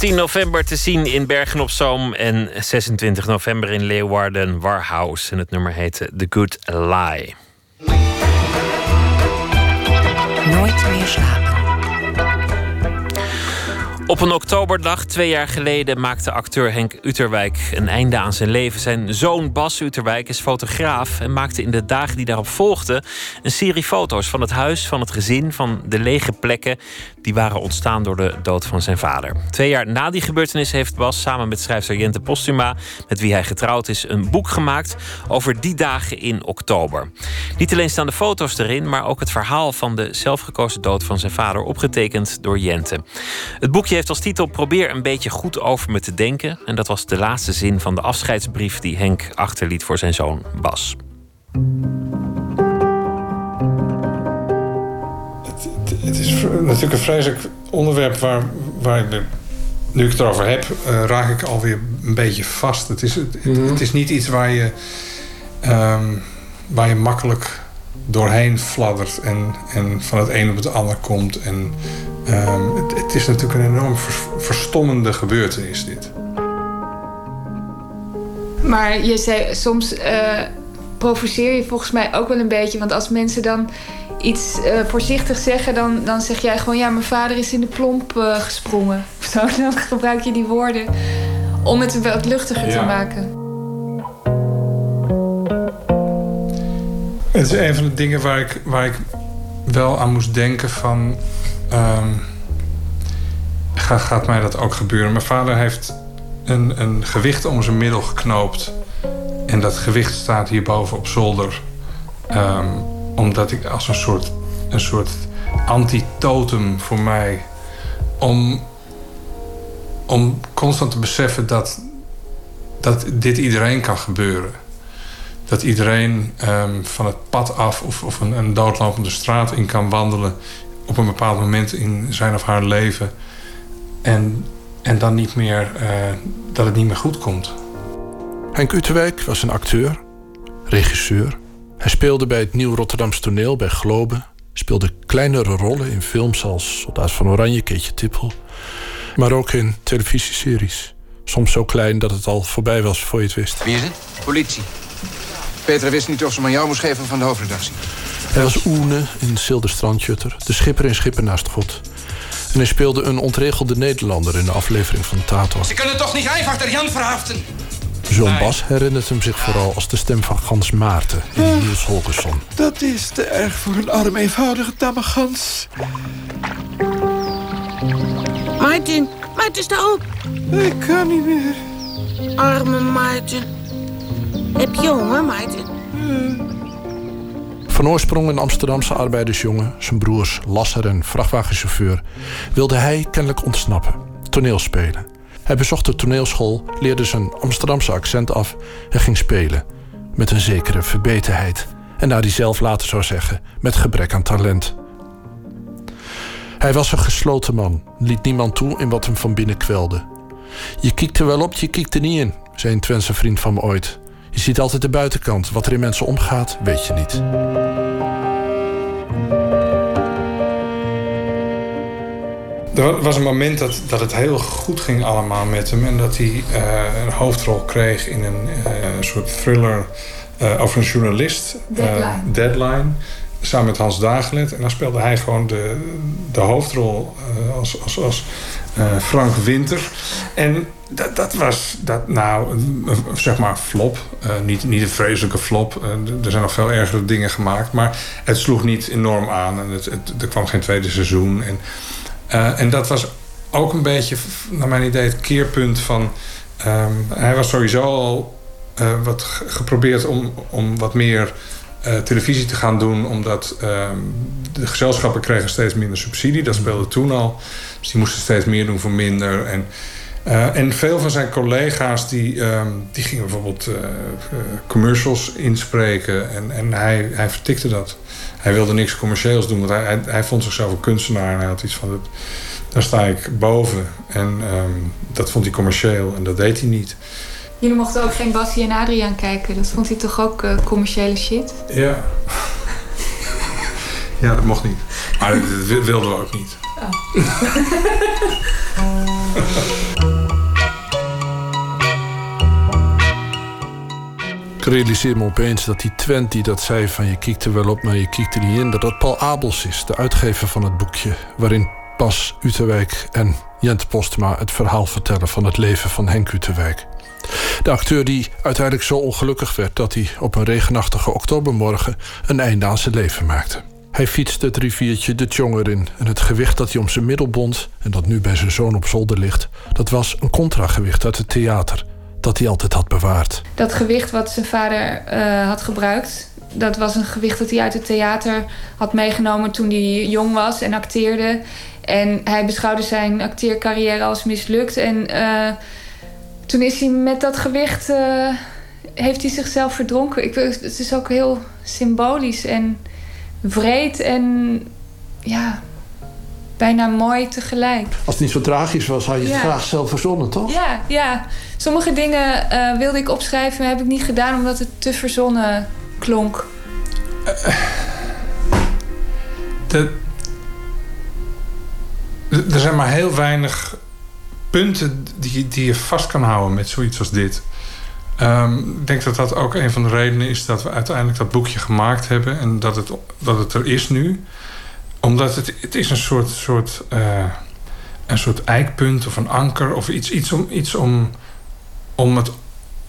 19 november te zien in Bergen op Zoom en 26 november in Leeuwarden, Warhouse. En het nummer heette The Good Lie. Nooit meer slapen. Op een oktoberdag twee jaar geleden maakte acteur Henk Uterwijk een einde aan zijn leven. Zijn zoon Bas Uterwijk is fotograaf en maakte in de dagen die daarop volgden een serie foto's van het huis, van het gezin, van de lege plekken die waren ontstaan door de dood van zijn vader. Twee jaar na die gebeurtenis heeft Bas samen met schrijfster Jente Postuma, met wie hij getrouwd is, een boek gemaakt over die dagen in oktober. Niet alleen staan de foto's erin, maar ook het verhaal van de zelfgekozen dood van zijn vader, opgetekend door Jente. Het boekje heeft als titel Probeer een beetje goed over me te denken. En dat was de laatste zin van de afscheidsbrief die Henk achterliet voor zijn zoon Bas. Het is natuurlijk een vreselijk onderwerp waar, waar ik, nu ik het erover heb, eh, raak ik alweer een beetje vast. Het is, het, het is niet iets waar je, ehm, waar je makkelijk doorheen fladdert en, en van het een op het ander komt. En, ehm, het, het is natuurlijk een enorm vers- verstommende gebeurtenis, dit. Maar je zei, soms eh, provoceer je volgens mij ook wel een beetje. Want als mensen dan iets eh, voorzichtig zeggen, dan, dan zeg jij gewoon: ja, mijn vader is in de plomp eh, gesprongen. Of zo. Dan gebruik je die woorden om het wat luchtiger te maken. Het is een van de dingen waar ik, waar ik wel aan moest denken van... ehm, ga- gaat mij dat ook gebeuren? Mijn vader heeft een, een gewicht om zijn middel geknoopt. En dat gewicht staat hierboven op zolder. Ehm, omdat ik als een soort, een soort antitotem voor mij... om, om constant te beseffen dat, dat dit iedereen kan gebeuren dat iedereen ehm, van het pad af of, of een, een doodlopende straat in kan wandelen op een bepaald moment in zijn of haar leven. En, en dan niet meer, eh, dat het niet meer goed komt. Henk Uterwijk was een acteur, regisseur. Hij speelde bij het Nieuw Rotterdamse toneel bij Globe. Speelde kleinere rollen in films als Soldaat van Oranje, Keetje Tippel. Maar ook in televisieseries. Soms zo klein dat het al voorbij was voor je het wist. Wie is het? Politie. Petra wist niet of ze hem aan jou moest geven van de hoofdredactie. Hij was Oene in Silder Strandjutter, de schipper in Schipper naast God. En hij speelde een ontregelde Nederlander in de aflevering van Tato. Ze kunnen toch niet einfach der Jan verhaften? Zoon Bas herinnert hem zich vooral als de stem van Gans Maarten in Niels Holgersson. Dat is te erg voor een arm eenvoudige tamme gans. Maarten, Maarten, sta op. Ik kan niet meer. Arme Maarten. Heb je honger, Maarten? Van oorsprong een Amsterdamse arbeidersjongen, zijn broers lasser en vrachtwagenchauffeur, wilde hij kennelijk ontsnappen, toneel spelen. Hij bezocht de toneelschool, leerde zijn Amsterdamse accent af en ging spelen. Met een zekere verbetenheid. En naar hij zelf later zou zeggen, met gebrek aan talent. Hij was een gesloten man, liet niemand toe in wat hem van binnen kwelde. Je kiekt er wel op, je kiekt er niet in, zei een Twentse vriend van me ooit. Je ziet altijd de buitenkant. Wat er in mensen omgaat, weet je niet. Er was een moment dat, dat het heel goed ging allemaal met hem. En dat hij eh, een hoofdrol kreeg in een eh, soort thriller eh, over een journalist. Deadline. Deadline. Samen met Hans Dagelet. En dan speelde hij gewoon de, de hoofdrol als, als, als Frank Winter. En dat, dat was, dat, nou, zeg maar flop. Niet, niet een vreselijke flop. Er zijn nog veel ergere dingen gemaakt. Maar het sloeg niet enorm aan. En het, het, er kwam geen tweede seizoen. En, eh, en dat was ook een beetje, naar mijn idee, het keerpunt van... ehm, hij was sowieso al eh, wat ge- geprobeerd om, om wat meer eh, televisie te gaan doen... omdat ehm, de gezelschappen kregen steeds minder subsidie. Dat speelde toen al. Dus die moesten steeds meer doen voor minder. En, en veel van zijn collega's die, ehm, die gingen bijvoorbeeld commercials inspreken. En, en hij, hij vertikte dat. Hij wilde niks commercieels doen, want hij, hij, hij vond zichzelf een kunstenaar. En hij had iets van, dat, daar sta ik boven. En ehm, dat vond hij commercieel en dat deed hij niet. Jullie mochten ook geen Bassie en Adriaan kijken. Dat vond hij toch ook eh, commerciële shit? Ja. ja, dat mocht niet. Maar dat wilden we ook niet. Ik realiseer me opeens dat die Twent die dat zei van je kijkt er wel op, maar je kijkt er niet in, dat dat Paul Abels is, de uitgever van het boekje, waarin Bas Uterwijk en Jent Postma het verhaal vertellen van het leven van Henk Uterwijk. De acteur die uiteindelijk zo ongelukkig werd dat hij op een regenachtige oktobermorgen een einde aan zijn leven maakte. Hij fietste het riviertje de Tjonger in en het gewicht dat hij om zijn middel bond en dat nu bij zijn zoon op zolder ligt, dat was een contragewicht uit het theater dat hij altijd had bewaard. Dat gewicht wat zijn vader eh, had gebruikt, dat was een gewicht dat hij uit het theater had meegenomen toen hij jong was en acteerde. En hij beschouwde zijn acteercarrière als mislukt. En eh, toen is hij met dat gewicht, eh, heeft hij zichzelf verdronken. Ik, het is ook heel symbolisch en wreed en ja, bijna mooi tegelijk. Als het niet zo tragisch was, had je het graag zelf verzonnen, toch? Ja, ja. Sommige dingen eh, wilde ik opschrijven, maar heb ik niet gedaan omdat het te verzonnen klonk. De, er zijn maar heel weinig punten die, die je vast kan houden met zoiets als dit. Ehm, ik denk dat dat ook een van de redenen is dat we uiteindelijk dat boekje gemaakt hebben en dat het, dat het er is nu. Omdat het, het is een soort, soort, eh, een soort eikpunt of een anker of iets, iets, om, iets om, om het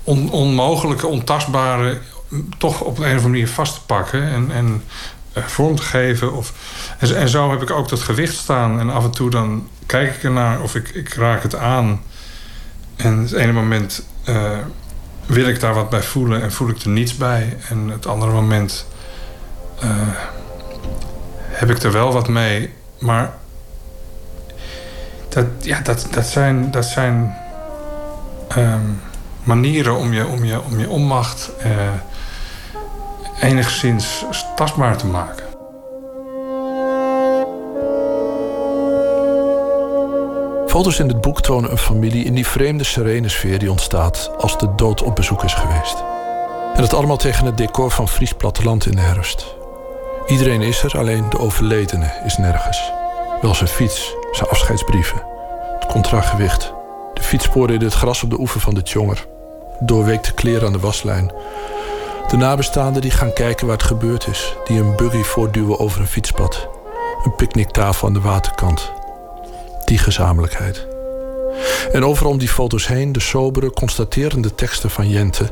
on- onmogelijke, ontastbare toch op een of andere manier vast te pakken en, en eh, vorm te geven. Of, en, en zo heb ik ook dat gewicht staan. En af en toe dan kijk ik ernaar of ik, ik raak het aan. En het ene moment eh, wil ik daar wat bij voelen en voel ik er niets bij. En het andere moment heb ik er wel wat mee. Maar dat, ja, dat, dat zijn, dat zijn ehm, manieren om je, om je, om je onmacht eh, enigszins tastbaar te maken. Foto's in het boek tonen een familie in die vreemde serene sfeer die ontstaat als de dood op bezoek is geweest. En dat allemaal tegen het decor van Fries platteland in de herfst. Iedereen is er, alleen de overledene is nergens. Wel zijn fiets, zijn afscheidsbrieven, het contragewicht, de fietssporen in het gras op de oever van de Tjonger, doorweekte kleren aan de waslijn. De nabestaanden die gaan kijken waar het gebeurd is, die een buggy voortduwen over een fietspad, een picknicktafel aan de waterkant, die gezamenlijkheid. En overal om die foto's heen de sobere, constaterende teksten van Jente,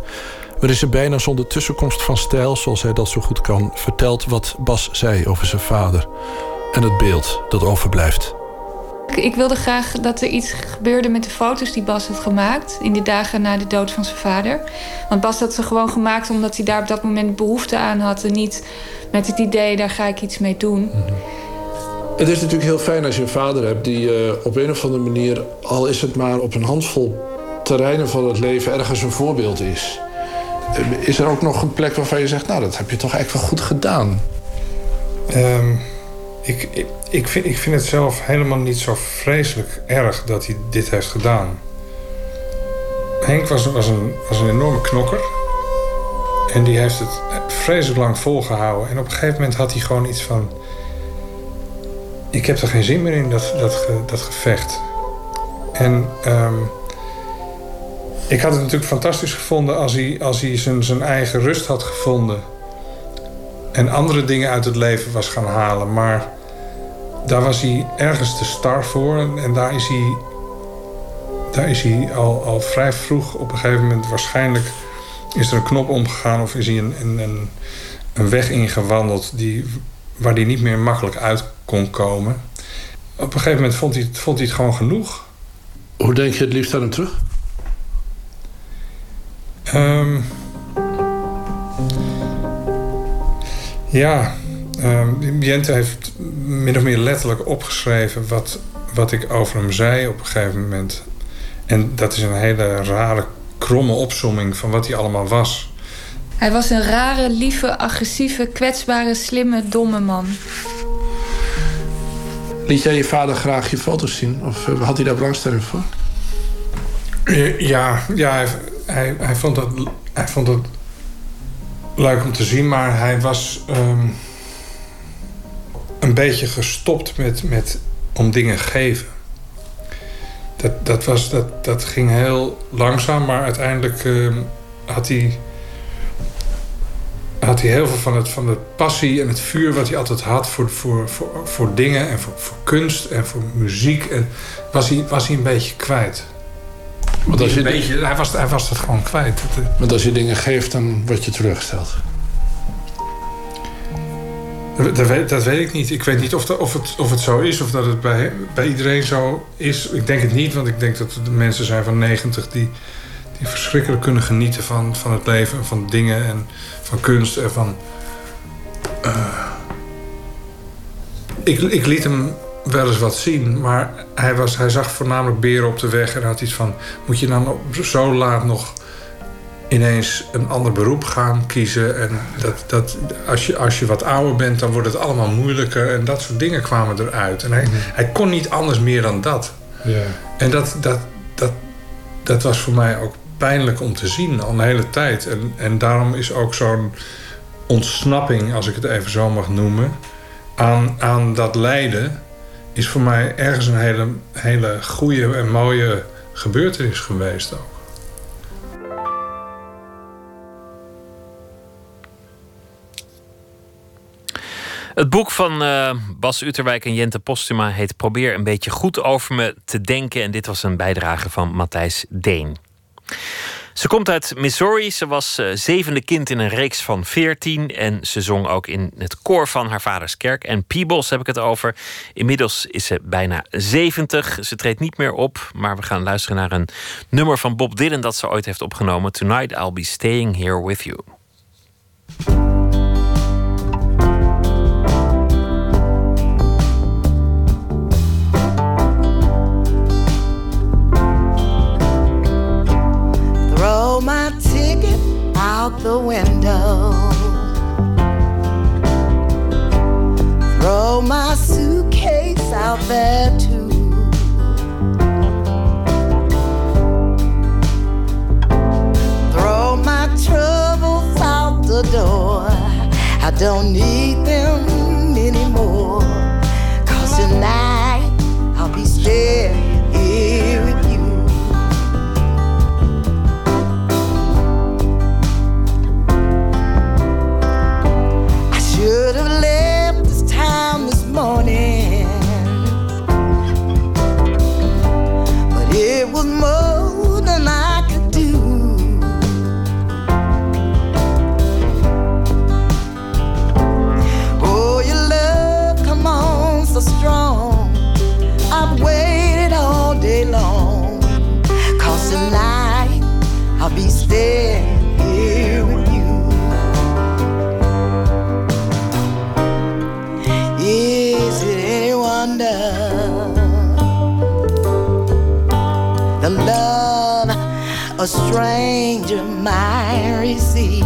waarin ze bijna zonder tussenkomst van stijl, zoals hij dat zo goed kan, vertelt wat Bas zei over zijn vader en het beeld dat overblijft. Ik, ik wilde graag dat er iets gebeurde met de foto's die Bas had gemaakt in de dagen na de dood van zijn vader. Want Bas had ze gewoon gemaakt omdat hij daar op dat moment behoefte aan had en niet met het idee daar ga ik iets mee doen. Het is natuurlijk heel fijn als je een vader hebt die eh, op een of andere manier, al is het maar op een handvol terreinen van het leven, ergens een voorbeeld is. Eh, Is er ook nog een plek waarvan je zegt, nou, dat heb je toch echt wel goed gedaan? Ehm, ik, ik, vind, ik vind het zelf helemaal niet zo vreselijk erg dat hij dit heeft gedaan. Henk was, was, een, was een enorme knokker. En die heeft het vreselijk lang volgehouden. En op een gegeven moment had hij gewoon iets van... Ik heb er geen zin meer in, dat, dat, dat gevecht. En ehm, ik had het natuurlijk fantastisch gevonden als hij, als hij zijn, zijn eigen rust had gevonden en andere dingen uit het leven was gaan halen. Maar daar was hij ergens te star voor. En, en daar is hij, daar is hij al, al vrij vroeg op een gegeven moment waarschijnlijk... is er een knop omgegaan of is hij een, een, een, een weg ingewandeld... Die, waar hij niet meer makkelijk uit kon komen. Op een gegeven moment vond hij, vond hij het gewoon genoeg. Hoe denk je het liefst aan hem terug? Ehm, ja, ehm, Jente heeft min of meer letterlijk opgeschreven wat, wat ik over hem zei op een gegeven moment. En dat is een hele rare, kromme opsomming van wat hij allemaal was. Hij was een rare, lieve, agressieve, kwetsbare, slimme, domme man. Liet jij je vader graag je foto's zien? Of eh, had hij daar belangstelling voor? Ja, ja hij, hij, hij, vond dat, hij vond het leuk om te zien, maar hij was ehm, een beetje gestopt met, met om dingen geven. dat, dat, was, dat, dat ging heel langzaam, maar uiteindelijk ehm, had hij had hij heel veel van het, van de passie en het vuur wat hij altijd had voor, voor, voor, voor dingen en voor, voor kunst en voor muziek. En was, hij, was hij een beetje kwijt. Want als je- een beetje, hij, was, hij was het gewoon kwijt. Eh, Want als je dingen geeft, dan word je teruggesteld. Dat, dat weet, dat weet ik niet. Ik weet niet of, of, het, of het zo is of dat het bij, bij iedereen zo is. Ik denk het niet, want ik denk dat er mensen zijn van 90 die, die verschrikkelijk kunnen genieten van, van het leven en van dingen en van kunst en van. eh, ik, ik liet hem wel eens wat zien, maar hij, was, hij zag voornamelijk beren op de weg en had iets van: moet je dan zo laat nog ineens een ander beroep gaan kiezen. En dat, dat, als, je, als je wat ouder bent, dan wordt het allemaal moeilijker. En dat soort dingen kwamen eruit. En hij, hij kon niet anders meer dan dat. En dat, dat, dat, dat was voor mij ook pijnlijk om te zien al een hele tijd. En, en daarom is ook zo'n ontsnapping, als ik het even zo mag noemen, aan, aan dat lijden, is voor mij ergens een hele, hele goede en mooie gebeurtenis geweest ook. Het boek van eh, Bas Uterwijk en Jente Postuma heet Probeer een beetje goed over me te denken. En dit was een bijdrage van Matthijs Deen. Ze komt uit Missouri. Ze was eh, zevende kind in een reeks van veertien. En ze zong ook in het koor van haar vaders kerk. En Peebles heb ik het over. Inmiddels is ze bijna 70. Ze treedt niet meer op. Maar we gaan luisteren naar een nummer van Bob Dylan dat ze ooit heeft opgenomen. Tonight I'll be staying here with you. The window. Throw my suitcase out there too. Throw my troubles out the door. I don't need them anymore. Cause tonight I'll be staying morning. But it was more than I could do. Oh, your love, come on, so strong. I've waited all day long. Cause tonight I'll be staying a stranger might receive?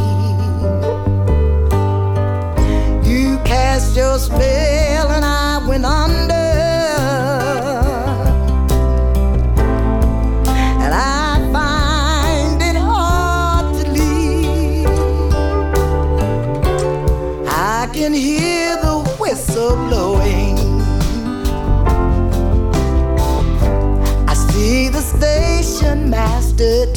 You cast your spell and I went under. And I find it hard to leave. I can hear the whistle blowing. I see the station master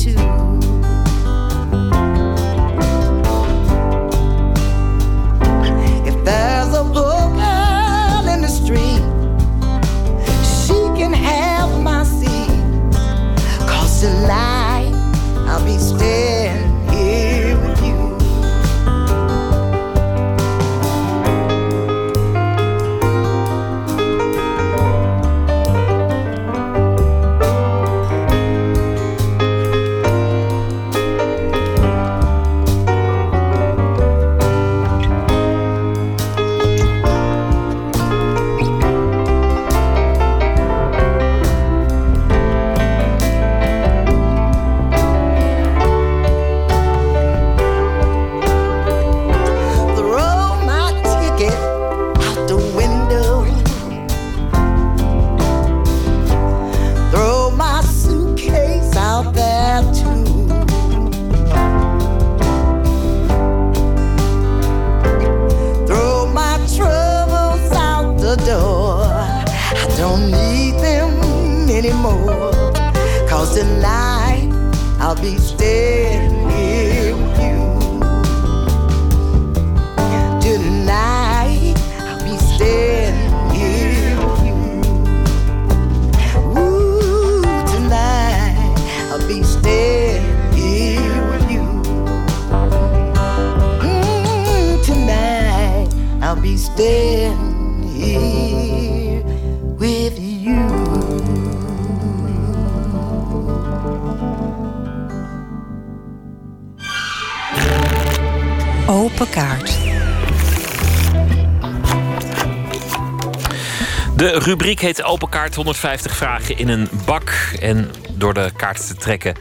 rubriek heet Open Kaart 150 vragen in een bak. En door de kaart te trekken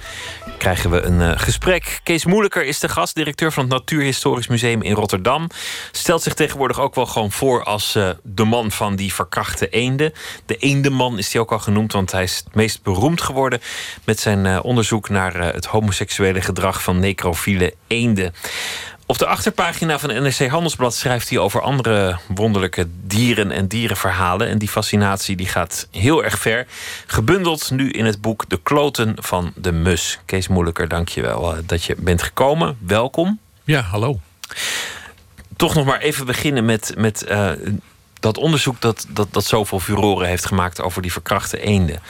krijgen we een eh, gesprek. Kees Moeilijker is de gast, directeur van het Natuurhistorisch Museum in Rotterdam. Stelt zich tegenwoordig ook wel gewoon voor als eh, de man van die verkrachte eenden. De eendeman is hij ook al genoemd, want hij is het meest beroemd geworden met zijn eh, onderzoek naar het homoseksuele gedrag van necrofiele eenden. Op de achterpagina van NRC Handelsblad schrijft hij over andere wonderlijke dieren en dierenverhalen. En die fascinatie die gaat heel erg ver. Gebundeld nu in het boek De Kloten van de Mus. Kees Moeilijker, dank je wel eh, dat je bent gekomen. Welkom. Ja, hallo. Toch nog maar even beginnen met, met eh, dat onderzoek dat, dat, dat zoveel furoren heeft gemaakt over die verkrachte eenden.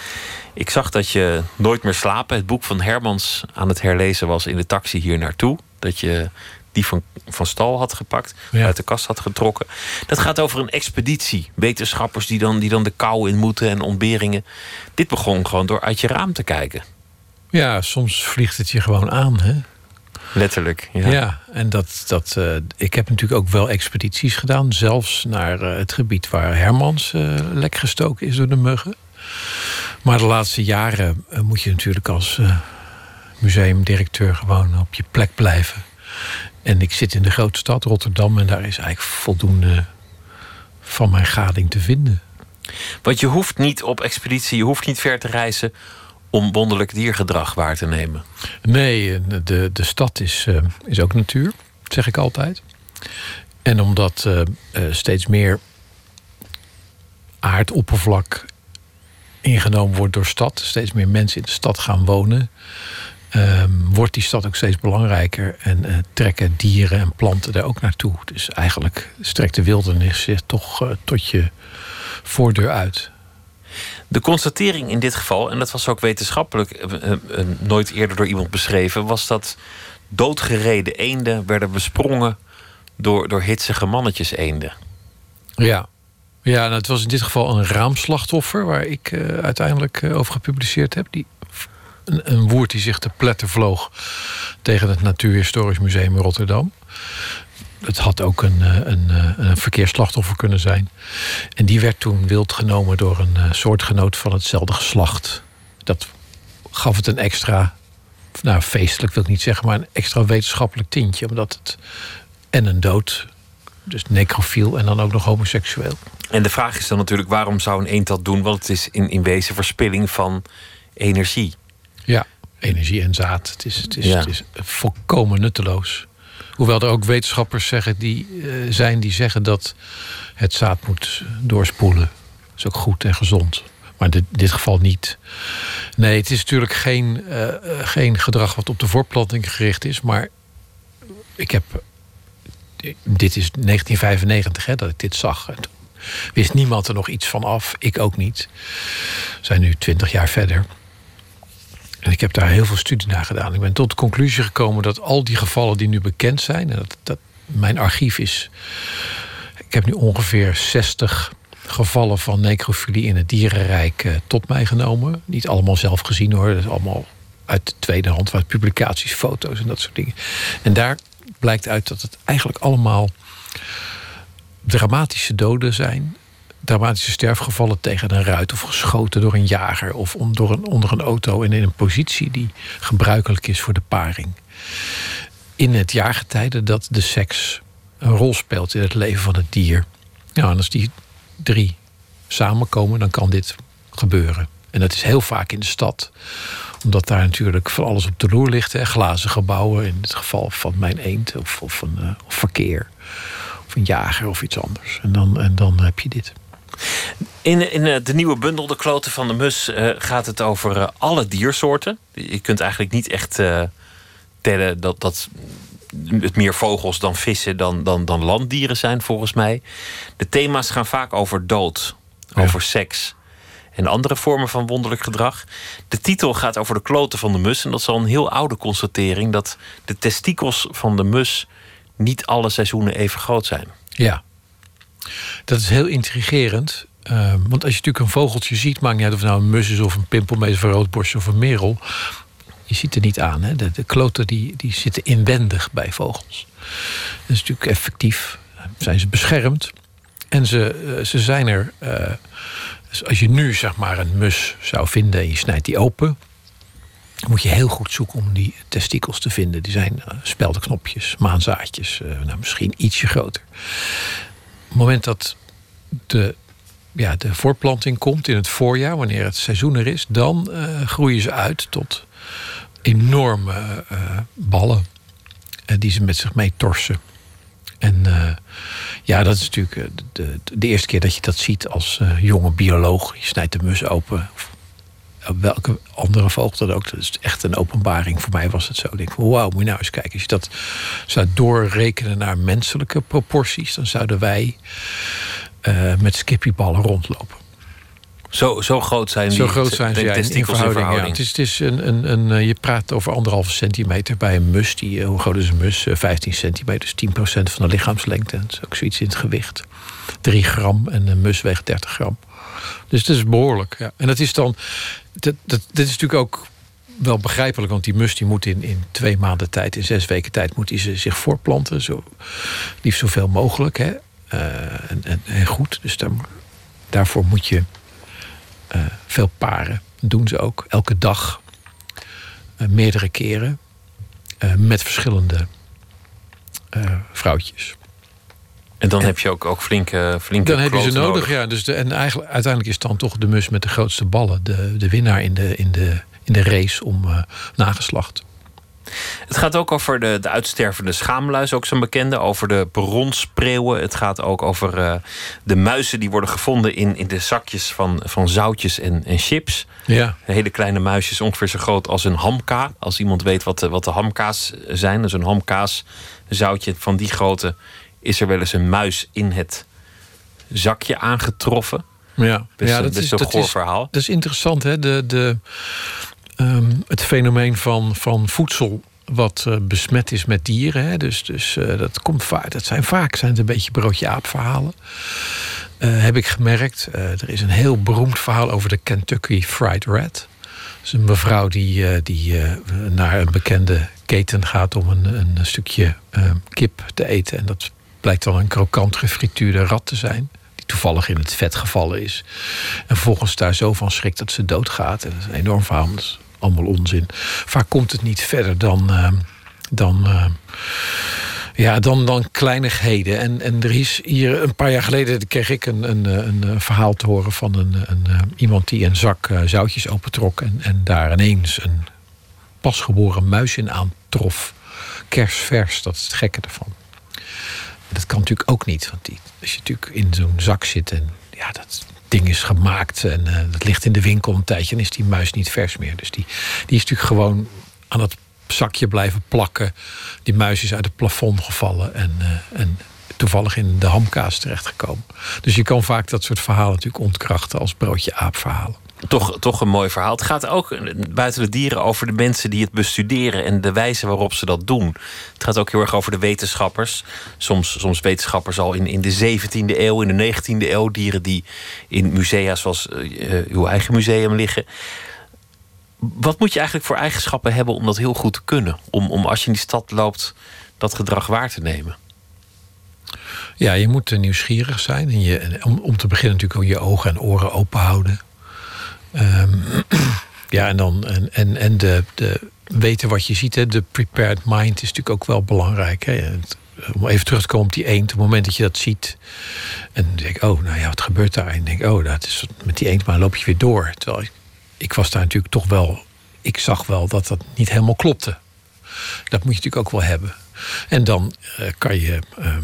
Ik zag dat je Nooit meer slapen, het boek van Hermans, aan het herlezen was in de taxi hier naartoe. Dat je die van, van stal had gepakt, uit de kast had getrokken. Dat gaat over een expeditie. Wetenschappers die dan, die dan de kou in moeten en ontberingen. Dit begon gewoon door uit je raam te kijken. Ja, soms vliegt het je gewoon aan, hè? Letterlijk, ja. Ja, en dat, dat, eh, ik heb natuurlijk ook wel expedities gedaan. Zelfs naar eh, het gebied waar Hermans eh, lek gestoken is door de muggen. Maar de laatste jaren moet je natuurlijk als museumdirecteur gewoon op je plek blijven. En ik zit in de grote stad Rotterdam en daar is eigenlijk voldoende van mijn gading te vinden. Want je hoeft niet op expeditie, je hoeft niet ver te reizen om wonderlijk diergedrag waar te nemen. Nee, eh, de, de stad is, eh, is ook natuur, zeg ik altijd. En omdat eh, steeds meer aardoppervlak ingenomen wordt door stad, steeds meer mensen in de stad gaan wonen, ehm, wordt die stad ook steeds belangrijker en eh, trekken dieren en planten daar ook naartoe. Dus eigenlijk strekt de wildernis zich toch eh, tot je voordeur uit. De constatering in dit geval, en dat was ook wetenschappelijk eh, nooit eerder door iemand beschreven, was dat doodgereden eenden werden besprongen door, door hitsige mannetjes eenden. Ja. Ja, nou, het was in dit geval een raamslachtoffer waar ik uiteindelijk over gepubliceerd heb. Die, een, een die zich te pletten vloog tegen het Natuurhistorisch Museum in Rotterdam. Het had ook een, eh, een, eh, een verkeersslachtoffer kunnen zijn. En die werd toen wild genomen door een eh, soortgenoot van hetzelfde geslacht. Dat gaf het een extra, nou feestelijk wil ik niet zeggen, maar een extra wetenschappelijk tintje. Omdat het en een dood, dus necrofiel en dan ook nog homoseksueel. En de vraag is dan natuurlijk, waarom zou een eend dat doen? Want het is in, in wezen verspilling van energie. Ja, energie en zaad. Het is, het is, Ja. het is volkomen nutteloos. Hoewel er ook wetenschappers zeggen die, eh, zijn die zeggen dat het zaad moet doorspoelen. Dat is ook goed en gezond. Maar in dit, dit geval niet. Nee, het is natuurlijk geen, eh, eh, geen gedrag wat op de voorplanting gericht is. Maar ik heb. Dit is 1995 hè, dat ik dit zag. Toen wist niemand er nog iets van af. Ik ook niet. We zijn nu 20 jaar verder. En ik heb daar heel veel studie naar gedaan. Ik ben tot de conclusie gekomen dat al die gevallen die nu bekend zijn, en dat, dat mijn archief is. Ik heb nu ongeveer 60 gevallen van necrofilie in het dierenrijk eh, tot mij genomen. Niet allemaal zelf gezien hoor. Dat is allemaal uit de tweede hand, uit publicaties, foto's en dat soort dingen. En daar blijkt uit dat het eigenlijk allemaal dramatische doden zijn. Dramatische sterfgevallen tegen een ruit of geschoten door een jager of om- door een, onder een auto en in een positie die gebruikelijk is voor de paring. In het jaargetijde dat de seks een rol speelt in het leven van het dier. Nou, en als die drie samenkomen, dan kan dit gebeuren. En dat is heel vaak in de stad omdat daar natuurlijk van alles op de loer ligt. Hè. Glazen gebouwen, in het geval van mijn eend. Of, of, eh, of verkeer. Of een jager of iets anders. En dan, en dan heb je dit. In, in eh, de nieuwe bundel De Kloten van de Mus eh, gaat het over eh, alle diersoorten. Je kunt eigenlijk niet echt tellen dat, dat het meer vogels dan vissen dan, dan, dan landdieren zijn, volgens mij. De thema's gaan vaak over dood, over seks en andere vormen van wonderlijk gedrag. De titel gaat over de kloten van de mus. En dat is al een heel oude constatering dat de testikels van de mus niet alle seizoenen even groot zijn. Ja, dat is heel intrigerend. Eh, want als je natuurlijk een vogeltje ziet, maakt niet uit of het nou een mus is of een pimpelmees of een roodborst of een merel. Je ziet er niet aan. Hè? De, kloten die, die zitten inwendig bij vogels. Dat is natuurlijk effectief. Zijn ze beschermd. En ze, eh, ze zijn er. eh, dus als je nu zeg maar een mus zou vinden en je snijdt die open. Dan moet je heel goed zoeken om die testikels te vinden. Die zijn eh, speldenknopjes, maanzaadjes, nou, misschien ietsje groter. Het moment dat de, ja, de voortplanting komt in het voorjaar, wanneer het seizoen er is, dan eh, groeien ze uit tot enorme eh, ballen eh, die ze met zich mee torsen. En ja, dat is natuurlijk de, de, eerste keer dat je dat ziet als jonge bioloog. Je snijdt de mus open. Welke andere vogel dan ook. Dat is echt een openbaring. Voor mij was het zo. Ik denk, wauw, moet je nou eens kijken. Als je dat zou doorrekenen naar menselijke proporties... dan zouden wij eh, met skippyballen rondlopen. Zo, zo groot zijn die Zo groot zijn ze ja, in- in verhouding. Ja. Het is, het is een, een, een, eh, je praat over anderhalve centimeter bij een mus. Die, eh, hoe groot is een mus? Eh, 15 centimeter, dus 10% van de lichaamslengte. Dat is ook zoiets in het gewicht. 3 gram en een mus weegt 30 gram. Dus het is behoorlijk. Ja. En dat is dan. Dat, dit is natuurlijk ook wel begrijpelijk, want die mus die moet in, in twee maanden tijd, in zes weken tijd, moet ze zich voortplanten. Zo, liefst zoveel mogelijk. Hè? Eh, en, en, en goed. Dus daar, daarvoor moet je eh, veel paren. Dat doen ze ook elke dag. Eh, meerdere keren. met verschillende vrouwtjes. En dan heb je ook, ook flinke, flinke Dan heb je ze nodig, ja. Dus de, en eigenlijk, uiteindelijk is dan toch de mus met de grootste ballen de, de winnaar in de, in, de, in de race om eh, nageslacht. Het gaat ook over de, de uitstervende schaamluis, ook zo'n bekende. Over de bronspreeuwen. Het gaat ook over eh, de muizen die worden gevonden in, in de zakjes van, van zoutjes en, en chips. Ja. Hele kleine muisjes, ongeveer zo groot als een hamka. Als iemand weet wat de, wat de hamka's zijn. Dus een hamkaas, een zoutje van die grootte. Is er wel eens een muis in het zakje aangetroffen? Ja, Best, ja een- best een goor verhaal. Dat is interessant, hè? De, de, ehm, het fenomeen van, van voedsel wat eh, besmet is met dieren. Hè? Dus, dus eh, dat, komt vaak, dat zijn vaak zijn het een beetje broodje-aap verhalen. Eh, heb ik gemerkt. Er is een heel beroemd verhaal over de Kentucky Fried Rat. Dat is een mevrouw die, die naar een bekende keten gaat om een, een stukje eh, kip te eten. En dat blijkt dan een krokant gefrituurde rat te zijn. Die toevallig in het vet gevallen is. En vervolgens daar zo van schrikt dat ze doodgaat. En dat is een enorm verhaal. Dat is allemaal onzin. Vaak komt het niet verder dan. eh, dan eh, ja, dan, dan kleinigheden. En, en er is hier een paar jaar geleden kreeg ik een, een, een, verhaal te horen van een, een, eh, iemand die een zak eh, zoutjes opentrok. En, en daar ineens een pasgeboren muis in aantrof. Kersvers, dat is het gekke ervan. Dat kan natuurlijk ook niet. Want die, als je natuurlijk in zo'n zak zit en ja, dat ding is gemaakt en eh, dat ligt in de winkel een tijdje, dan is die muis niet vers meer. Dus die, die is natuurlijk gewoon aan het zakje blijven plakken. Die muis is uit het plafond gevallen en, eh, en toevallig in de hamkaas terechtgekomen. Dus je kan vaak dat soort verhalen natuurlijk ontkrachten als broodje aap verhalen. Toch, toch een mooi verhaal. Het gaat ook buiten de dieren over de mensen die het bestuderen en de wijze waarop ze dat doen. Het gaat ook heel erg over de wetenschappers. Soms, soms wetenschappers al in, in de 17e eeuw, in de 19e eeuw. Dieren die in musea zoals eh, eh, uw eigen museum liggen. Wat moet je eigenlijk voor eigenschappen hebben om dat heel goed te kunnen? Om, om als je in die stad loopt, dat gedrag waar te nemen? Ja, je moet eh, nieuwsgierig zijn. En je, om, om te beginnen natuurlijk ook je ogen en oren open houden. Ehm, ja, en dan en, en, en de, de weten wat je ziet. Hè, de prepared mind is natuurlijk ook wel belangrijk. Hè. Om even terug te komen op die eend. Op het moment dat je dat ziet. En dan denk ik, oh, nou ja, wat gebeurt daar? En denk ik, oh, dat is met die eend, maar loop je weer door. Terwijl ik, ik was daar natuurlijk toch wel... Ik zag wel dat dat niet helemaal klopte. Dat moet je natuurlijk ook wel hebben. En dan eh, kan je... ehm,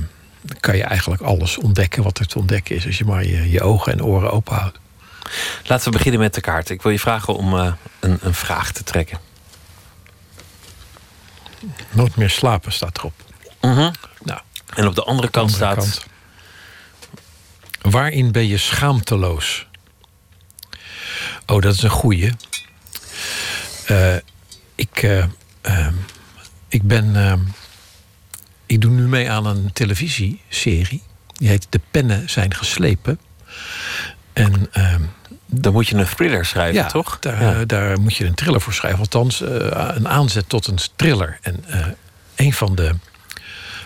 kan je eigenlijk alles ontdekken wat er te ontdekken is. Als je maar je, je ogen en oren open houdt. Laten we beginnen met de kaart. Ik wil je vragen om eh, een, een vraag te trekken. Nooit meer slapen staat erop. Mhm. Nou, En op de andere kant andere staat... kant. Waarin ben je schaamteloos? Oh, dat is een goeie. Eh, ik, eh, ehm, ik ben. ehm, ik doe nu mee aan een televisieserie. Die heet De Pennen zijn geslepen. En. ehm, Dan moet je een thriller schrijven, ja, toch? Daar, Ja. daar moet je een thriller voor schrijven. Althans, eh, een aanzet tot een thriller. En eh, een van de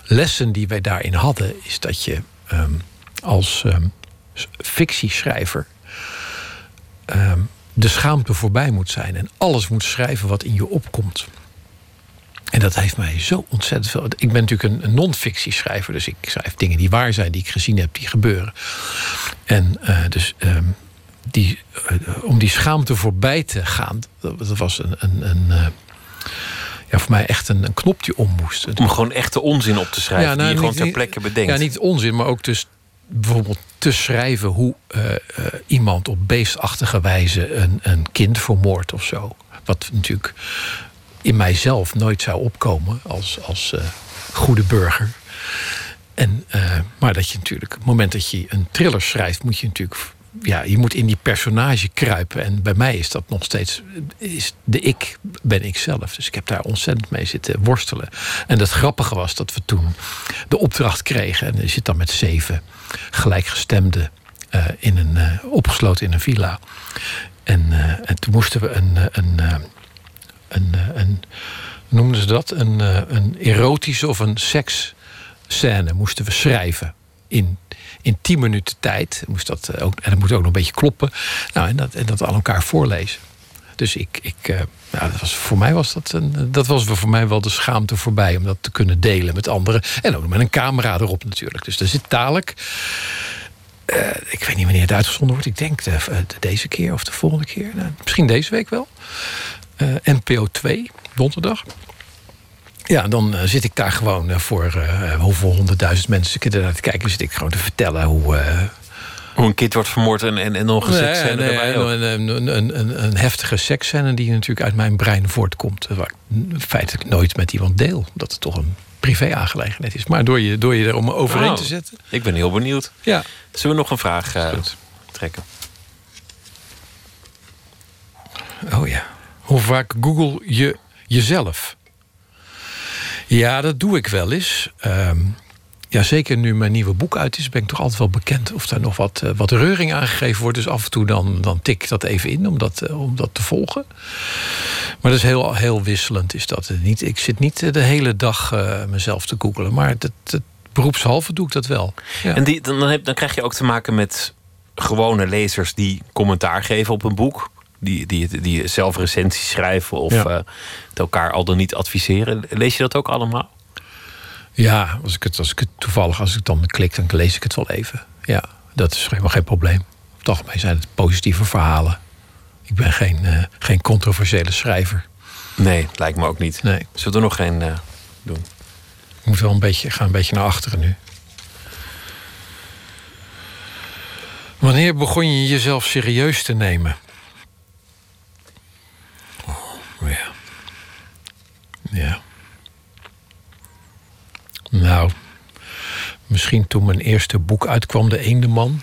lessen die wij daarin hadden... is dat je ehm, als s- fictieschrijver... de schaamte voorbij moet zijn. En alles moet schrijven wat in je opkomt. En dat heeft mij zo ontzettend veel... Ik ben natuurlijk een, non-fictieschrijver. Dus ik schrijf dingen die waar zijn, die ik gezien heb, die gebeuren. En eh, dus ehm, die, eh, om die schaamte voorbij te gaan... dat, dat was een... een, een eh, ja, voor mij echt een, een knop die om moest. Om gewoon echte onzin op te schrijven, die je gewoon nou, ter plekke bedenkt. Ja, niet onzin, maar ook dus bijvoorbeeld te schrijven hoe iemand op beestachtige wijze een, een kind vermoordt of zo. Wat natuurlijk in mijzelf nooit zou opkomen als, als eh, goede burger. En, eh, maar dat je natuurlijk, op het moment dat je een thriller schrijft, moet je natuurlijk. Ja, je moet in die personage kruipen. En bij mij is dat nog steeds. Is de ik ben ik zelf. Dus ik heb daar ontzettend mee zitten worstelen. En het grappige was dat we toen de opdracht kregen. En je zit dan met zeven gelijkgestemden eh, in een, opgesloten in een villa. En, en toen moesten we een. een, een, eh, een noemden ze dat? Een, eh, een erotische of een seksscène moesten we schrijven. In, in tien minuten tijd. Moest dat eh, ook, en dat moet ook nog een beetje kloppen. Nou, en, dat, en dat aan elkaar voorlezen. Dus ik, ik nou, dat was, voor mij was dat, een, dat was voor mij wel de schaamte voorbij om dat te kunnen delen met anderen. En ook met een camera erop natuurlijk. Dus er zit dadelijk. ik weet niet wanneer het uitgezonden wordt. Ik denk de, de- deze keer of de volgende keer. Nou, misschien deze week wel. Eh, NPO 2, donderdag. Ja, dan eh, zit ik daar gewoon eh, voor hoeveel honderdduizend mensen zitten daar te kijken. Zit ik gewoon te vertellen hoe. Hoe een kind wordt vermoord en, en, en nog een Nee, seksscène nee, erbij ook. een, een, een, heftige seksscène die natuurlijk uit mijn brein voortkomt. Waar ik feitelijk nooit met iemand deel. Omdat het toch een privé-aangelegenheid is. Maar door je, door je er om overheen Oh, te zetten. Ik ben heel benieuwd. Ja. Zullen we nog een vraag trekken? Oh ja. Hoe vaak google je jezelf? Ja, dat doe ik wel eens. Ehm, ja, zeker nu mijn nieuwe boek uit is, ben ik toch altijd wel bekend of daar nog wat, eh, wat reuring aangegeven wordt. Dus af en toe dan, dan tik ik dat even in om dat, eh, om dat te volgen. Maar dat is heel, heel wisselend. Is dat niet. Ik zit niet eh, de hele dag mezelf te googelen. Maar dat, beroepshalve doe ik dat wel. En die, dan, heb, dan krijg je ook te maken met gewone lezers die commentaar geven op een boek. Die, die, die zelf recensies schrijven of Ja. eh, het elkaar al dan niet adviseren. Lees je dat ook allemaal? Ja, als ik, het, als ik het toevallig, als ik dan klik, dan lees ik het wel even. Ja, dat is helemaal geen probleem. Op het algemeen zijn het positieve verhalen. Ik ben geen, eh, geen controversiële schrijver. Nee, lijkt me ook niet. Nee. Zullen we er nog geen eh, doen? Ik moet wel een beetje, ga een beetje naar achteren nu. Wanneer begon je jezelf serieus te nemen? Ja. Ja. Nou, misschien toen mijn eerste boek uitkwam, De Eendeman.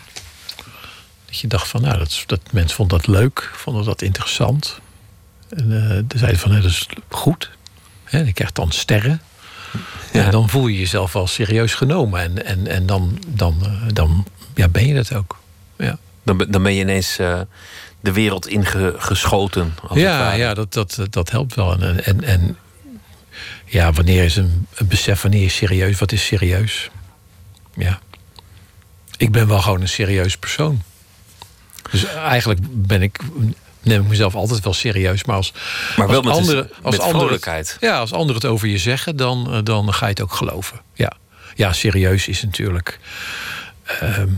Dat je dacht van, nou, dat, dat mensen vonden dat leuk, vonden dat interessant. En eh zeiden van, nou, dat is goed. Hè, je krijgt dan sterren. En dan voel je jezelf wel serieus genomen. En, en, en dan, dan, eh, dan ja, ben je dat ook. Ja. Dan, ben- dan ben je ineens eh, de wereld ingeschoten. Ja, ja dat, dat, dat helpt wel. En, en, en ja, wanneer is een, een besef, wanneer is serieus, wat is serieus? Ja. Ik ben wel gewoon een serieus persoon. Dus eigenlijk ben ik, neem ik mezelf altijd wel serieus. Maar als, Maar wel als met anderen, als met ja, als anderen het over je zeggen, dan, eh, dan ga je het ook geloven. Ja, ja serieus is natuurlijk. ehm,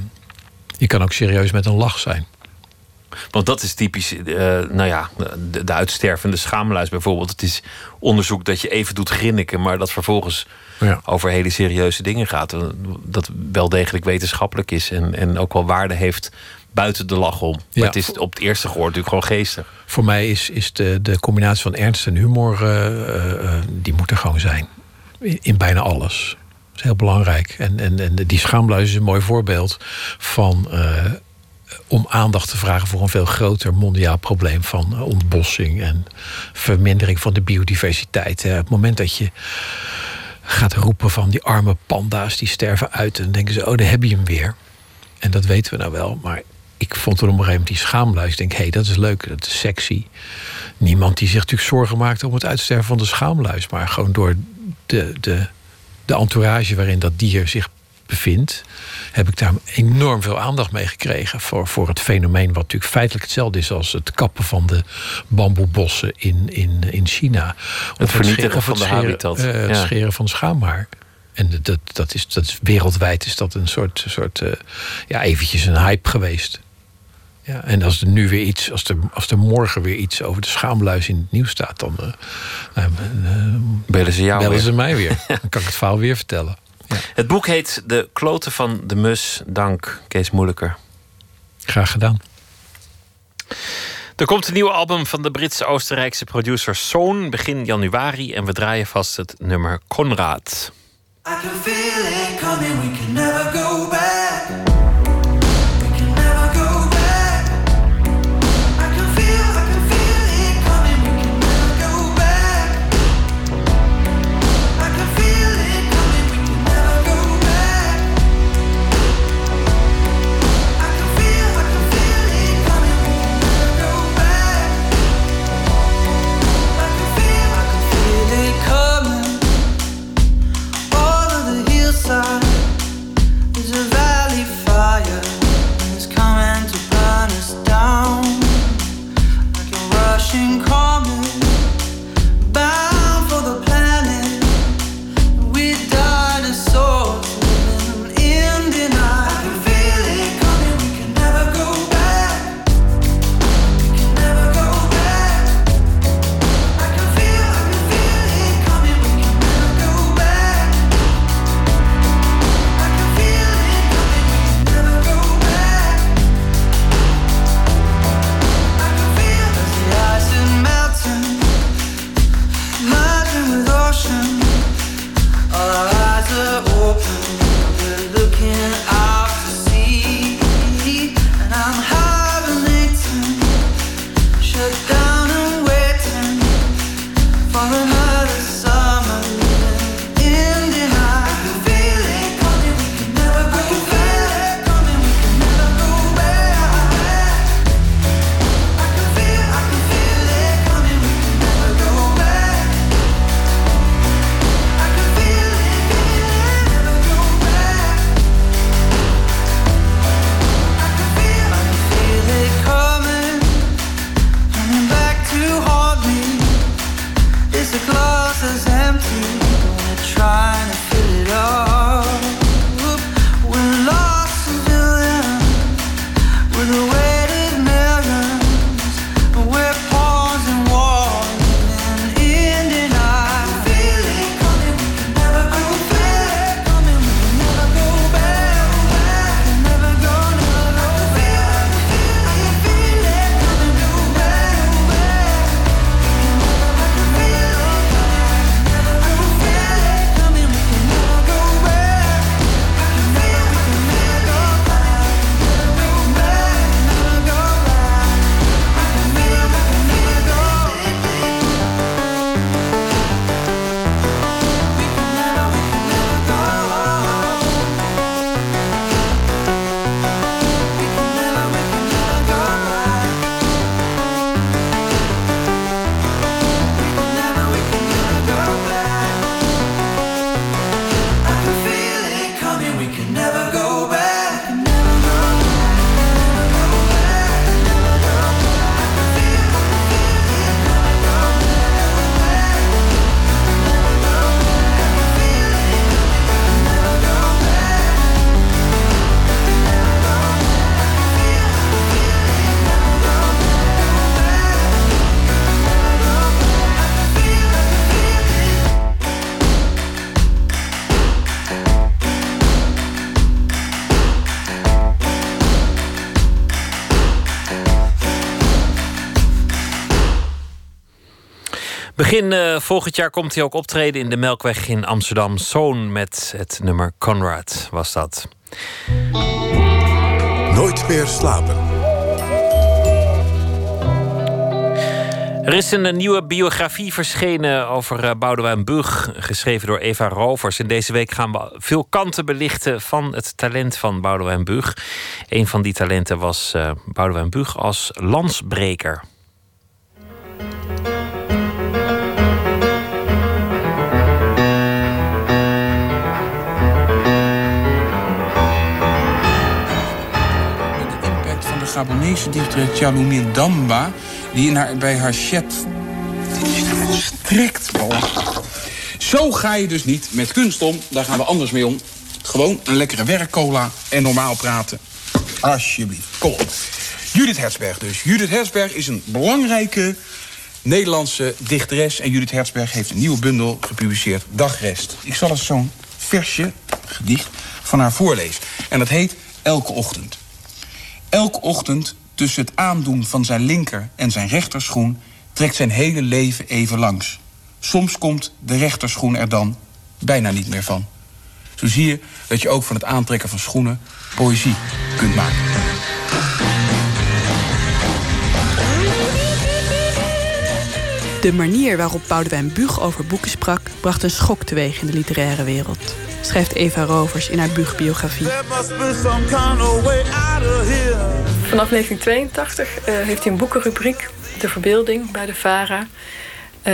je kan ook serieus met een lach zijn. Want dat is typisch, eh, nou ja, de, de uitstervende schaamluis bijvoorbeeld. Het is onderzoek dat je even doet grinniken, maar dat vervolgens Ja. over hele serieuze dingen gaat. Eh, Dat wel degelijk wetenschappelijk is en, en ook wel waarde heeft buiten de lach om. Maar Ja. het is op het eerste gehoord natuurlijk gewoon geestig. Voor mij is, is de, de combinatie van ernst en humor, eh, die moet er gewoon zijn. In, in bijna alles. Dat is heel belangrijk. En, en, en die schaamluis is een mooi voorbeeld van... om aandacht te vragen voor een veel groter mondiaal probleem van ontbossing en vermindering van de biodiversiteit. Het moment dat je gaat roepen van die arme panda's die sterven uit, en denken ze, oh, daar heb je hem weer. En dat weten we nou wel, maar ik vond er op een gegeven moment die schaamluis. Ik denk, hé, hey, dat is leuk, dat is sexy. Niemand die zich natuurlijk zorgen maakt om het uitsterven van de schaamluis, maar gewoon door de, de, de entourage waarin dat dier zich bevindt, heb ik daar enorm veel aandacht mee gekregen voor, voor het fenomeen, wat natuurlijk feitelijk hetzelfde is als het kappen van de bamboebossen in, in, in China. Het vernietigen sche- of van de scheren, habitat. eh, het Ja. scheren van schaamhaar. En dat, dat, is, dat is wereldwijd is dat een soort, soort eh, ja, eventjes een hype geweest. Ja, en als er nu weer iets, als er, als er morgen weer iets over de schaamluis in het nieuws staat, dan eh, Bellen ze jou bellen weer. ze mij weer. dan kan ik het verhaal weer vertellen. Het boek heet De Kloten van de Mus. Dank, Kees Moeilijker. Graag gedaan. Er komt een nieuw album van de Britse-Oostenrijkse producer Soon begin januari. En we draaien vast het nummer Conrad. I can feel it coming, we can never go Begin eh, volgend jaar komt hij ook optreden in de Melkweg in Amsterdam. Zoon met het nummer Conrad was dat. Nooit meer slapen. Er is een eh, nieuwe biografie verschenen over eh, Boudewijn Bug, geschreven door Eva Rovers. En deze week gaan we veel kanten belichten van het talent van Boudewijn Bug. Een van die talenten was uh, Boudewijn Bug als landsbreker. Gabonese dichter Tjalumir Damba... die in haar, bij haar chat... strikt Zo ga je dus niet met kunst om. Daar gaan we anders mee om. Gewoon een lekkere werkcola en normaal praten. Alsjeblieft. Kom op. Judith Herzberg dus. Judith Herzberg is een belangrijke Nederlandse dichteres. En Judith Herzberg heeft een nieuwe bundel gepubliceerd. Dagrest. Ik zal eens zo'n versje, gedicht, van haar voorlezen. En dat heet Elke Ochtend. Elke ochtend tussen het aandoen van zijn linker en zijn rechterschoen trekt zijn hele leven even langs. Soms komt de rechterschoen er dan bijna niet meer van. Zo zie je dat je ook van het aantrekken van schoenen poëzie kunt maken. De manier waarop Boudewijn Buug over boeken sprak... bracht een schok teweeg in de literaire wereld. Schrijft Eva Rovers in haar Buug-biografie. Vanaf 1982 uh, heeft hij een boekenrubriek, De Verbeelding, bij de VARA. Uh,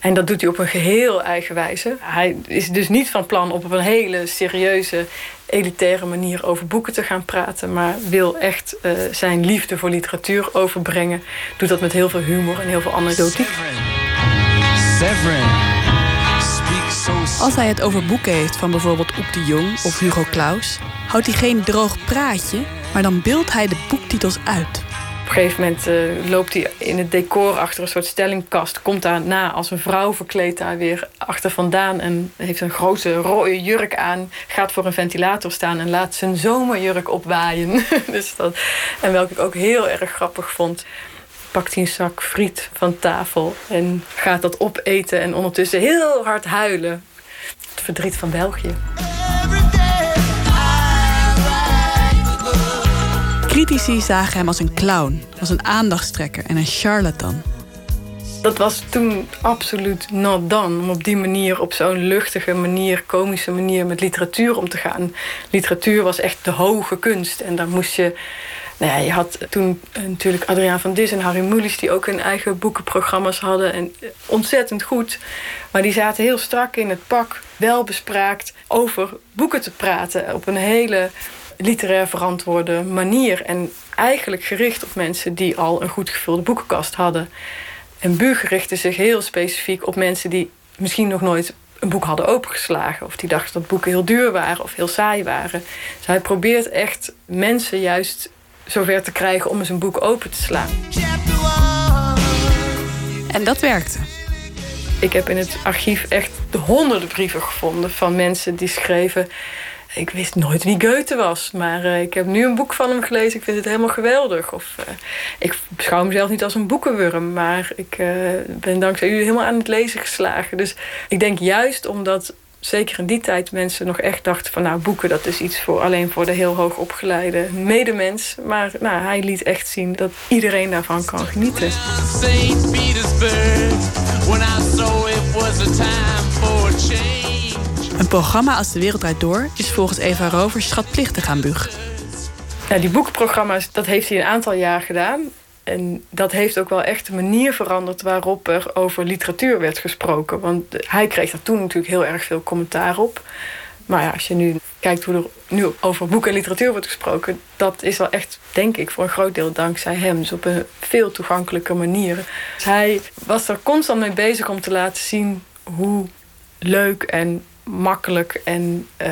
en dat doet hij op een geheel eigen wijze. Hij is dus niet van plan om op een hele serieuze, elitaire manier over boeken te gaan praten, maar wil echt uh, zijn liefde voor literatuur overbrengen. Doet dat met heel veel humor en heel veel anekdotiek. Als hij het over boeken heeft van bijvoorbeeld Oek de Jong of Hugo Claus, houdt hij geen droog praatje, maar dan beeldt hij de boektitels uit. Op een gegeven moment uh, loopt hij in het decor achter een soort stellingkast. Komt daarna als een vrouw verkleed daar weer achter vandaan. En heeft een grote rode jurk aan. Gaat voor een ventilator staan en laat zijn zomerjurk opwaaien. dus dat, en welke ik ook heel erg grappig vond. Pakt hij een zak friet van tafel en gaat dat opeten. En ondertussen heel hard huilen. Het verdriet van België. Critici zagen hem als een clown, als een aandachtstrekker en een charlatan. Dat was toen absoluut not done. Om op die manier, op zo'n luchtige manier, komische manier met literatuur om te gaan. Literatuur was echt de hoge kunst. En daar moest je. Nou je had toen natuurlijk Adriaan van Dis en Harry Mulisch... die ook hun eigen boekenprogramma's hadden. En ontzettend goed. Maar die zaten heel strak in het pak, wel bespraakt... over boeken te praten op een hele literair verantwoorde manier. En eigenlijk gericht op mensen die al een goed gevulde boekenkast hadden. En Buug richtte zich heel specifiek op mensen die misschien nog nooit een boek hadden opengeslagen. Of die dachten dat boeken heel duur waren of heel saai waren. Dus hij probeert echt mensen juist zover te krijgen om eens een boek open te slaan. En dat werkte. Ik heb in het archief echt de honderden brieven gevonden van mensen die schreven. Ik wist nooit wie Goethe was, maar uh, ik heb nu een boek van hem gelezen. Ik vind het helemaal geweldig. Of, uh, ik beschouw mezelf niet als een boekenwurm, maar ik uh, ben dankzij u helemaal aan het lezen geslagen. Dus ik denk juist omdat zeker in die tijd mensen nog echt dachten van nou boeken dat is iets voor alleen voor de heel hoog opgeleide medemens. Maar nou, hij liet echt zien dat iedereen daarvan kan genieten. Een programma als De Wereld Draait Door is volgens Eva Rovers schatplichtig aan Bug. Ja, die boekprogramma's, dat heeft hij een aantal jaar gedaan. En dat heeft ook wel echt de manier veranderd waarop er over literatuur werd gesproken. Want hij kreeg daar toen natuurlijk heel erg veel commentaar op. Maar ja, als je nu kijkt hoe er nu over boeken en literatuur wordt gesproken, dat is wel echt, denk ik, voor een groot deel dankzij hem. Dus op een veel toegankelijke manier. Dus hij was er constant mee bezig om te laten zien hoe leuk en makkelijk en uh,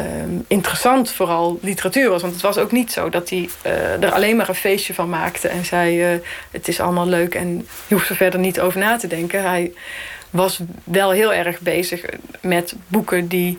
interessant vooral literatuur was. Want het was ook niet zo dat hij uh, er alleen maar een feestje van maakte en zei: uh, Het is allemaal leuk en je hoeft er verder niet over na te denken. Hij was wel heel erg bezig met boeken die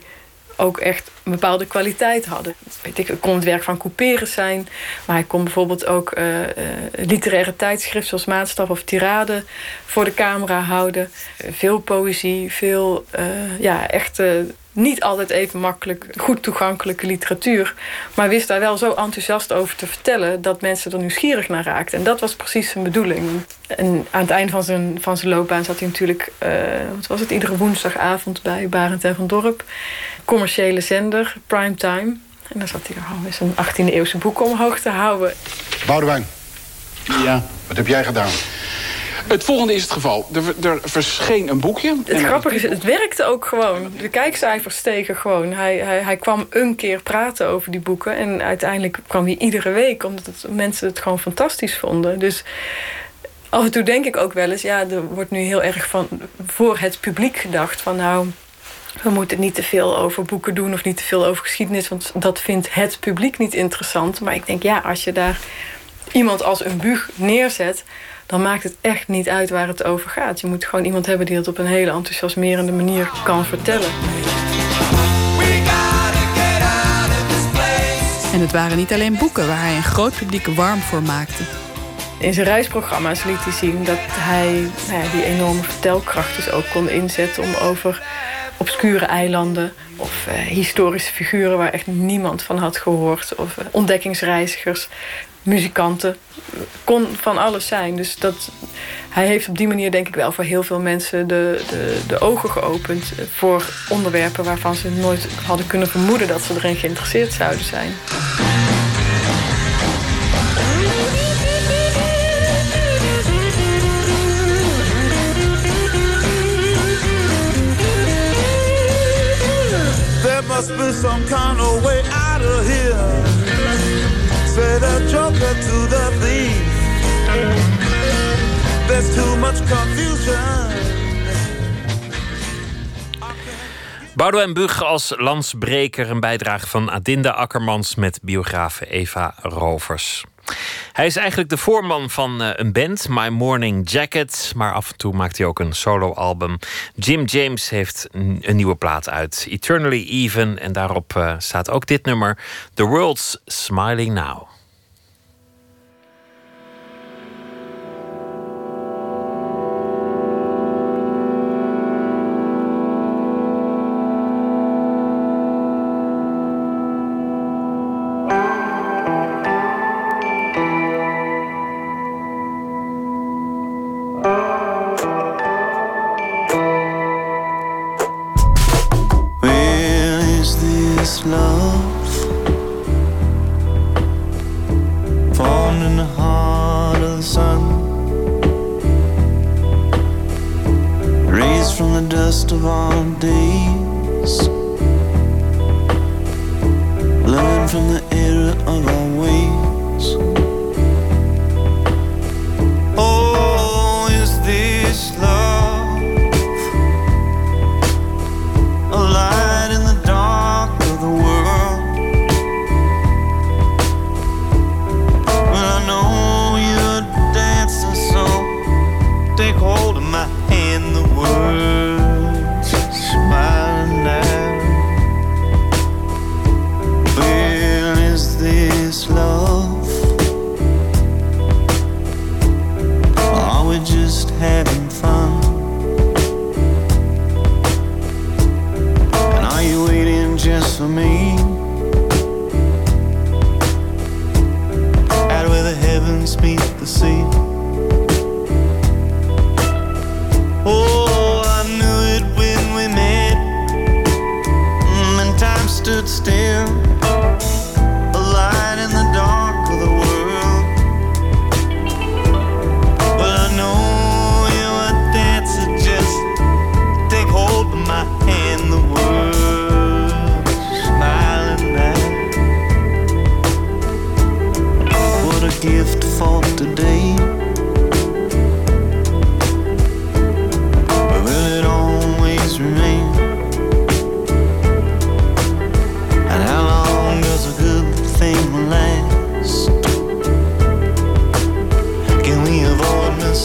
ook echt een bepaalde kwaliteit hadden. Weet ik, het kon het werk van Couperus zijn, maar hij kon bijvoorbeeld ook eh, eh, literaire tijdschriften zoals Maatstaf of Tirade voor de camera houden. Eh, veel poëzie, veel eh, ja, echt eh, niet altijd even makkelijk, goed toegankelijke literatuur. Maar wist daar wel zo enthousiast over te vertellen dat mensen er nieuwsgierig naar raakten. En dat was precies zijn bedoeling. En aan het eind van zijn, van zijn loopbaan zat hij natuurlijk, eh, wat was het, iedere woensdagavond bij Barend en van Dorp. Commerciële zender, primetime. En dan zat hij er al met zijn 18e eeuwse boeken omhoog te houden. Boudewijn. Ja. Wat heb jij gedaan? Het volgende is het geval. Er, er verscheen een boekje. Het grappige is, het werkte ook gewoon. De kijkcijfers stegen gewoon. Hij, hij, hij kwam een keer praten over die boeken. En uiteindelijk kwam hij iedere week. Omdat het, mensen het gewoon fantastisch vonden. Dus af en toe denk ik ook wel eens... Ja, er wordt nu heel erg van, voor het publiek gedacht. Van nou, we moeten niet te veel over boeken doen... of niet te veel over geschiedenis. Want dat vindt het publiek niet interessant. Maar ik denk, ja, als je daar iemand als een bug neerzet dan maakt het echt niet uit waar het over gaat. Je moet gewoon iemand hebben die het op een hele enthousiasmerende manier kan vertellen. En het waren niet alleen boeken waar hij een groot publiek warm voor maakte. In zijn reisprogramma's liet hij zien dat hij nou ja, die enorme vertelkracht dus ook kon inzetten om over obscure eilanden of eh, historische figuren waar echt niemand van had gehoord, of eh, ontdekkingsreizigers, muzikanten, kon van alles zijn. Dus dat, hij heeft op die manier denk ik wel voor heel veel mensen de, de, de ogen geopend voor onderwerpen waarvan ze nooit hadden kunnen vermoeden dat ze erin geïnteresseerd zouden zijn. Be some kind of way out of here. Say the joker to the thief. There's too much confusion. Boudewijn Bug als landsbreker. Een bijdrage van Adinda Akkermans met biografe Eva Rovers. Hij is eigenlijk de voorman van eh, een band, My Morning Jacket. Maar af en toe maakt hij ook een soloalbum. Jim James heeft een, nieuwe plaat uit, Eternally Even. En daarop eh, staat ook dit nummer, The World's Smiling Now.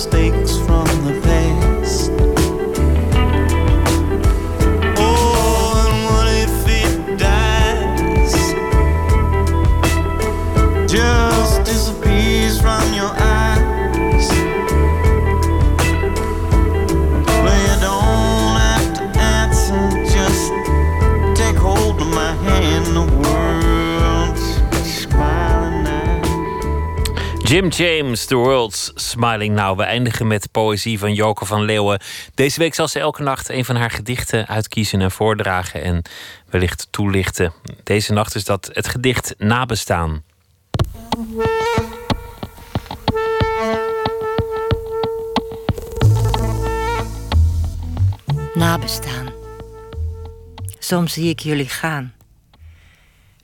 mistake. Jim James, The World's Smiling Now. We eindigen met poëzie van Joke van Leeuwen. Deze week zal ze elke nacht een van haar gedichten uitkiezen en voordragen en wellicht toelichten. Deze nacht is dat het gedicht Nabestaan. Nabestaan. Soms zie ik jullie gaan.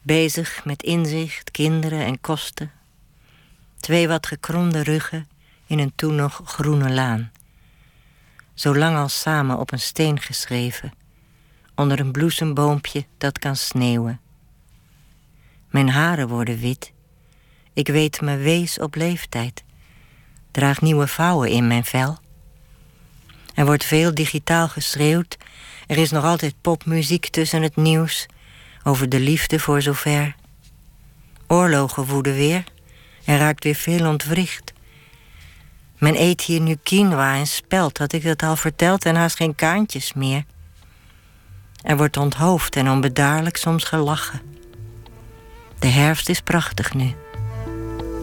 Bezig met inzicht, kinderen en kosten. Twee wat gekromde ruggen in een toen nog groene laan. Zo lang als samen op een steen geschreven. Onder een bloesemboompje dat kan sneeuwen. Mijn haren worden wit. Ik weet me wees op leeftijd. Draag nieuwe vouwen in mijn vel. Er wordt veel digitaal geschreeuwd. Er is nog altijd popmuziek tussen het nieuws. Over de liefde voor zover. Oorlogen woeden weer. Er raakt weer veel ontwricht. Men eet hier nu quinoa en spelt, had ik dat al verteld, en haast geen kaantjes meer. Er wordt onthoofd en onbedaarlijk soms gelachen. De herfst is prachtig nu.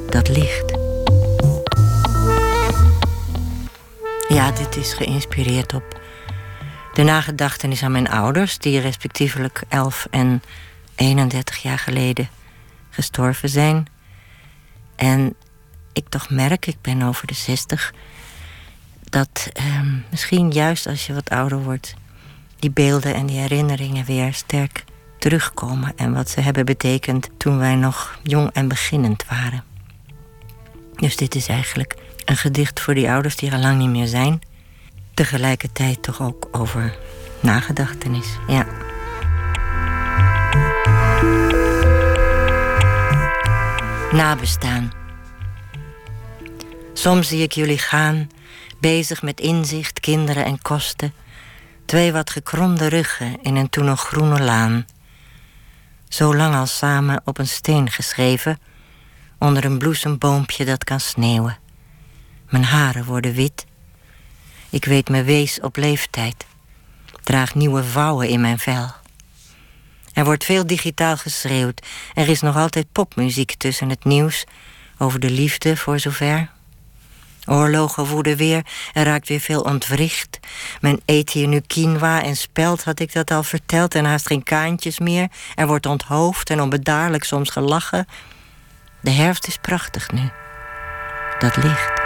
Dat licht. Ja, dit is geïnspireerd op de nagedachtenis aan mijn ouders, die respectievelijk 11 en 31 jaar geleden gestorven zijn. En ik toch merk, ik ben over de 60, dat eh, misschien juist als je wat ouder wordt, die beelden en die herinneringen weer sterk terugkomen en wat ze hebben betekend toen wij nog jong en beginnend waren. Dus dit is eigenlijk een gedicht voor die ouders die er lang niet meer zijn. Tegelijkertijd toch ook over nagedachtenis. Ja. Nabestaan. Soms zie ik jullie gaan, bezig met inzicht, kinderen en kosten. Twee wat gekromde ruggen in een toen nog groene laan. Zo lang al samen op een steen geschreven, onder een bloesemboompje dat kan sneeuwen. Mijn haren worden wit. Ik weet me wees op leeftijd. Draag nieuwe vouwen in mijn vel. Er wordt veel digitaal geschreeuwd. Er is nog altijd popmuziek tussen het nieuws over de liefde voor zover. Oorlogen woeden weer, er raakt weer veel ontwricht. Men eet hier nu quinoa en spelt, had ik dat al verteld, en haast geen kaantjes meer. Er wordt onthoofd en onbedaarlijk soms gelachen. De herfst is prachtig nu. Dat licht.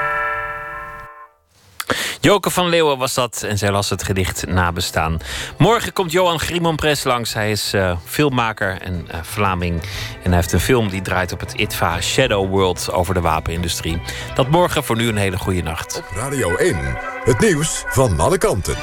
Joke van Leeuwen was dat en zij las het gedicht Nabestaan. Morgen komt Johan Grimompres langs. Hij is uh, filmmaker en uh, Vlaming. En hij heeft een film die draait op het ITVA Shadow World over de wapenindustrie. Dat morgen voor nu een hele goede nacht. Op Radio 1, het nieuws van alle kanten.